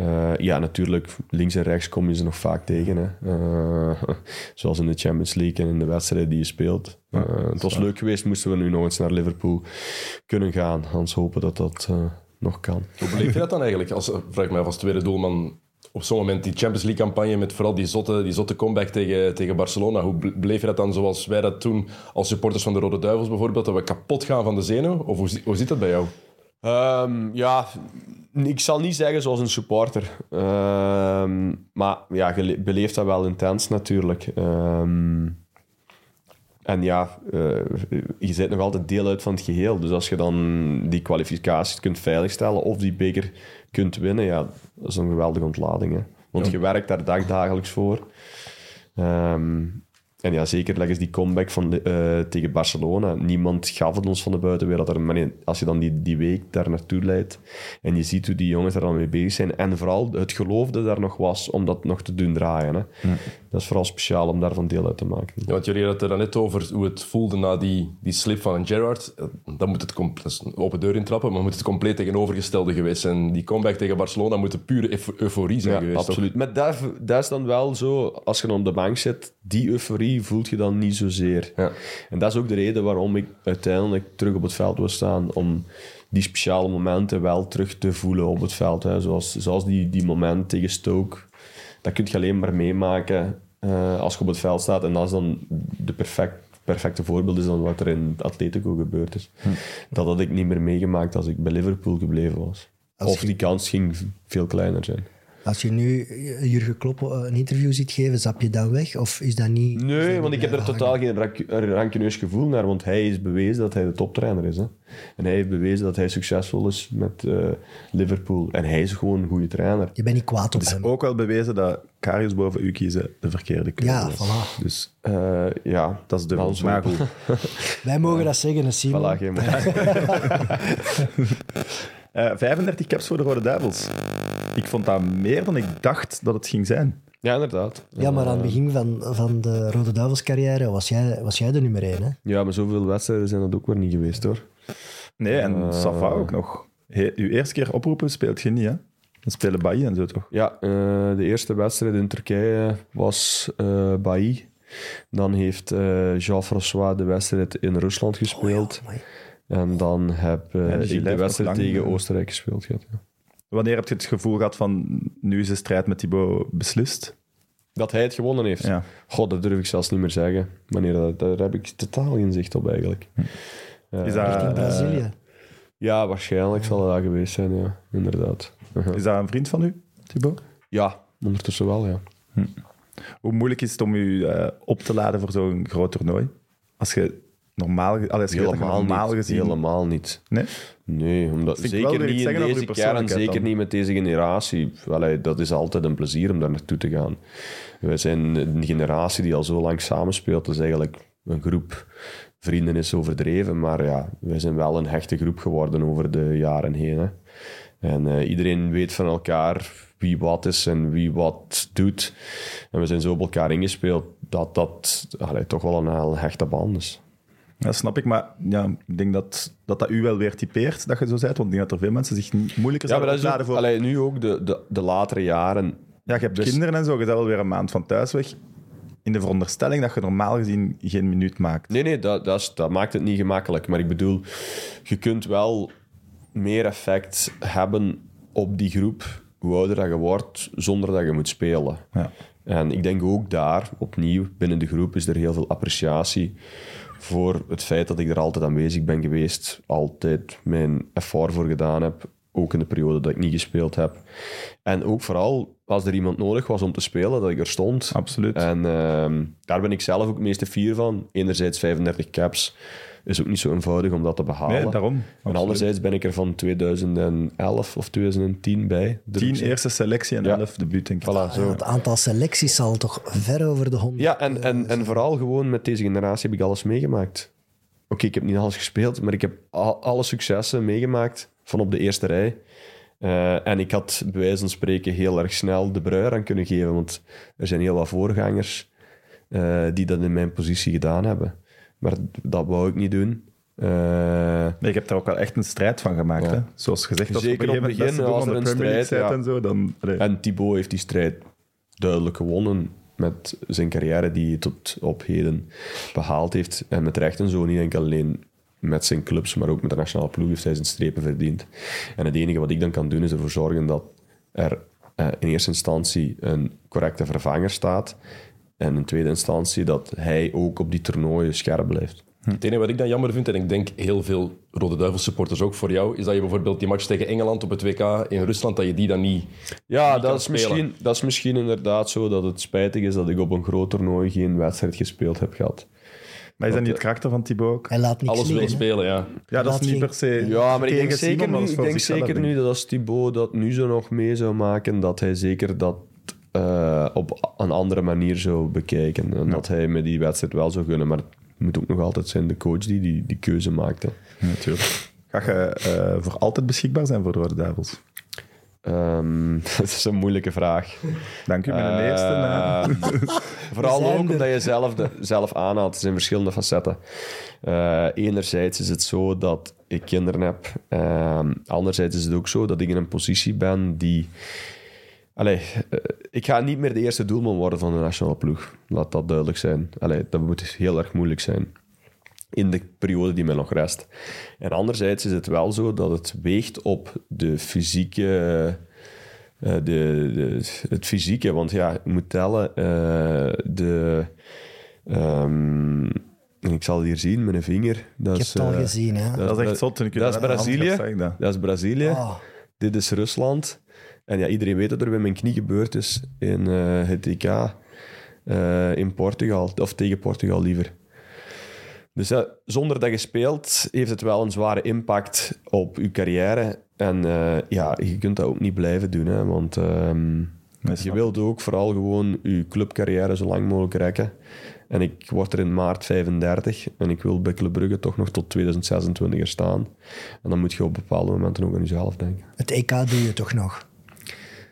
Eh, ja, natuurlijk, links en rechts kom je ze nog vaak tegen. Hè. Eh, zoals in de Champions League en in de wedstrijden die je speelt. Eh, het was leuk geweest, moesten we nu nog eens naar Liverpool kunnen gaan. Hans hopen dat dat eh, nog kan. Hoe beleef je dat dan eigenlijk? Als, vraag ik mij af als tweede doelman op zo'n moment die Champions League campagne met vooral die zotte, die zotte comeback tegen, tegen Barcelona. Hoe beleef je dat dan zoals wij dat toen als supporters van de Rode Duivels bijvoorbeeld, dat we kapot gaan van de zenuw? Of hoe, hoe zit dat bij jou? Ehm, ja, ik zal niet zeggen zoals een supporter. Ehm, maar ja, je le- beleeft dat wel intens natuurlijk. Ehm, en ja, eh, je bent nog altijd deel uit van het geheel. Dus als je dan die kwalificaties kunt veiligstellen of die beker kunt winnen, ja, dat is een geweldige ontlading. Hè? Want je werkt daar dag, dagelijks voor. Ehm, en ja, zeker ze die comeback van de, eh, tegen Barcelona. Niemand gaf het ons van de buitenwereld. Er- Maar als je dan die, die week daar naartoe leidt en je ziet hoe die jongens daar dan mee bezig zijn. En vooral het geloof dat daar nog was om dat nog te doen draaien. Hè. Dat is vooral speciaal om daarvan deel uit te maken. Ja, want jullie hadden het er net over hoe het voelde na die, die slip van Gerrard. Eh, Dan moet het dat is een open deur intrappen, maar moet het compleet tegenovergestelde geweest zijn. Die comeback tegen Barcelona moet een pure euf- euforie zijn Ja, geweest. absoluut. Maar daar, dat is dan wel zo, als je dan op de bank zit, die euforie voelt je dan niet zozeer. Ja. En dat is ook de reden waarom ik uiteindelijk terug op het veld wil staan, om die speciale momenten wel terug te voelen op het veld. Hè. Zoals, zoals die, die moment tegen Stoke. Dat kun je alleen maar meemaken eh, als je op het veld staat. En dat is dan de perfect, perfecte voorbeeld is dan wat er in Atletico gebeurd is. Dat had ik niet meer meegemaakt als ik bij Liverpool gebleven was. Als of je- die kans ging veel kleiner zijn. Als je nu eh, Jurgen Klopp eh, een interview ziet geven, zap je dan weg? Of is dat niet... dat Nee, niet want ik heb er totaal geen rankeneus gevoel naar, want hij is bewezen dat hij de toptrainer is. Hè. En hij heeft bewezen dat hij succesvol is met eh, Liverpool. En hij is gewoon een goede trainer. Je bent niet kwaad op Het is hem. ook wel bewezen dat Karius boven u kiezen de verkeerde keuze Ja, is. voilà. Dus Eh, ja, dat is zo. Maar goed. Wij mogen dat zeggen, Simon. Voilà, geen. Eh, 35 caps voor de Rode Duivels. Ik vond dat meer dan ik dacht dat het ging zijn. Ja, inderdaad. Ja, maar aan het begin van, van de Rode Duivels carrière was jij, was jij de nummer één. Hè? Ja, maar zoveel wedstrijden zijn dat ook weer niet geweest, hoor. Nee, en Eh. Safa ook nog. He, uw eerste keer oproepen speelt je niet, hè? Dan spelen Bailly en zo, toch? Ja, eh, de eerste wedstrijd in Turkije was eh Bailly. Dan heeft eh, Jean-François de wedstrijd in Rusland gespeeld. Amai. en dan heb eh, Ja, die ik de wedstrijd tegen Oostenrijk gespeeld. gehad, ja. Wanneer heb je het gevoel gehad van nu is de strijd met Thibaut beslist? Dat hij het gewonnen heeft. Ja. God, dat durf ik zelfs niet meer zeggen. Wanneer dat, daar heb ik totaal geen zicht op eigenlijk. Eh, Is dat, eh, Brazilië. ja, waarschijnlijk zal het dat geweest zijn, ja. Inderdaad. Is dat een vriend van u, Thibaut? Ja, ondertussen wel, ja. Hoe moeilijk is het om u eh, op te laden voor zo'n groot toernooi? Als je normaal, allee, als je weet dat je Helemaal normaal niet. gezien... Helemaal niet. Nee? Nee, omdat, zeker niet in deze uw kern en persoonlijkheid zeker dan. niet met deze generatie. Allee, dat is altijd een plezier om daar naartoe te gaan. Wij zijn een generatie die al zo lang samenspeelt. Dat is eigenlijk een groep vrienden is overdreven, maar ja, wij zijn wel een hechte groep geworden over de jaren heen. Hè. En eh, iedereen weet van elkaar wie wat is en wie wat doet. En we zijn zo op elkaar ingespeeld dat dat allee, toch wel een heel hechte band is. Dat snap ik, maar ja, ik denk dat, dat dat u wel weer typeert, dat je zo bent, want ik denk dat er veel mensen zich moeilijker Ja, maar zouden dat is ook, allee, nu ook de, de, de latere jaren. Ja, je hebt Dus- kinderen en zo, je bent alweer een maand van thuis weg. In de veronderstelling dat je normaal gezien geen minuut maakt. Nee, nee, dat, dat, is, dat maakt het niet gemakkelijk. Maar ik bedoel, je kunt wel meer effect hebben op die groep, hoe ouder dat je wordt, zonder dat je moet spelen. Ja. En ik denk ook daar, opnieuw, binnen de groep is er heel veel appreciatie voor het feit dat ik er altijd aanwezig ben geweest, altijd mijn effort voor gedaan heb, ook in de periode dat ik niet gespeeld heb. En ook vooral als er iemand nodig was om te spelen, dat ik er stond. Absoluut. En ehm, daar ben ik zelf ook het meeste fier van. Enerzijds 35 caps is ook niet zo eenvoudig om dat te behalen. Nee, daarom. En anderzijds ben ik er van 2011 of 2010 bij. durf ik Tien zeggen. eerste selectie en Ja. elf debuut, denk ik. Voilà, Ja, zo. het aantal selecties zal toch ver over de honderd. Ja, en, en, en vooral gewoon met deze generatie heb ik alles meegemaakt. Oké, ik heb niet alles gespeeld, maar ik heb al, alle successen meegemaakt van op de eerste rij. Eh, en ik had bij wijze van spreken heel erg snel de brui aan kunnen geven, want er zijn heel wat voorgangers eh, die dat in mijn positie gedaan hebben. Maar dat wou ik niet doen. Eh, Nee, ik heb daar ook wel echt een strijd van gemaakt. Ja. Hè? Zoals gezegd, als je Zeker op het begin, als er een de Premier League strijd, ja. en zo, dan... allee. En Thibaut heeft die strijd duidelijk gewonnen met zijn carrière die hij tot op heden behaald heeft. En met recht en zo, niet enkel alleen met zijn clubs, maar ook met de nationale ploeg heeft hij zijn strepen verdiend. En het enige wat ik dan kan doen is ervoor zorgen dat er eh, in eerste instantie een correcte vervanger staat. En in tweede instantie dat hij ook op die toernooien scherp blijft. Het enige wat ik dan jammer vind, en ik denk heel veel Rode Duivels supporters ook voor jou, is dat je bijvoorbeeld die match tegen Engeland op het WK in Rusland, dat je die dan niet... Ja, dat is, spelen. misschien, dat is misschien inderdaad zo dat het spijtig is dat ik op een groot toernooi geen wedstrijd gespeeld heb gehad. Maar is dat niet het karakter van Thibaut ook? Hij laat niks Alles wil liggen, spelen, ja. Ja, dat laat is niet per se Ja, maar ik denk zeker, nu, ik denk zeker nu dat als Thibaut dat nu zo nog mee zou maken, dat hij zeker dat eh, op een andere manier zou bekijken. En dat hij me die wedstrijd wel zou gunnen. Maar het moet ook nog altijd zijn de coach die die, die keuze maakt. Hè. Natuurlijk. Ga je eh, voor altijd beschikbaar zijn voor de Rode Duivels? Ehm, dat is een moeilijke vraag. Dank u, mijn eerste. Eh, eh. Vooral ook er. omdat je zelf, de, zelf aanhaalt. Het zijn verschillende facetten. Eh, enerzijds is het zo dat ik kinderen heb. Ehm, anderzijds is het ook zo dat ik in een positie ben die... Allee, eh, ik ga niet meer de eerste doelman worden van de nationale ploeg. Laat dat duidelijk zijn. Allee, dat moet heel erg moeilijk zijn. In de periode die mij nog rest. En anderzijds is het wel zo dat het weegt op de fysieke... eh, de, de, het fysieke, want ja, je moet tellen, eh, de... ehm, ik zal het hier zien met een vinger. Dat Ik heb het al gezien, hè. Dat is echt zot. Ik dat is Brazilië. ik dat. Dat is Brazilië. Ah. Dit is Rusland. En ja, iedereen weet dat er bij mijn knie gebeurd is in eh, het EK eh, in Portugal. Of tegen Portugal liever. Dus ja, zonder dat je speelt, heeft het wel een zware impact op je carrière. En eh, ja, je kunt dat ook niet blijven doen. Hè, want ehm, je wilt ook vooral gewoon je clubcarrière zo lang mogelijk rekken. En ik word er in maart 35 en ik wil bij Club Brugge toch nog tot 2026 er staan. En dan moet je op bepaalde momenten ook aan jezelf denken. Het EK doe je toch nog?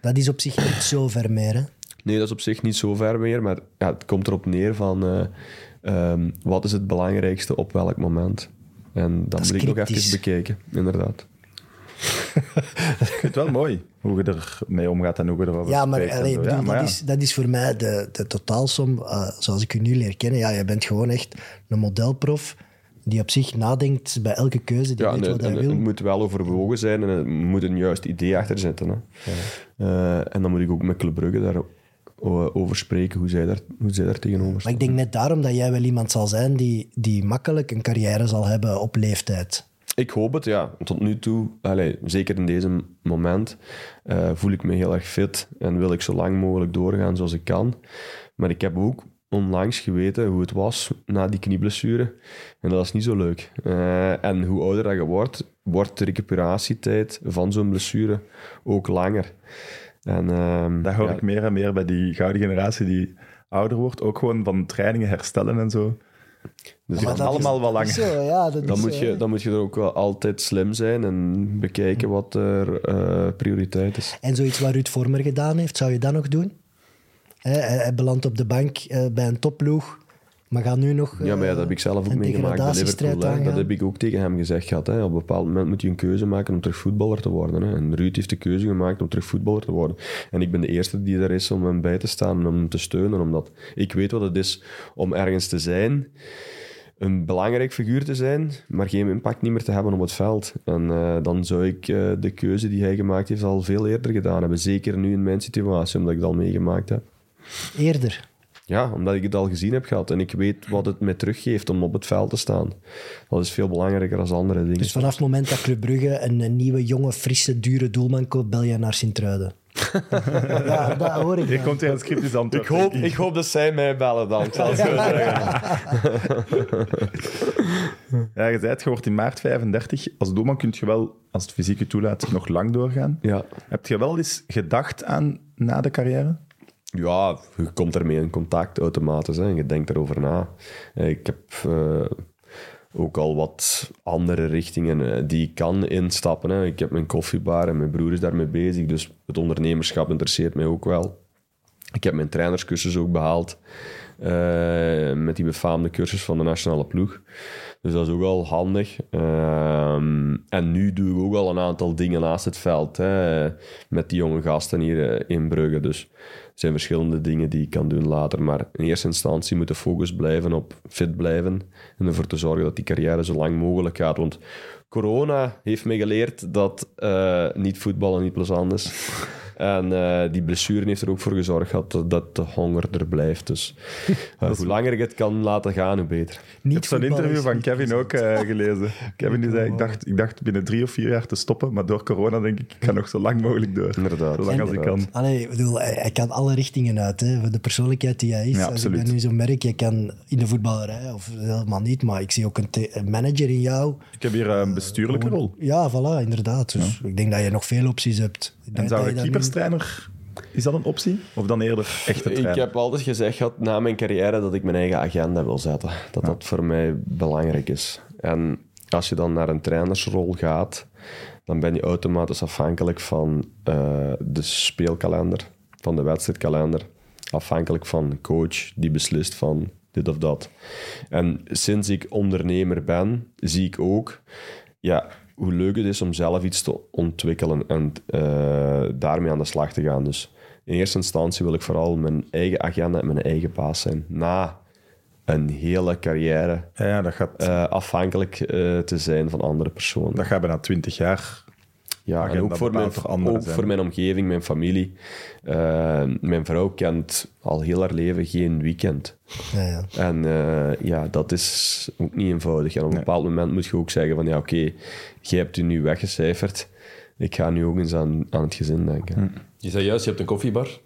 Dat is op zich niet zo ver meer, hè. Nee, dat is op zich niet zo ver meer, maar ja, het komt erop neer van eh, ehm, wat is het belangrijkste op welk moment. En dat, is moet ik nog even bekijken, inderdaad. Ik vind het wel mooi hoe je ermee omgaat en hoe je erover Ja, maar, allee, bedoel, Ja, maar dat, ja. is, dat is voor mij de, de totaalsom, eh, zoals ik u nu leer kennen. Ja, je bent gewoon echt een modelprof die op zich nadenkt bij elke keuze, die Ja, weet en, wat en hij wil. het moet wel overwogen zijn en er moet een juist idee achter zitten. Hè. Eh, en dan moet ik ook met Club Brugge daarover spreken, hoe zij daar, hoe zij daar tegenover Maar staan. ik denk net daarom dat jij wel iemand zal zijn die, die makkelijk een carrière zal hebben op leeftijd. Ik hoop het, ja. Tot nu toe, allee, zeker in deze moment, eh, voel ik me heel erg fit en wil ik zo lang mogelijk doorgaan zoals ik kan. Maar ik heb ook onlangs geweten hoe het was na die knieblessure. En dat is niet zo leuk. Eh, en hoe ouder dat je wordt, wordt de recuperatietijd van zo'n blessure ook langer. En, ehm, Dat hoor ja, ik meer en meer bij die gouden generatie die ouder wordt. Ook gewoon van trainingen herstellen en zo. Dus Maar die dat allemaal is- wel langer. Zo, ja, dat Dan moet, zo, je, dan moet je er ook wel altijd slim zijn en bekijken wat er eh, prioriteit is. En zoiets wat Ruud Vormer gedaan heeft, zou je dat nog doen? Hè, hij, belandt op de bank eh, bij een topploeg, maar gaat nu nog Ja, maar ja, eh, dat heb ik zelf ook meegemaakt bij degradatiestrijd Liverpool. Hè. Dat heb ik ook tegen hem gezegd gehad. Hè. Op een bepaald moment moet je een keuze maken om terug voetballer te worden. Hè. En Ruud heeft de keuze gemaakt om terug voetballer te worden. En ik ben de eerste die er is om hem bij te staan en om hem te steunen. Omdat ik weet wat het is om ergens te zijn, een belangrijk figuur te zijn, maar geen impact niet meer te hebben op het veld. En eh, dan zou ik de keuze die hij gemaakt heeft al veel eerder gedaan hebben. Zeker nu in mijn situatie, omdat ik het al meegemaakt heb. Eerder. Ja, omdat ik het al gezien heb gehad en ik weet wat het mij teruggeeft om op het veld te staan. Dat is veel belangrijker dan andere dingen. Dus vanaf het moment dat Club Brugge een, een nieuwe, jonge, frisse, dure doelman koopt, bel je naar Sint-Truiden. ja, dat hoor ik. Dan. komt scriptisch antwoord. ik, hoop, ik hoop dat zij mij bellen dan. Ik zal het zo zeggen. Ja, je zei het, je wordt in maart 35. Als doelman kun je wel, als het fysiek je toelaat, nog lang doorgaan. Ja. Heb je wel eens gedacht aan na de carrière? Ja, je komt ermee in contact automatisch en je denkt erover na. Eh, Ik heb eh, ook al wat andere richtingen eh, die ik kan instappen. Hè. Ik heb mijn koffiebar en mijn broer is daarmee bezig, dus het ondernemerschap interesseert mij ook wel. Ik heb mijn trainerscursus ook behaald eh, met die befaamde cursus van de nationale ploeg. Dus dat is ook wel handig. Ehm, en nu doe ik ook al een aantal dingen naast het veld hè, met die jonge gasten hier in Brugge. Dus zijn verschillende dingen die ik kan doen later. Maar in eerste instantie moet de focus blijven op fit blijven en ervoor te zorgen dat die carrière zo lang mogelijk gaat. Want corona heeft mij geleerd dat eh, niet voetballen niet plezant is. En eh, die blessure heeft er ook voor gezorgd dat, dat de honger er blijft. Dus eh, hoe langer ik het kan laten gaan, hoe beter. Ik heb zo'n interview van Kevin ook eh, gelezen. Kevin die zei, ik dacht, ik dacht binnen drie of vier jaar te stoppen, maar door corona denk ik, ik ga nog zo lang mogelijk door. Inderdaad. Zo lang als ik kan. Allee, ik bedoel, hij, hij kan alle richtingen uit. Hè, voor de persoonlijkheid die hij is. Ja, Als ik dat nu zo merk, je kan in de voetballerij, of helemaal niet, maar ik zie ook een, manager in jou. Ik heb hier een bestuurlijke rol. Ja, voilà, inderdaad. Dus ik denk dat je nog veel opties hebt. En zou je dat keeperstrainer, is dat een optie? Of dan eerder echte Ik trainer? heb altijd gezegd gehad, na mijn carrière dat ik mijn eigen agenda wil zetten. Dat dat voor mij belangrijk is. En als je dan naar een trainersrol gaat, dan ben je automatisch afhankelijk van eh, de speelkalender, van de wedstrijdkalender, afhankelijk van een coach die beslist van dit of dat. En sinds ik ondernemer ben, zie ik ook ja, hoe leuk het is om zelf iets te ontwikkelen en eh, daarmee aan de slag te gaan. Dus in eerste instantie wil ik vooral mijn eigen agenda en mijn eigen baas zijn. Na een hele carrière Ja, ja, dat gaat, eh, afhankelijk eh, te zijn van andere personen. dat gaat bijna twintig jaar. Ja, en ook voor mijn, ook voor mijn omgeving, mijn familie. Eh, mijn vrouw kent al heel haar leven geen weekend. Ja, ja. En eh, ja, dat is ook niet eenvoudig. En op een Nee. bepaald moment moet je ook zeggen van ja, oké, jij hebt u nu weggecijferd. Ik ga nu ook eens aan, aan het gezin denken. Hm. Je zei juist, je hebt een koffiebar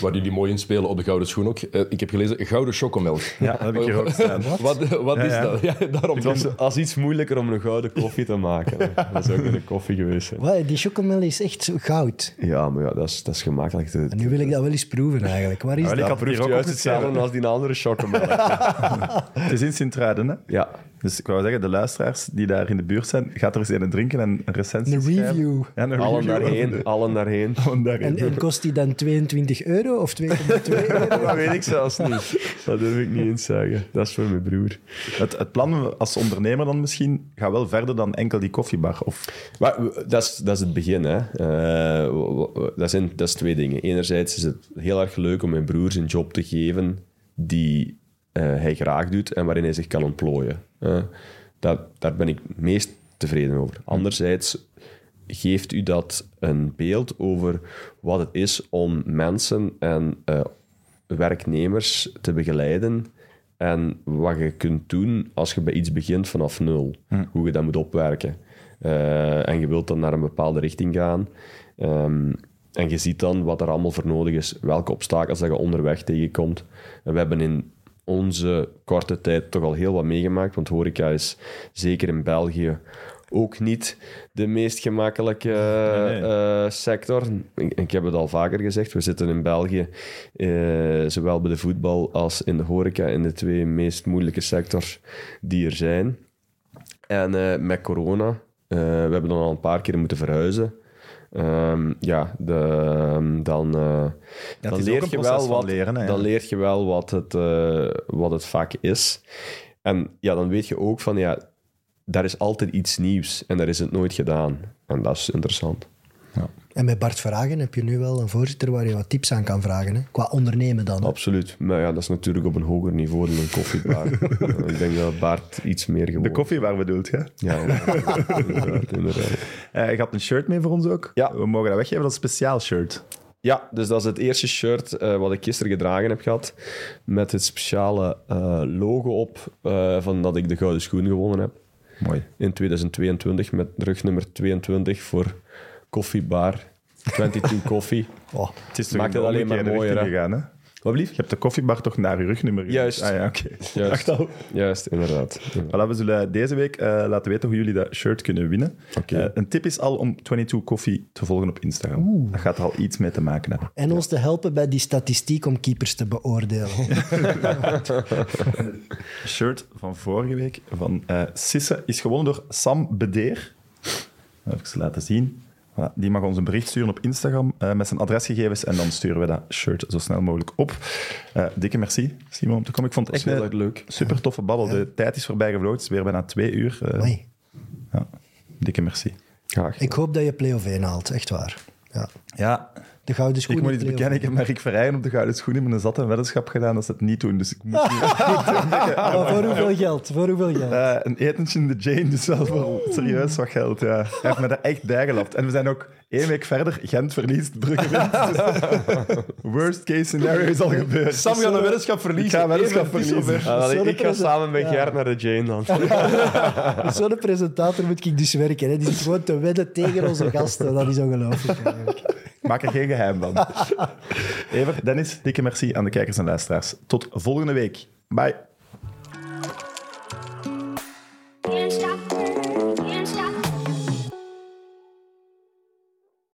waar jullie mooi in spelen op de Gouden Schoen ook. Eh, ik heb gelezen, gouden chocomelk. Ja, dat heb ik hier ook staan. Wat, wat Ja, is ja. dat? Ja, daarom Het was als iets moeilijker om een gouden koffie te maken. dat zou ook een koffie geweest. Wat, die chocomel is echt zo goud. Ja, maar ja, dat is, dat is gemakkelijk. te- En nu wil ik dat wel eens proeven eigenlijk. Waar is Ja, wel, ik dat? juist hetzelfde als die andere chocomelk. Het is in Sint-Truiden, hè? ja, Dus ik wou zeggen, de luisteraars die daar in de buurt zijn, gaat er eens een drinken en een recensie Een schrijven. review. Ja, een allen review daarheen, allen daarheen. allen daarheen. En, en kost die dan 22 euro of 2,2 euro? Dat weet ik zelfs niet. Dat durf ik niet eens zeggen. Dat is voor mijn broer. Het, het plan als ondernemer dan misschien gaat wel verder dan enkel die koffiebar. Of, Maar dat is, dat is het begin. Hè. Eh, dat, zijn, dat is twee dingen. Enerzijds is het heel erg leuk om mijn broer een job te geven die eh, hij graag doet en waarin hij zich kan ontplooien. Eh, dat, daar ben ik meest tevreden over. Anderzijds geeft u dat een beeld over wat het is om mensen en eh, werknemers te begeleiden en wat je kunt doen als je bij iets begint vanaf nul. Hoe je dat moet opwerken. Eh, en je wilt dan naar een bepaalde richting gaan. Ehm, en je ziet dan wat er allemaal voor nodig is, welke obstakels dat je onderweg tegenkomt. En we hebben in onze korte tijd toch al heel wat meegemaakt, want horeca is zeker in België ook niet de meest gemakkelijke Nee, nee. eh, sector. Ik, ik heb het al vaker gezegd, we zitten in België, eh, zowel bij de voetbal als in de horeca, in de twee meest moeilijke sectors die er zijn. En eh, met corona, we hebben dan al een paar keer moeten verhuizen. Ehm, ja, de, dan, het dan, leer je wel wat, leren, hè, ja. dan leer je wel wat het, eh, wat het vak is. En ja, dan weet je ook van, ja, daar is altijd iets nieuws en daar is het nooit gedaan. En dat is interessant. En met Bart Verhagen heb je nu wel een voorzitter waar je wat tips aan kan vragen. Hè? Qua ondernemen dan. hè? Absoluut. Maar ja, dat is natuurlijk op een hoger niveau dan een koffiebar. ik denk dat Bart iets meer gewoon... de koffiebar bedoelt je? Ja, ja. inderdaad, inderdaad. Eh, je had een shirt mee voor ons ook. Ja. We mogen dat weggeven, dat is een speciaal shirt. Ja, dus dat is het eerste shirt eh, wat ik gisteren gedragen heb gehad. Met het speciale eh, logo op eh, van dat ik de Gouden Schoen gewonnen heb. Mooi. In 2022 met rugnummer 22 voor Koffiebar 22 Coffee. Oh, Het is Maakt het alleen maar mooier, gegaan, hè? Wat? Je hebt de koffiebar toch naar je rugnummer? Juist. Ah ja, oké. Juist, al. juist inderdaad. Voilà, we zullen deze week eh, laten weten hoe jullie dat shirt kunnen winnen. Eh, een tip is al om 22 Coffee te volgen op Instagram. Dat gaat er al iets mee te maken hebben. En ons te helpen bij die statistiek om keepers te beoordelen. shirt van vorige week van eh Sisse is gewonnen door Sam Bedeer. Even laten zien. Voilà, die mag ons een bericht sturen op Instagram eh, met zijn adresgegevens en dan sturen we dat shirt zo snel mogelijk op. Eh, dikke merci, Simon, om te komen. Ik vond het echt heel erg leuk. super toffe babbel. De tijd is voorbij gevlogen. Het is weer bijna twee uur. Eh, Amai. ja, dikke merci. Graag. Ik hoop dat je play-off 1 haalt, echt waar. Ja. Ja, De gouden schoen. ik moet iets bekennen. Ik heb met Rick Verrijen op de Gouden Schoenen met een zat een weddenschap gedaan dat ze het niet doen. Dus ik moet Maar voor hoeveel geld? Voor hoeveel geld? Eh, een etentje in de Jane, dus wel voor serieus wat geld. Ja. Hij heeft me daar echt bijgelapt. En we zijn ook Eén week verder, Gent verliest, Brugge wint. Dus worst case scenario is al gebeurd. Sam gaat een weddenschap verliezen. Ik ga weddenschap verliezen. Ah, ik ga samen met Gert naar de Jane dan. Zo'n presentator moet ik dus werken. Hè. Die zit gewoon te wedden tegen onze gasten. Dat is ongelooflijk. Maak er geen geheim van. Ever, Dennis, dikke merci aan de kijkers en luisteraars. Tot volgende week. Bye.